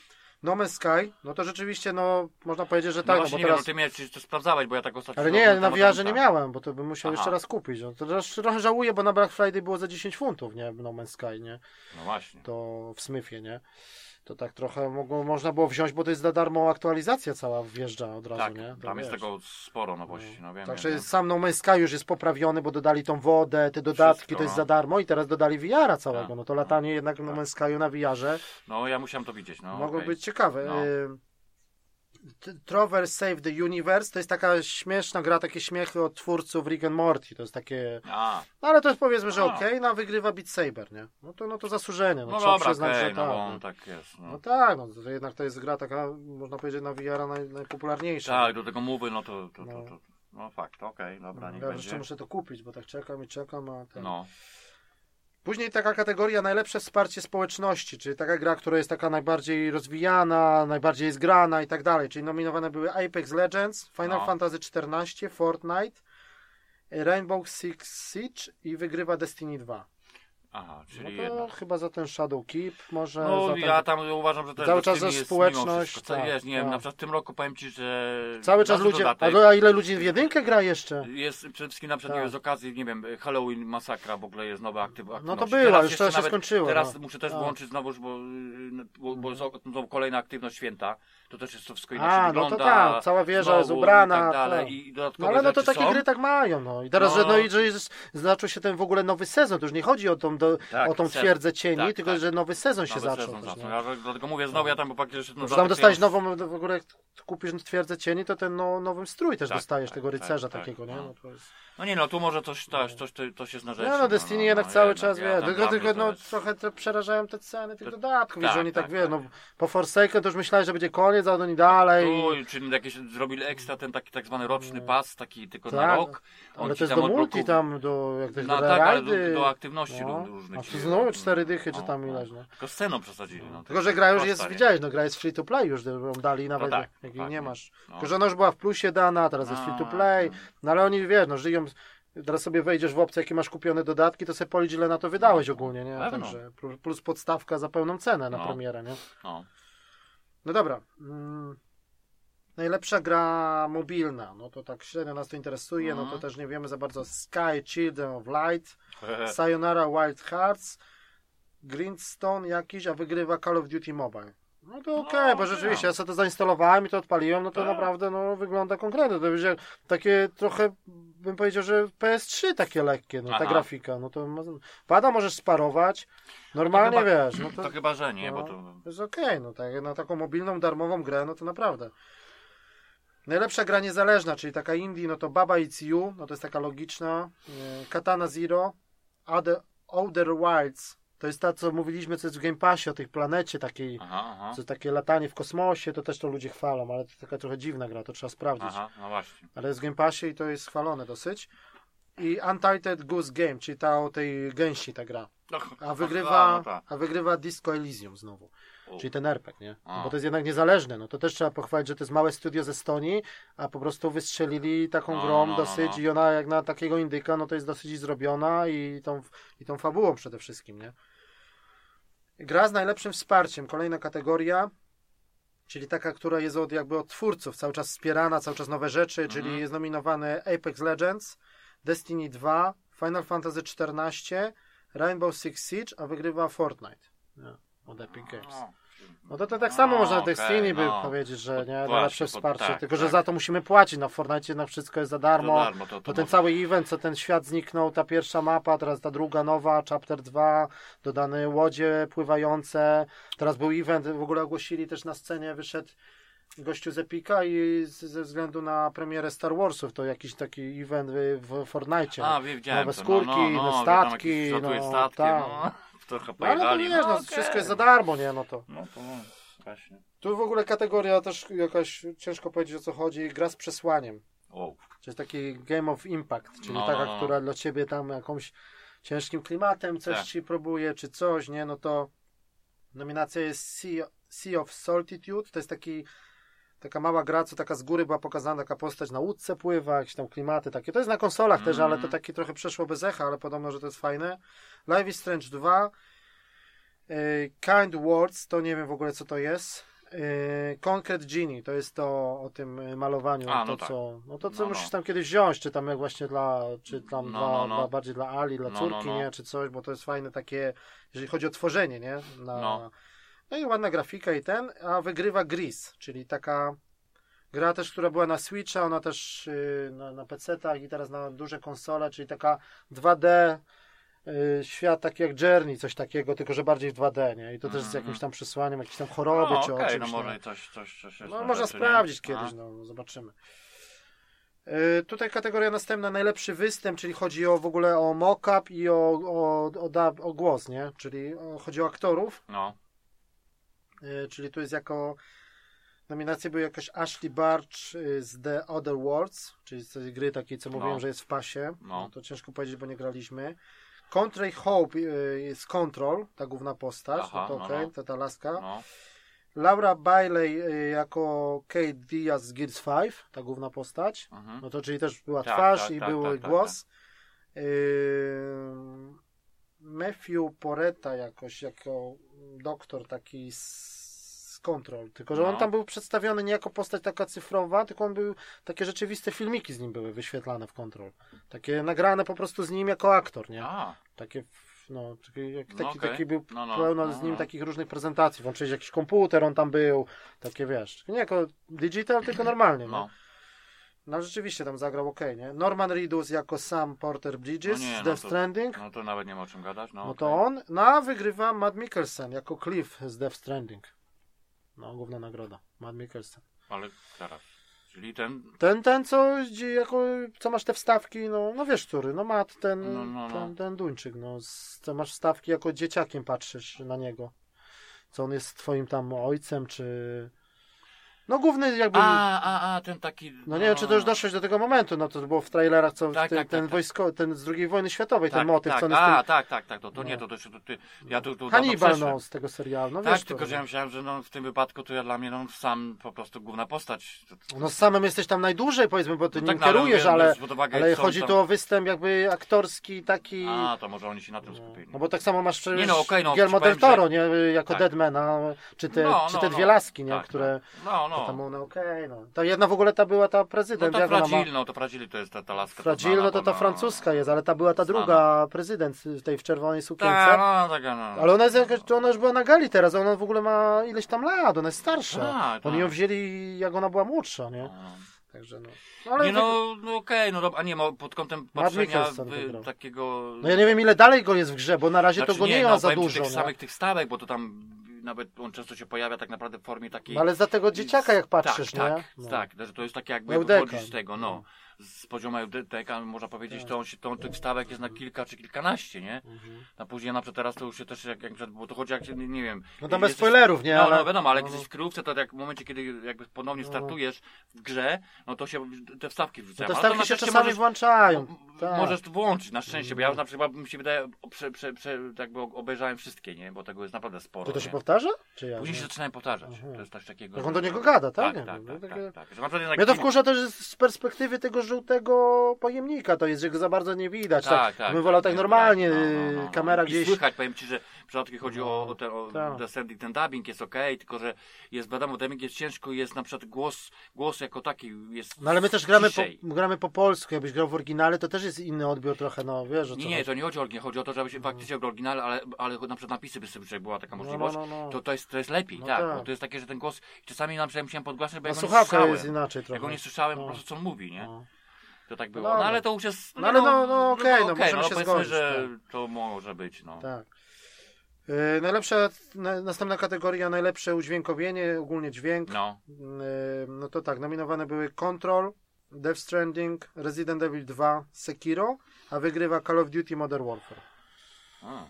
No Man's Sky, no to rzeczywiście, no można powiedzieć, że No tak, no, właśnie bo nie wiem, teraz... no ty miałeś czy to sprawdzałeś, bo ja tak ostatnio... Ale no, nie, no, na no, nie miałem, bo to bym musiał Aha. jeszcze raz kupić. No, to trochę żałuję, bo na Black Friday było za 10 funtów, nie? No Man's Sky, nie? No właśnie. To w Smyfie, nie? To tak trochę mogło, można było wziąć, bo to jest za darmo aktualizacja cała wjeżdża od razu, Tak, nie? To tam jest wiesz. tego sporo nowości, no wiem. Także wiem, sam No Man's Sky już jest poprawiony, bo dodali tą wodę, te dodatki, Wszystko, to jest no. za darmo i teraz dodali VR-a całego. Tak, No to latanie no, jednak No tak. Man's Sky'u na VR-ze No ja musiałem to widzieć, no mogło okej. być ciekawe. No. T- Trover Save the Universe to jest taka śmieszna gra, takie śmiechy od twórców Rick and Morty. To jest takie. A, No ale to jest powiedzmy, że okej, no a wygrywa Beat Saber, nie? No to, no to zasłużenie. No, no trzeba dobra, przyznać, okej, że no tak. no. tak jest, no. No tak, no to jednak to jest gra taka, można powiedzieć, na VR-a naj, najpopularniejsza. Tak, do tego mowy, no to, to, to, No. to no fakt, okej, dobra, No, niech ja będzie. jeszcze muszę to kupić, bo tak czekam i czekam, a ten... No, Później taka kategoria najlepsze wsparcie społeczności, czyli taka gra, która jest taka najbardziej rozwijana, najbardziej jest grana i tak dalej. Czyli nominowane były Apex Legends, Final No. Fantasy XIV, Fortnite, Rainbow Six Siege i wygrywa Destiny 2. aha, No czyli to jednak. chyba za ten Shadow Keep, może No ten... ja tam uważam, że to Cały czas jest społeczność, wszystko, tak, jest, nie wiem, tak. na przykład w tym roku powiem Ci, że Cały czas ludzie... dodatek A, ile ludzi w jedynkę gra jeszcze? Jest przede wszystkim na przykład Tak. wiem, z okazji, nie wiem, Halloween Masakra w ogóle jest nowa aktyw No aktywność. to była, Teraz już to się skończyło. Teraz no. muszę też Tak. włączyć znowu, bo, bo, bo jest znowu kolejna aktywność święta. To też jest to wszystko A, inaczej no to wygląda. tak, cała wieża jest ubrana, I tak dalej. tak. I No ale no to takie są. gry tak mają, no. I teraz, No. że no i że jest, zaczął się ten w ogóle nowy sezon, to już nie chodzi o tą, do, Tak, o tą sezon. twierdzę cieni, Tak, tylko tak. że nowy sezon się Nowy zaczął. sezon też, zaczął. Ja dlatego mówię znowu, ja tam faktycznie jeszcze No, tam dostałeś nową, w ogóle jak kupisz twierdzę cieni, to ten no, nowy strój też Tak, dostajesz, tak, tego tak, rycerza tak, takiego, nie? no. No, jest... No nie no, tu może coś, coś, coś, coś, jest na rzeczy. No, no Destiny jednak no, cały czas, ja wie, tylko, tylko no, trochę przerażają te ceny tych dodatków, że oni tak, tak, wie, no po Forsaken to już myślałem, że będzie koniec, a oni dalej. Tu, czy jakieś zrobili ekstra ten taki tak zwany roczny No. pas, taki tylko na rok. On ale to jest do multi tam, do jak też No do tak, do, do aktywności no. Różnych. A znowu cztery dychy, czy no, tam no. ileś, no. Tylko sceną przesadzili. No, Tylko, że gra już jest, widziałeś, no gra jest free to play już, ją dali nawet, tak, jak tak, nie nie. masz. No. Tylko, że ona już była w plusie dana, teraz jest free to play, no. no ale oni, wiesz, no żyją, Teraz sobie wejdziesz w opcję, jakie masz kupione dodatki, to sobie policz, ile na to wydałeś ogólnie, nie? Pewno. Także plus- podstawka za pełną cenę na No. premierę, nie? No. No dobra. Mm. Najlepsza gra mobilna, no to tak średnio nas to interesuje, no to Mhm. też nie wiemy za bardzo. Sky, Children of Light, Sayonara Wild Hearts, Greenstone jakiś, a wygrywa Call of Duty Mobile. No to okej, No, bo rzeczywiście ja sobie to zainstalowałem i to odpaliłem, no to Tak. naprawdę no, wygląda konkretnie. To będzie takie trochę, bym powiedział, że PS3 takie lekkie, no ta Aha. grafika. No to pada możesz sparować, normalnie chyba- wiesz, no To to, chyba, że nie, no, bo to... to jest okej, no tak, na taką mobilną, darmową grę, no to naprawdę. Najlepsza gra niezależna, czyli taka indie, no to Baba It's You, no to jest taka logiczna. e, Katana Zero, Other, Outer Wilds, to jest ta, co mówiliśmy, co jest w Game Passie, o tej planecie takiej, Aha, aha. co takie latanie w kosmosie, to też to ludzie chwalą, ale to taka trochę dziwna gra, to trzeba sprawdzić. Aha, no właśnie. Ale jest w Game Passie i to jest chwalone dosyć. I Untitled Goose Game, czyli ta o tej gęsi ta gra. No, A wygrywa, tak. a wygrywa Disco Elysium znowu. Czyli ten RPG, nie? A. Bo to jest jednak niezależne. No to też trzeba pochwalić, że to jest małe studio ze Estonii, a po prostu wystrzelili taką No, grą no, no, dosyć no. i ona jak na takiego indyka, no to jest dosyć zrobiona i tą, i tą fabułą przede wszystkim, nie? Gra z najlepszym wsparciem. Kolejna kategoria, czyli taka, która jest od jakby od twórców, cały czas wspierana, cały czas nowe rzeczy, czyli Mhm. jest nominowane Apex Legends, Destiny 2, Final Fantasy XIV, Rainbow Six Siege, a wygrywa Fortnite. Nie, od Epic Games. No to, to tak samo No, można na okej, Destiny by no. powiedzieć, że nie, najlepsze wsparcie, tak, tylko że tak. za to musimy płacić, na Fortnite na wszystko jest za darmo, Za darmo, to, to bo ten może- cały event, co ten świat zniknął, ta pierwsza mapa, teraz ta druga nowa, chapter 2, dodane łodzie pływające, teraz był event, w ogóle ogłosili też na scenie, wyszedł gościu z Epika i ze względu na premierę Star Warsów to jakiś taki event w, w Fortnite. A, widziałem Nowe to, skórki, no, no, no, że tam statki, jakieś latuje no, tak. no, trochę No, ale to pojechali. wiesz, no, okej. wszystko jest za darmo, nie, no to. No to właśnie. Tu w ogóle kategoria też jakaś, ciężko powiedzieć o co chodzi, gra z przesłaniem. Wow. Czyli taki Game of Impact, czyli No, taka, no, no. która dla ciebie tam jakąś ciężkim klimatem coś Tak. ci próbuje, czy coś, nie, no to nominacja jest Sea, sea of Solitude, to jest taki taka mała gra, co taka z góry była pokazana, taka postać na łódce pływa, jakieś tam klimaty takie. To jest na konsolach też, ale to Mhm. takie trochę przeszło bez echa, ale podobno, że to jest fajne. Life is Strange 2, y, Kind Words, to nie wiem w ogóle co to jest. y, Concrete Genie, to jest to o tym y, malowaniu, A, to no tak. co, no to co No, no. musisz tam kiedyś wziąć, czy tam jak właśnie dla, czy tam No, dla, no, no. dla bardziej dla Ali, dla No, córki, no, no. nie, czy coś, bo to jest fajne takie, jeżeli chodzi o tworzenie, nie, na, No. no i ładna grafika i ten, a wygrywa Gris, czyli taka gra też, która była na Switcha, ona też yy, na, na PC-tach i teraz na duże konsole, czyli taka 2D yy, świat taki jak Journey, coś takiego, tylko że bardziej w 2D, nie? I to też z Mhm. jakimś tam przesłaniem, jakieś tam choroby no, czy okej, o no czymś. może nie? coś, coś, coś No, na można rzeczy, nie? sprawdzić A, kiedyś, no zobaczymy. Yy, tutaj kategoria następna, najlepszy występ, czyli chodzi o w ogóle o mock-up i o, o, o, o głos, nie? Czyli o, chodzi o aktorów. No, Y, czyli tu jest jako nominacje były jakaś Ashley Barch y, z The Other Worlds, czyli z tej gry takiej, co mówiłem, No. że jest w pasie. No. To ciężko powiedzieć, bo nie graliśmy. Country Hope y, jest Control, ta główna postać, Aha, no to no, okej, no. to ta laska. no, Laura Bailey y, jako Kate Diaz z Gears 5, ta główna postać. mhm. No to czyli też była Tak, twarz tak, i tak, był tak, tak, głos. Ym, Matthew Poreta jakoś jako doktor taki z Control, tylko że on No. tam był przedstawiony nie jako postać taka cyfrowa, tylko on był, takie rzeczywiste filmiki z nim były wyświetlane w Control. Takie nagrane po prostu z nim jako aktor, nie? A, Takie, no, taki, jak, No taki, okej. taki był No, no, pełno no, z nim no. takich różnych prezentacji, włączyłeś jakiś komputer, on tam był, takie wiesz, nie jako digital, tylko normalnie, no. No. No rzeczywiście tam zagrał ok, nie? Norman Reedus jako Sam Porter Bridges No nie, z no Death to- Stranding. No to nawet nie ma o czym gadać, no. No okej. to on. No a wygrywa Matt Mikkelsen jako Cliff z Death Stranding. No, główna nagroda. Matt Mikkelsen. Ale teraz. Czyli ten. Ten, ten co, jako, co masz te wstawki, no, no wiesz który, no Matt, ten, No, no, no. ten, ten Duńczyk, no, co masz wstawki jako dzieciakiem patrzysz na niego. Co on jest twoim tam ojcem, czy... No główny jakby... A, a, a, ten taki... No nie wiem, czy to już doszłeś do tego momentu, no to było w trailerach, co Tak, ten, tak, ten tak, wojsko, ten z II wojny światowej, ten tak, motyw, tak, co on jest A, tym... tak, tak, tak, to, to nie, No. to, to, to, to ja tu, tu Hannibal, no, z tego serialu, no Tak, tylko to, że ja myślałem, że no, w tym wypadku to ja dla mnie no, sam po prostu główna postać. To- to- No z samym jesteś tam najdłużej, powiedzmy, bo ty No nim tak, no, kierujesz, ale, ale chodzi tam- tu o występ jakby aktorski taki... A, to może oni się na tym skupili. No bo tak samo masz przecież Nie, no, okej, no, Guillermo del Toro, nie, jako Tak. Deadmana, czy te, No, czy no, te no. dwie laski, nie, Tak, które... tak. No, To tam no. one okej, no. Ta jedna w ogóle ta była ta No prezydent, to jak ona ma... No to Fragile to jest ta, ta laska. Fragile, znana, no to ta no- francuska jest, ale ta była ta druga prezydent w tej w czerwonej sukience. Tak, no, taka no. Ale ona jest jakaś, to ona już była na gali teraz, ona w ogóle ma ileś tam lat, ona jest starsza. Tak, Oni tak. ją wzięli jak ona była młodsza, nie? No. Także no. no ale Nie no, no okej, no dobra, a nie, pod kątem patrzenia w, takiego... No ja nie wiem ile dalej go jest w grze, bo na razie Znaczy to go nie, nie, ma no, za dużo. tych samych tych stawek, bo to tam nawet on często się pojawia tak naprawdę w formie takiej... No ale za tego dzieciaka jak patrzysz, tak, nie? Tak, No. tak, że to jest takie jakby Eudeka. wychodzi z tego, no. Z poziomu eudeka można powiedzieć, Tak. to on się, to, tych stawek jest na kilka czy kilkanaście, nie? Mhm. A później na przykład teraz to już się też, jak, jak bo to chodzi jak się, nie, wiem. No tam bez jesteś- spoilerów, nie? No, ale... no wiadomo, ale jak no, jesteś w kryjówce, to jak w momencie, kiedy jakby ponownie No. startujesz w grze, no to się te wstawki no wrzucają. te Ale to stawki na się czasami możesz- włączają. Tak. Możesz to włączyć, na szczęście, bo ja na przykład mi się wydaje, prze, prze, prze, jakby obejrzałem wszystkie, nie? Bo tego jest naprawdę sporo. To to się nie? powtarza? Czy ja? Później się nie? zaczynają powtarzać. Aha. To jest coś takiego. On że- do niego gada, tak? Tak, tak, tak, no tak, takie- tak. Że Mnie to kim- wkurza też z perspektywy tego żółtego pojemnika, to jest, że go za bardzo nie widać. Tak, Tak, tak. bym wolał tak nie, normalnie, no, no, y, no, no. kamera I gdzieś... słychać, powiem ci, że w przypadku chodzi o, o, ten, o Tak. descending, ten dubbing jest okej, tylko że jest, wiadomo, dubbing jest ciężko jest na przykład głos, głos jako taki jest No ale my też gramy po, gramy po polsku, jakbyś grał w oryginale, to też jest inny odbiór trochę, no wiesz Nie, nie, chodzi. to nie chodzi o oryginał, chodzi o to, żeby się faktycznie grał oryginale, ale, ale na przykład napisy by sobie, była taka No, możliwość, no, no, no. To, to, jest, to jest lepiej, No tak, tak. bo to jest takie, że ten głos, czasami na przykład musiałem podgłaszać, bo No ja go nie słyszałem. jest inaczej Ja trochę. go nie słyszałem No. po prostu, co on mówi, nie? No. To tak No było. dobra. No ale to już jest. No, ale no- no okej, no, okej, możemy się powiedzmy, zgodzić, że to może być, no. Tak. Yy, najlepsza, na, następna kategoria, najlepsze udźwiękowienie, ogólnie dźwięk. No. Yy, no to tak, nominowane były Control, Death Stranding, Resident Evil 2, Sekiro, a wygrywa Call of Duty Modern Warfare. A,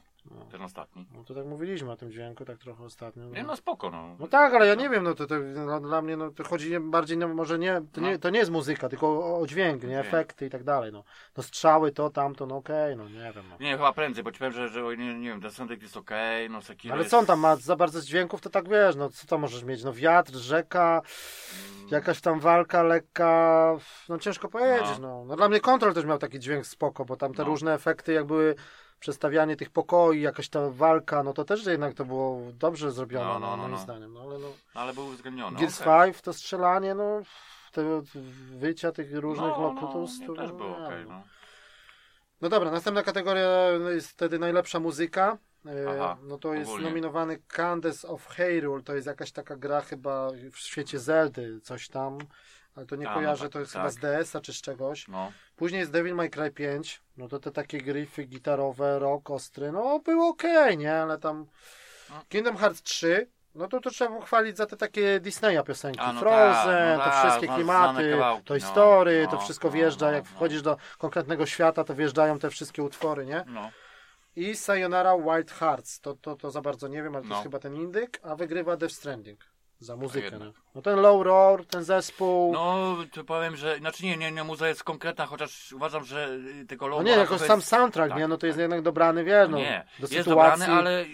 ten ostatni. No to tak mówiliśmy o tym dźwięku, tak trochę ostatnio. Nie, no spoko, no. No tak, ale ja nie wiem, no to, to no, dla mnie no, to chodzi bardziej, no, może nie to, nie, No. to nie jest muzyka, tylko o, o dźwięk, nie, efekty i tak dalej, no. No strzały, to, tamto, no okej, no nie wiem, no. Nie, chyba prędzej, bo ci powiem, że, że nie, nie wiem, Descendant jest okej, no Sekiro Ale co on tam ma za bardzo z dźwięków, to tak wiesz, no co tam możesz mieć, no wiatr, rzeka, jakaś tam walka lekka, no ciężko powiedzieć, no. No, dla mnie Control też miał taki dźwięk spoko, bo tam te No. różne efekty, jak były przestawianie tych pokoi, jakaś ta walka, no to też jednak to było dobrze zrobione, No, no, no, no, moim no. zdaniem, no ale no. Ale był uwzględniony, Gears okej. 5 to strzelanie, no te wyjścia tych różnych No, lokutus, no, to też było no, okej, no. no. no dobra, następna kategoria jest wtedy najlepsza muzyka. E, Aha, no to jest ogólnie. nominowany Candace of Hyrule, to jest jakaś taka gra chyba w świecie Zeldy, coś tam. Ale to nie A, no kojarzę, tak, to jest tak. chyba z DS-a czy z czegoś. No, Później jest Devil May Cry 5, no to te takie gryfy gitarowe, rock ostry, no było okej, nie? Ale tam No. Kingdom Hearts 3, no to to trzeba pochwalić za te takie Disneya piosenki. A, no Frozen, tak, no te tak, wszystkie no, klimaty, kawałki, Toy no, Story, to no, wszystko no, wjeżdża, no, jak no. wchodzisz do konkretnego świata, to wjeżdżają te wszystkie utwory, nie? no. I Sayonara Wild Hearts, to, to, to za bardzo nie wiem, ale to No. jest chyba ten indyk, a wygrywa Death Stranding za muzykę. No, no ten Low Roar, ten zespół, no, No, to powiem, że, znaczy nie, nie, nie, muza jest konkretna, chociaż uważam, że y, tego logo... No nie, jako sam soundtrack, tak, nie, no to jest tak. jednak dobrany, wiesz, no, nie, do jest sytuacji. dobrany, ale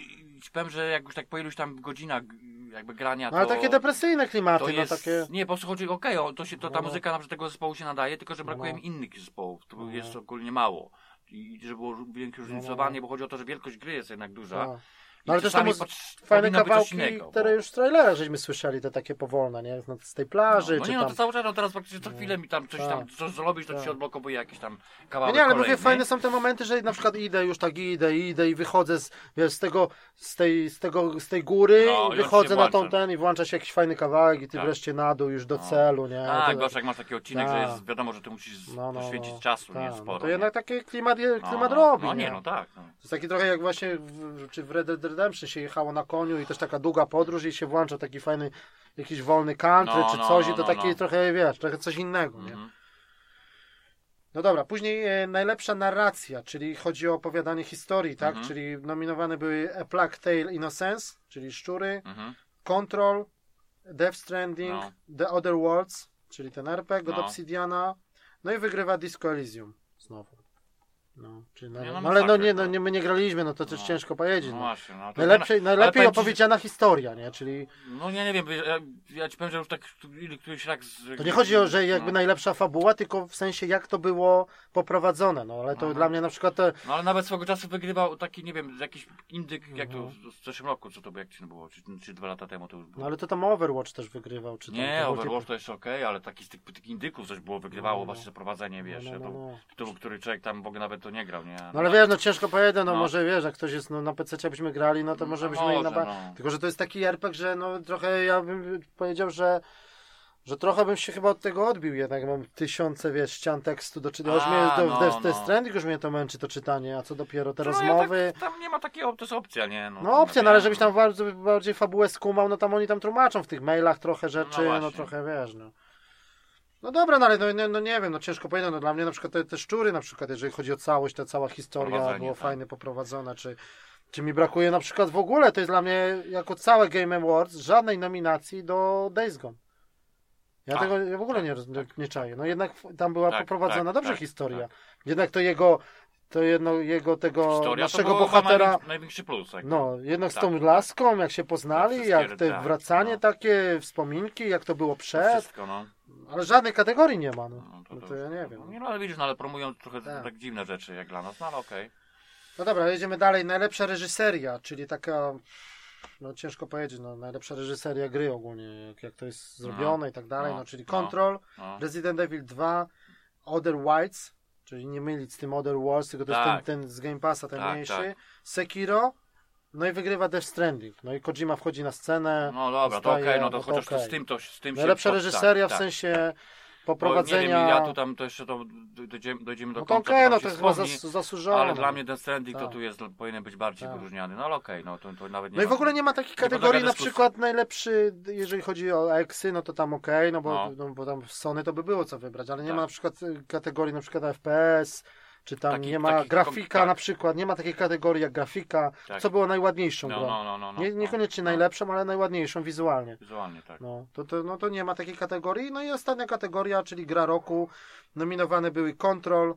powiem, że jak już tak po iluś tam godzinach jakby grania, No, ale to... takie depresyjne klimaty, to no jest, takie... nie, po prostu chodzi, okej, o, to, się, to ta No, no. muzyka na przykład tego zespołu się nadaje, tylko że brakuje no. mi innych zespołów, tu No. jest ogólnie mało. I żeby było większe różnicowanie, bo chodzi o to, że wielkość gry jest jednak duża. No. No ale też muzy- pot- Fajne kawałki, innego, które bo- już w trailerach żeśmy słyszeli, te takie powolne, nie? No, z tej plaży, No, no nie, no tam... to cały czas, no teraz praktycznie co No. chwilę mi tam coś Tak. tam, coś zrobisz, to ci Tak. się odblokowuje jakiś tam No kawałek nie, ale kolejny. mówię, fajne są te momenty, że na przykład idę, już tak idę, idę i wychodzę z, wiesz, z tego, z tej, z tego, z tej góry, No, wychodzę na tą ten i włącza się jakiś fajny kawałek i ty Tak. wreszcie na dół już do No. celu, nie? Tak, to, jak masz taki odcinek, że Tak. jest wiadomo, że ty musisz z- no, no, poświęcić no, czasu, tak, nie no sporo. to jednak taki klimat, No, klimat no, robi, No nie? no tak. No. To jest taki trochę jak właśnie, czy w Red Dead Redemption się jechało na koniu i też taka długa podróż i się włącza taki fajny, jakiś wolny country No, czy no, coś no, i to no, taki no. trochę, wiesz, trochę coś innego, nie? Mhm. No dobra, później e, najlepsza narracja, czyli chodzi o opowiadanie historii, tak? Mhm. Czyli nominowane były A Plague Tale Innocence, czyli Szczury, Mhm. Control, Death Stranding. The Other Worlds, czyli ten RPG od. Obsidiana, no i wygrywa Disco Elysium znowu. No, czyli na, Nie, no, no ale no nie, no, to- nie, my nie graliśmy, no to też No. ciężko powiedzieć. No No. właśnie, no to Najlepiej, najlepiej że- opowiedziana historia, nie? Czyli No nie, nie wiem, ja, ja ci powiem, że już tak ile któryś rak z... to nie chodzi o, że jakby no. najlepsza fabuła, tylko w sensie jak to było poprowadzone, no ale to Aha. dla mnie na przykład te, No ale nawet swego czasu wygrywał taki, nie wiem, jakiś indyk, jak to Mhm. w zeszłym roku, co to było, jak to było, czy, czy dwa lata temu to już było. no ale to tam Overwatch też wygrywał, czy tam nie, to Overwatch to jeszcze okej, ale taki z tych, tych indyków coś było, wygrywało No, no. właśnie prowadzenie, wiesz, no, no, ja to, no. tytuł, który człowiek tam w ogóle nawet to nie grał, nie? No ale wiesz, no ciężko powiedzieć, no, No. może wiesz, jak ktoś jest no, na PC byśmy grali, no to może No byśmy i na może, ba... no. Tylko, że to jest taki RPG, że no trochę ja bym powiedział, że że trochę bym się chyba od tego odbił jednak, mam tysiące, wiesz, ścian tekstu do czytania, już mnie do, no, w Death, no. Już mnie to męczy to czytanie, a co dopiero te No, rozmowy. Ja tak, tam nie ma takiego, to jest opcja, nie? No, No tam opcja, no ale żebyś tam bardzo, bardziej fabułę skumał, no tam oni tam tłumaczą w tych mailach trochę rzeczy, no, właśnie. trochę wiesz, no. No dobra, no ale no, no, no nie wiem, no ciężko powiedzieć, no dla mnie na przykład te, te szczury na przykład, jeżeli chodzi o całość, ta cała historia było tak. fajnie poprowadzona, czy, czy mi brakuje na przykład w ogóle, to jest dla mnie jako całe Game Awards żadnej nominacji do Days Gone. Ja tego ja w ogóle nie, roz- nie, nie czaję. No jednak tam była Tak, poprowadzona tak, dobrze tak, historia. tak. Jednak to jego, to jedno, jego tego Historia naszego to bohatera... największy, największy plus. jakby. No, jednak z Tak, tą tak. laską, jak się poznali, jak te tak, wracanie no. takie, wspominki, jak to było To przed, Wszystko, no. Ale żadnej kategorii nie ma, no. No No to ja nie wiem. No ale widzisz, no ale promują trochę Tak. tak, dziwne rzeczy jak dla nas, no ale okej. No dobra, jedziemy dalej. Najlepsza reżyseria, czyli taka, no ciężko powiedzieć, no najlepsza reżyseria gry ogólnie, jak, to jest zrobione i tak dalej, no, no, czyli no. Control, No. Resident Evil 2, Other Whites, czyli nie mylić z tym Other Worlds, tylko to jest Tak. ten, ten z Game Passa, ten Tak, mniejszy, tak. Sekiro, no i wygrywa Death Stranding, no i Kojima wchodzi na scenę, No dobra, to Dostaje, okej, no to no to chociaż to okej. z tym to z tym najlepsza się... reżyseria tak, w tak. sensie Bo poprowadzenia... Nie wiem, ja tu tam to jeszcze to dojdziemy, dojdziemy do no to końca, okej, to no to chyba zas, zasłużone. Ale dla mnie Death Stranding to Tak. tu jest, powinien być bardziej Tak. wyróżniany. No ale okej, no to, to nawet nie No i w ogóle nie ma takiej kategorii, na przykład najlepszy, jeżeli chodzi o eksy, no to tam okej, no, bo, No. no. bo tam w Sony to by było co wybrać, ale nie Tak. ma na przykład kategorii na przykład FPS, czy tam Taki- nie ma taki grafika na przykład, nie ma takiej kategorii jak grafika, Tak. co było najładniejszą No, grą. no, no, no, no, nie, niekoniecznie No. najlepszą, ale najładniejszą wizualnie. Wizualnie, tak. No to, to, no to nie ma takiej kategorii. No i ostatnia kategoria, czyli gra roku. Nominowane były Control,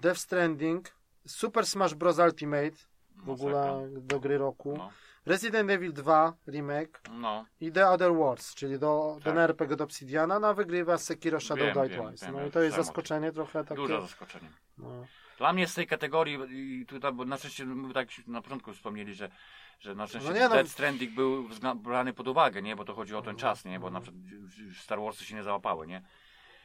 Death Stranding, Super Smash Bros. Ultimate, w ogóle do gry roku, Resident Evil 2 remake no. i The Other Worlds, czyli do, Tak. ten RPG od Obsidiana, no a wygrywa Sekiro Shadow Wiem, Die wiem, Twice. wiem, no i to jest zaskoczenie trochę takie. Duże zaskoczenie. No. Dla mnie z tej kategorii, i tutaj, bo na szczęście my tak na początku wspomnieli, że, że na szczęście No nie, no- Death Stranding był brany pod uwagę, nie? Bo to chodzi o ten czas, nie? Bo na przykład Star Warsy się nie załapały, nie?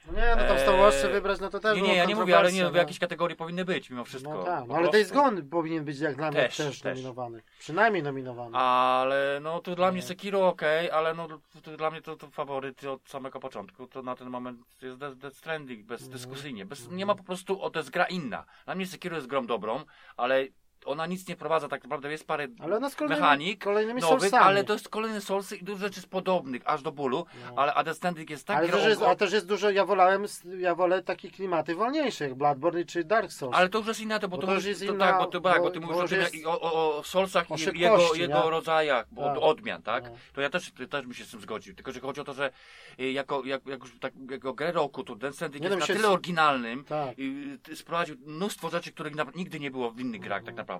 No nie, no tam Star Warsy wybrać, no to też Nie, nie, ja nie mówię, ale nie, w kontrowersja, jakiejś kategorii powinny być mimo wszystko. No tak, no ale. Days Gone powinien być jak dla mnie też, Też, też. nominowany. Przynajmniej nominowany. Ale no to dla mnie Nie. Sekiro ok, ale no to, dla mnie to, to faworyt od samego początku. To na ten moment jest Death, Stranding, bezdyskusyjnie. Bez, nie ma po prostu, o to jest gra inna. Dla mnie Sekiro jest grą dobrą, ale ona nic nie prowadza tak naprawdę. Jest parę Ale ona z kolejnymi, mechanik kolejnymi nowych, Soulsami. ale to jest kolejne Soulsy i dużo rzeczy jest podobnych, aż do bólu. No. Ale a Death Stranding jest tak ale, też jest, ale też jest dużo, ja wolałem, ja wolę takie klimaty wolniejsze, jak Bloodborne czy Dark Souls. ale to już jest inne, to, bo, Bo to, to już jest to, inna- tak, bo, to, tak, bo bo- ty bo mówisz o, tym, jest- o, o, o Soulsach o i jego, jego nie? rodzajach od, Tak. odmian, tak? No. To ja też, też bym się z tym zgodził. Tylko, że chodzi o to, że y, jako, jak, jak już tak, jako grę roku, to Stranding Nie jest no, na tyle z- oryginalnym Tak. i y, sprowadził mnóstwo rzeczy, których nigdy nie było w innych grach tak naprawdę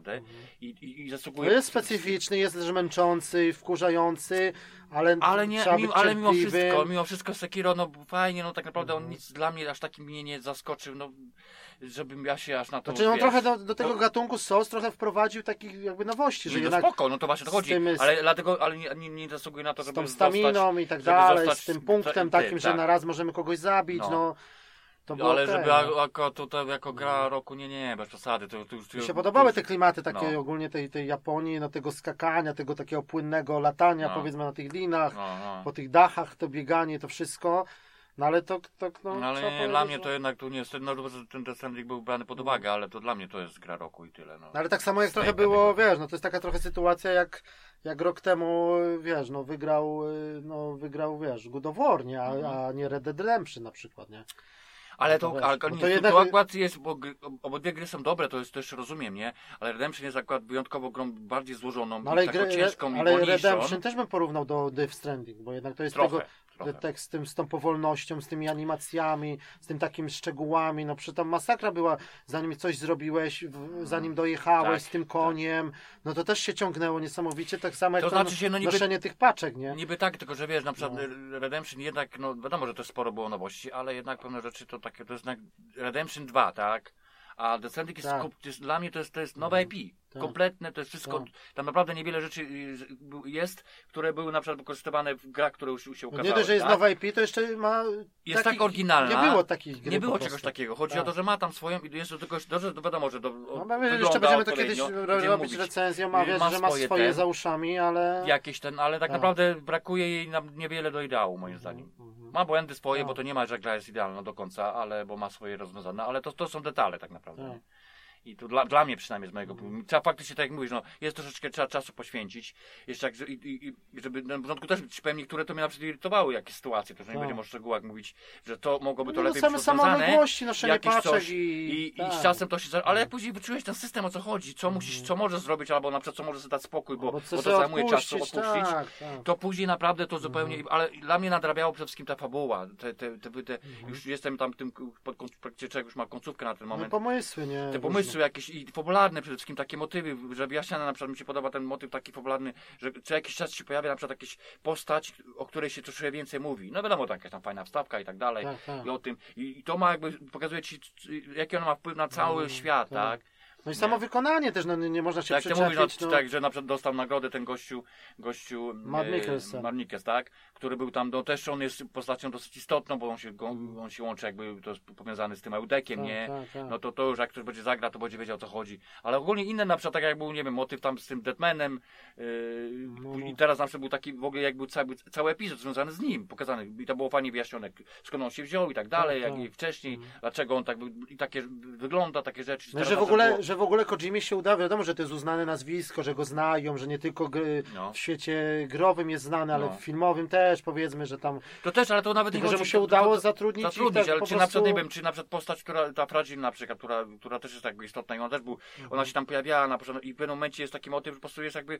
i, i, i No zasługuje... jest specyficzny, jest też męczący, wkurzający, ale, Ale, nie, być ale mimo wszystko, mimo wszystko Sekiro, no fajnie, no tak naprawdę Mhm. on nic dla mnie aż takim mnie nie zaskoczył, no żebym ja się aż na to, Znaczy on wiesz, trochę do, do tego no- gatunku Souls trochę wprowadził takich jakby nowości, że Nie, no jednak spoko, no to właśnie o to z chodzi, tym ale dlatego, ale nie, nie, nie zasługuje na to, z żeby tą zostać... staminą i tak dalej, zostać z tym z- punktem ty, takim, że tak. na raz możemy kogoś zabić, no, No. Ale żeby no. a- jako, tutaj, jako gra roku, nie, nie, bez przesady, to, to już... Mi się podobały już- te klimaty takie no. ogólnie tej, tej Japonii, no tego skakania, tego takiego płynnego latania No. powiedzmy na tych linach, No, no. po tych dachach, to bieganie, to wszystko, no ale to, to no, No, ale nie, powiedzieć, dla mnie że- to jednak tu nie jest, no ten Death Stranding był brany pod uwagę, ale to dla mnie to jest gra roku i tyle, no. No, ale tak samo jak trochę było, wiesz, no to jest taka trochę sytuacja jak, jak rok temu, wiesz, no wygrał, y, no wygrał, wiesz, God of War, nie? A, Mhm. a nie Red Dead Redemption na przykład, nie? Ale No to, to ale, no nie, to jednak- to akurat jest, bo gry- obydwie gry są dobre, to jest też rozumiem, nie? Ale Redemption jest akurat wyjątkowo grą bardziej złożoną No, ale i taką gry, ciężką i ale. Redemption też bym porównał do Death Stranding, bo jednak to jest Trochę, tego, trochę. tak z, tym, z tą powolnością, z tymi animacjami, z tym takimi szczegółami. No przy tam masakra była, zanim coś zrobiłeś, w, zanim dojechałeś Tak, z tym koniem, no to też się ciągnęło niesamowicie, tak samo jak To to, znaczy się, no niby- noszenie tych paczek, nie? Niby tak, tylko że wiesz, na przykład Redemption jednak, no wiadomo, że to sporo było nowości, ale jednak pewne rzeczy to takie, to jest Redemption 2, tak? A The Stranding jest, Tak. skup- jest dla mnie to jest, to jest nowe IP. Tak. Kompletne, to jest wszystko. Tak. Tam naprawdę niewiele rzeczy y, jest, które były na przykład wykorzystywane w grach, które już się No ukazały. nie dość, że jest tak? nowa IP, to jeszcze ma. Jest takich- tak oryginalna. Nie było takich Nie było czegoś takiego. Chodzi Tak. o to, że ma tam swoją i jest do tego, do, że wiadomo, że do, No, my wygląda jeszcze będziemy to kiedyś robić mówić. recenzję, omawiać, Ma że ma swoje swoje za uszami, ale. jakieś ten, ale tak Tak. naprawdę brakuje jej nam niewiele do ideału, moim zdaniem. Mhm. Ma błędy swoje, Tak. bo to nie ma, że gra jest idealna do końca, ale bo ma swoje rozwiązane, ale to, to są detale tak naprawdę. Tak. I to dla, dla mnie przynajmniej z mojego punktu. Trzeba faktycznie, tak jak mówisz, no, jest troszeczkę trzeba czasu poświęcić. Jeszcze jak, i, i, i, żeby na początku też ci powiem, niektóre to mnie na przykład irytowały jakieś sytuacje, to że nie Tak. będziemy o szczegółach mówić, że to mogłoby to No, lepiej same być same rozwiązane. odległości, noszenie jakieś paczek coś i. I, i tak. z czasem to się. Ale jak później wyczułeś ten system o co chodzi, co musisz, co możesz zrobić, albo na przykład co możesz dać spokój, bo, Bo bo to zajmuje czas to odpuścić, opuścić Tak, tak. to później naprawdę to zupełnie, Mhm. ale dla mnie nadrabiało przede wszystkim ta fabuła, te, te, te, te, już jestem tam tym, pod praktycznie człowiek już ma końcówkę na ten No moment, pomysły, nie? te pomysły jakieś i fabularne przede wszystkim, takie motywy, że wyjaśniane na przykład mi się podoba ten motyw taki fabularny, że co jakiś czas się pojawia na przykład jakaś postać, o której się troszkę więcej mówi, no wiadomo, taka jakaś tam fajna wstawka i tak dalej, Tak, tak. i o tym, i, i to ma jakby, pokazuje ci, jaki ona ma wpływ na cały Mm, świat, tak. No i samo wykonanie też, no nie, nie można się Tak, przyczepić. mówisz, no, no, tak, że na przykład dostał nagrodę ten gościu, gościu Matt e, tak, który był tam, no też on jest postacią dosyć istotną, bo on się, go, on się łączy jakby, to jest powiązany z tym Eudekiem, tak, nie? Tak, tak. No to, to już jak ktoś będzie zagra, to będzie wiedział o co chodzi. Ale ogólnie inne na przykład, tak jak był, nie wiem, motyw tam z tym Deadmanem yy, No, no. i teraz na przykład był taki w ogóle jakby cały, cały epizod związany z nim, pokazany i to było fajnie wyjaśnione, skąd on się wziął i tak dalej, Tak, jak tak. i wcześniej, dlaczego on tak był, i takie wygląda, takie rzeczy. No, że w ogóle, było- że w ogóle Kojimie się uda, wiadomo, że to jest uznane nazwisko, że go znają, że nie tylko gry, No. w świecie growym jest znany, ale No. w filmowym też powiedzmy, że tam, To też, ale to nawet tylko nie że mu się to- to- udało to- zatrudnić, zatrudnić, tak ale czy na przykład, prostu... nie wiem, czy na przykład postać, która, ta Fragile na przykład, która, która też jest jakby istotna i ona też był, Mhm. ona się tam pojawiała na początku i w pewnym momencie jest taki motyw, że po prostu jest jakby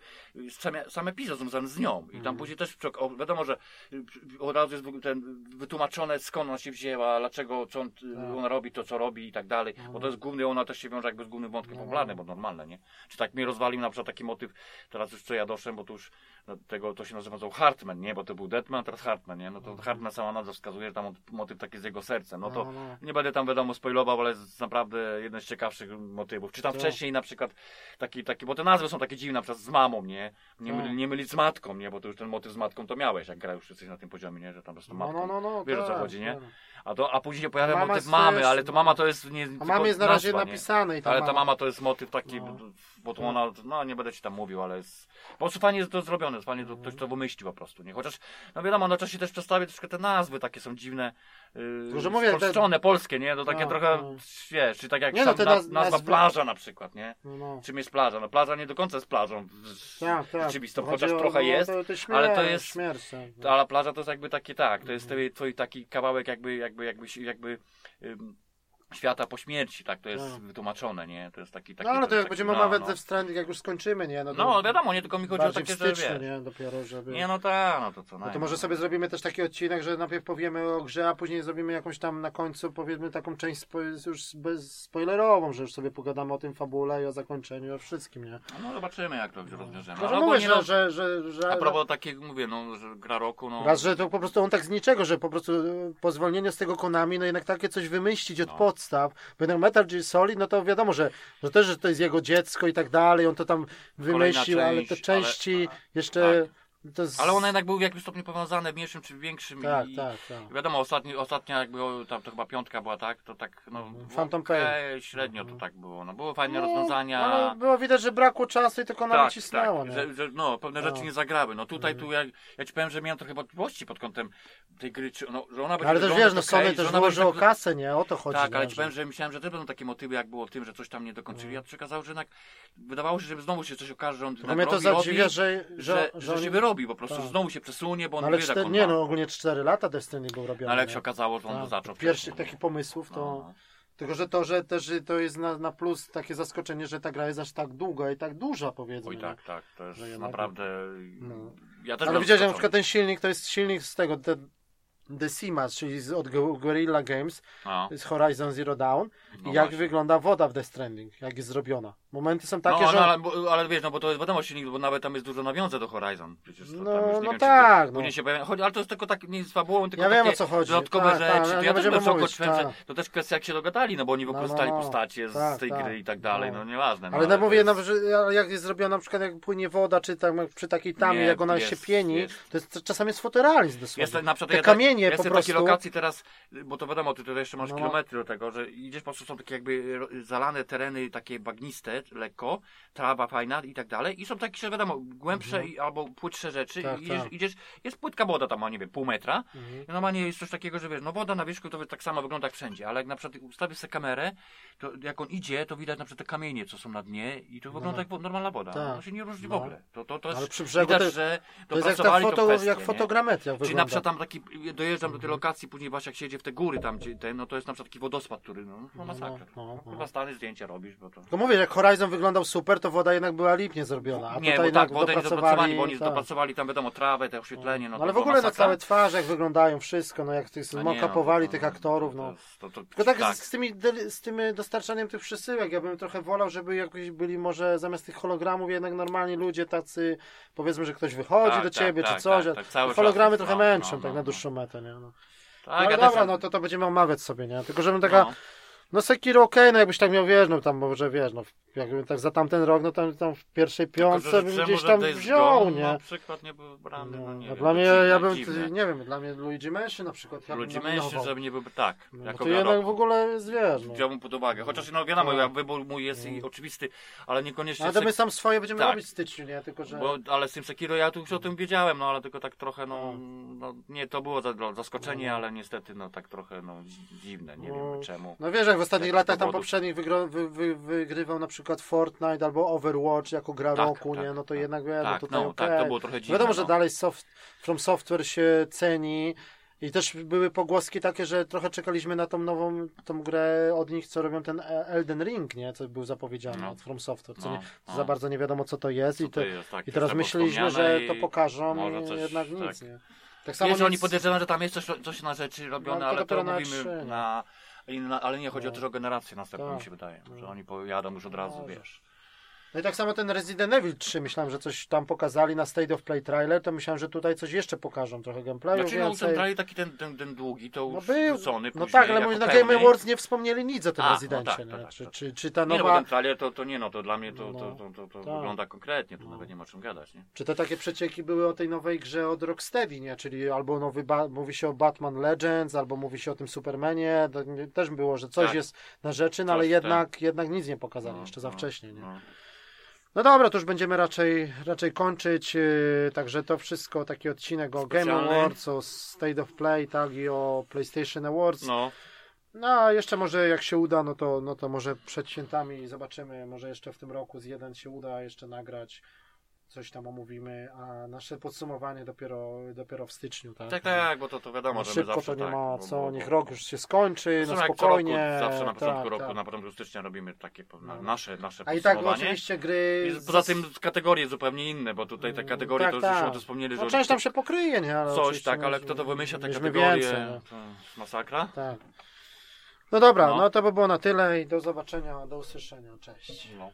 sam, sam epizod związany z nią i tam Mhm. później też wiadomo, że y, od razu jest ten, wytłumaczone skąd ona się wzięła, dlaczego, co on, Tak. ona robi to, co robi i tak dalej, bo to Mhm. jest główny, ona też się wiąże jakby z głównym wątkiem No. popularnym, bo normalne, nie? Czy tak mnie rozwalił na przykład taki motyw, teraz już co ja doszedłem, bo to już no, tego, to się nazywa Hartman, nie? Bo to był Deadman, a teraz Hartman, nie? No to Hartman sama nazwa wskazuje, że tam motyw taki z jego sercem, no to No, no. nie będę tam wiadomo spoilował, ale jest naprawdę jeden z ciekawszych motywów. Czy tam Tak. wcześniej na przykład taki, taki, bo te nazwy są takie dziwne, na przykład z mamą, nie? Nie, Tak. myli, nie mylić z matką, nie? Bo to już ten motyw z matką to miałeś, jak gra już jesteś na tym poziomie, nie? Że tam po prostu No, matką. no, no, no, Wiesz, o co tak, chodzi, nie? tak. A, to, a później się pojawia Mama motyw mamy, ale to no. mama to jest nie A mamy jest na razie napisane i ta Ale mama. To jest motyw taki, No. bo to ona, no nie będę ci tam mówił, ale jest, po prostu fajnie jest to zrobione, fajnie to, ktoś to wymyślił po prostu, nie? Chociaż, no wiadomo, na czasie też przedstawię troszkę te nazwy takie są dziwne, yy, mówię, te- polskie, nie? To takie No, trochę, no. wiesz, czy tak jak Nie, no, na, naz- nazwa nazwy- plaża na przykład, nie? No, no. Czym jest plaża? No plaża nie do końca jest plażą, w- Tak, tak. rzeczywistą, Chodzi chociaż o- trochę no, jest, to, to ale to jest- tak. ale plaża to jest jakby takie, tak, to jest twój, twój taki kawałek jakby, jakby, jakby, jakby ym, świata po śmierci, tak, to jest Tak. wytłumaczone, nie? To jest taki, taki No ale to jak będziemy no, omawiać no. ze Stranding, jak już skończymy, nie? No, to No wiadomo, nie tylko mi chodzi o takie, że styczniu, wiesz, nie? Dopiero, żeby... Nie no tak, no to co No najmniej. to może sobie zrobimy też taki odcinek, że najpierw powiemy o grze, a później zrobimy jakąś tam na końcu, powiedzmy taką część spo, już bez spoilerową, że już sobie pogadamy o tym fabule i o zakończeniu, o wszystkim, nie? No zobaczymy jak to rozwiążemy. No, że mówię, że, no, że, że, że, A propos takiego, mówię, no, że gra roku, no... Raz, że to po prostu on tak z niczego, że po prostu po zwolnieniu z tego Konami, no jednak takie coś wymyślić od No. Podstaw. Bo jednak Metal Gear Solid, no to wiadomo, że, że też, że to jest jego dziecko i tak dalej, on to tam wymyślił, ale te część, części ale- jeszcze... To jest... Ale one jednak były w jakimś stopniu powiązane, w mniejszym czy większym Tak, i... tak, tak. Wiadomo, ostatni, ostatnia jakby, tam to chyba piątka była, tak? To tak, no... Phantom okej, Pain. średnio to tak było, no. Były fajne No, rozwiązania... Ale było widać, że brakło czasu i to Konami tak, cisnęło, tak, nie? że, że, no, pewne No. rzeczy nie zagrały. No tutaj, tu ja, ja ci powiem, że miałem trochę wątpliwości pod kątem tej gry, czy no, że ona będzie Ale też wiesz, no Sony okej, też wyłożyło tak- kasę, nie? O to chodzi. Tak, ale ci powiem, że myślałem, że też będą takie motywy, jak było w tym, że coś tam nie dokończyli. Ja przekazał, że jednak wydawało się, że znowu się coś okaże, że on Tylko mnie to zadziwia, że, że, że, że, że, oni- się wyrobi robi, po prostu Tak. znowu się przesunie, bo on No, ale wie, jak cztery, on nie ma. no, ogólnie 4 lata Destiny był robiony. No, ale jak nie? się okazało, że on Tak. zaczął Pierwszych takich pomysłów to... No. Tylko, że to, że też to jest na, na plus takie zaskoczenie, że ta gra jest aż tak długa i tak duża powiedzmy. Oj nie? tak, tak, to jest naprawdę... No. Ja też Ale byłem widziałeś, że na przykład ten silnik to jest silnik z tego, The, The Simas, czyli z, od Gu- Guerrilla Games, No. jest Horizon Zero Dawn. No I jak właśnie. wygląda woda w Death Stranding, jak jest zrobiona. Momenty są takie, no, że... no, ale, bo- ale wiesz, no bo to jest wiadomo silnik, bo nawet tam jest dużo nawiązań do Horizon. Przecież to No, no wiem, tak, To, no. Się pojawia, ale to jest tylko tak, nie z fabułą, tylko Ja wiem, o co chodzi. dodatkowe Tak, tak, rzeczy. ale to nie ja też bym mówić, tak. To też kwestia, jak się dogadali, no bo oni No, no, wykorzystali no. postacie Tak, z tej tak, gry i tak dalej, no. no, nieważne. No, Ale no to mówię, jest- że jak jest zrobiona na przykład jak płynie woda, czy tam przy takiej tamie, jak ona się pieni, to jest czasami jest fotorealizm dosłownie. Jest na przykład Te ja, kamienie ja po jestem w prostu. teraz, bo to wiadomo, ty tutaj jeszcze masz No, no. kilometry do tego, że idziesz po prostu są takie jakby zalane tereny takie bagniste, lekko, trawa fajna i tak dalej i są takie, że wiadomo, głębsze i, albo płytsze rzeczy Mhm. Tak, i idziesz, tak. idziesz, jest płytka woda tam, nie wiem, pół metra Mhm. i normalnie jest coś takiego, że wiesz, no woda na wierzchu to tak samo wygląda jak wszędzie, ale jak na przykład ustawisz sobie kamerę, to jak on idzie, to widać na przykład te kamienie, co są na dnie i to wygląda jak wo- normalna woda. Tak. To się nie różni w No. ogóle. To, to, to jest, Ale przy brzegu widać, to- że To jest jak, foto, kwestię, jak nie? fotogrametria Czyli wygląda. na przykład tam taki, dojeżdżam do tej lokacji, później właśnie jak się jedzie w te góry tam, gdzie ten, no to jest na przykład taki wodospad, który, no, no masakra. no, No, no. Chyba stany zdjęcia robisz, bo to... To mówię, jak Horizon wyglądał super, to woda jednak była lipnie zrobiona. A nie, tutaj bo tak, wodę nie dopracowali, dopracowali, bo oni tak. dopracowali tam, wiadomo, trawę, te oświetlenie, no No, ale to w ogóle na całe twarze, jak wyglądają wszystko, no jak tych nie, no, to- tych to- aktorów, to- no. to- to- Tylko tak, tak. Z, z, tymi, z tym dostarczaniem tych przesyłek, ja bym trochę wolał, żeby jakoś byli może zamiast tych hologramów jednak normalni ludzie tacy, powiedzmy, że ktoś wychodzi Tak, do tak, ciebie tak, czy coś, tak, a tak, hologramy trochę No, męczą no, tak no, na no. dłuższą metę, nie? No, Tak, no ja dobra, no to to będziemy omawiać sobie, nie? Tylko żebym taka, no. no Sekiro okej, no jakbyś tak miał, wiesz, no tam może, wiesz, no jakbym tak za tamten rok, no tam, tam w pierwszej Tylko, piątce że bym gdzieś tam wziął, Gone nie? Na przykład nie był brany, no, No, nie wiem, dla mnie, ja bym, dziwne. nie wiem, dla mnie Luigi Mansion na przykład, ja nominował. mężczyzn, żeby nie był tak, No, jako to jednak w ogóle jest, wiesz, no. Wziąłbym pod uwagę. Chociaż no wiadomo, No. wybór mój jest i oczywisty, ale niekoniecznie. Ale to my sam swoje będziemy Tak. robić w styczniu, nie? Tylko, że... bo, ale z tym Sekiro ja tu już o tym wiedziałem, no ale tylko tak trochę, no, no nie, to było za, no, zaskoczenie, ale niestety, no tak trochę, no dzi- dziwne, nie No. wiem czemu. No wiesz, jak w ostatnich latach tam poprzednich wygrywał na przykład Fortnite albo Overwatch jako gra Tak, roku, tak, nie? No to tak. jednak wiesz, Tak, no tutaj no, okej. tak, to było trochę dziwne, Wiadomo, że no. dalej soft, From Software się ceni i też były pogłoski takie, że trochę czekaliśmy na tą nową tą grę od nich, co robią ten e- Elden Ring, nie? Co był zapowiedziany No. od From Software, co No, nie, no. za bardzo nie wiadomo co to jest Co i, to to, jest, tak, i teraz jest myśleliśmy, że to pokażą i coś, jednak nic, tak. nie? Tak samo Wiesz, że oni nic- podejrzewają, że tam jest coś, coś na rzeczy robione, to ale to dopiero na mówimy trzy, no. na... Ale nie chodzi o No. też o generację następną, Tak. mi się wydaje. Że No. oni pojadą już od razu, wiesz. No i tak samo ten Resident Evil 3, myślałem, że coś tam pokazali na State of Play trailer, to myślałem, że tutaj coś jeszcze pokażą, trochę gameplayu Znaczy, no, więcej. ten trailer taki ten, ten, ten długi, to No już był, wrzucony no później tak, ale jako mówię, na pełny. Game Awards nie wspomnieli nic o tym A, no Residencie, tak, nie? tak, tak, czy, tak. czy, czy ta Nie, no bo nowa, ten trailer to, to nie no, to dla mnie to, No, to, to, to, to tak. wygląda konkretnie, to No. nawet nie ma o czym gadać, nie? czy te takie przecieki były o tej nowej grze od Rocksteady, nie? Czyli albo nowy, ba- mówi się o Batman Legends, albo mówi się o tym Supermanie, to nie- też było, że coś Tak. jest na rzeczy, no ale Coś, jednak, jednak nic nie pokazali, No, jeszcze za no, wcześnie, nie? no. No dobra, to już będziemy raczej, raczej kończyć. Yy, także to wszystko, taki odcinek o Game Specjalny. Awards, o State of Play, tak i o PlayStation Awards. No, No, a jeszcze może jak się uda, no to, no to może przed świętami zobaczymy, może jeszcze w tym roku z jeden się uda jeszcze nagrać. Coś tam omówimy, a nasze podsumowanie dopiero, dopiero w styczniu, tak? tak, tak, bo to, to wiadomo, No że szybko zawsze to nie tak, ma co, bo- niech bo- rok już się skończy, no co spokojnie. Roku, zawsze na początku tak, roku, tak. na początku stycznia robimy takie na, No. nasze, nasze A i tak oczywiście gry... I poza tym kategorie zupełnie inne, bo tutaj te kategorie, Tak, to już tak. o tym wspomnieli, No że część tam się pokryje, nie? Ale coś, tak, ale kto to wymyśla te kategorie, więcej, no. to masakra. Tak. No dobra, No. no to by było na tyle i do zobaczenia, do usłyszenia. Cześć. No.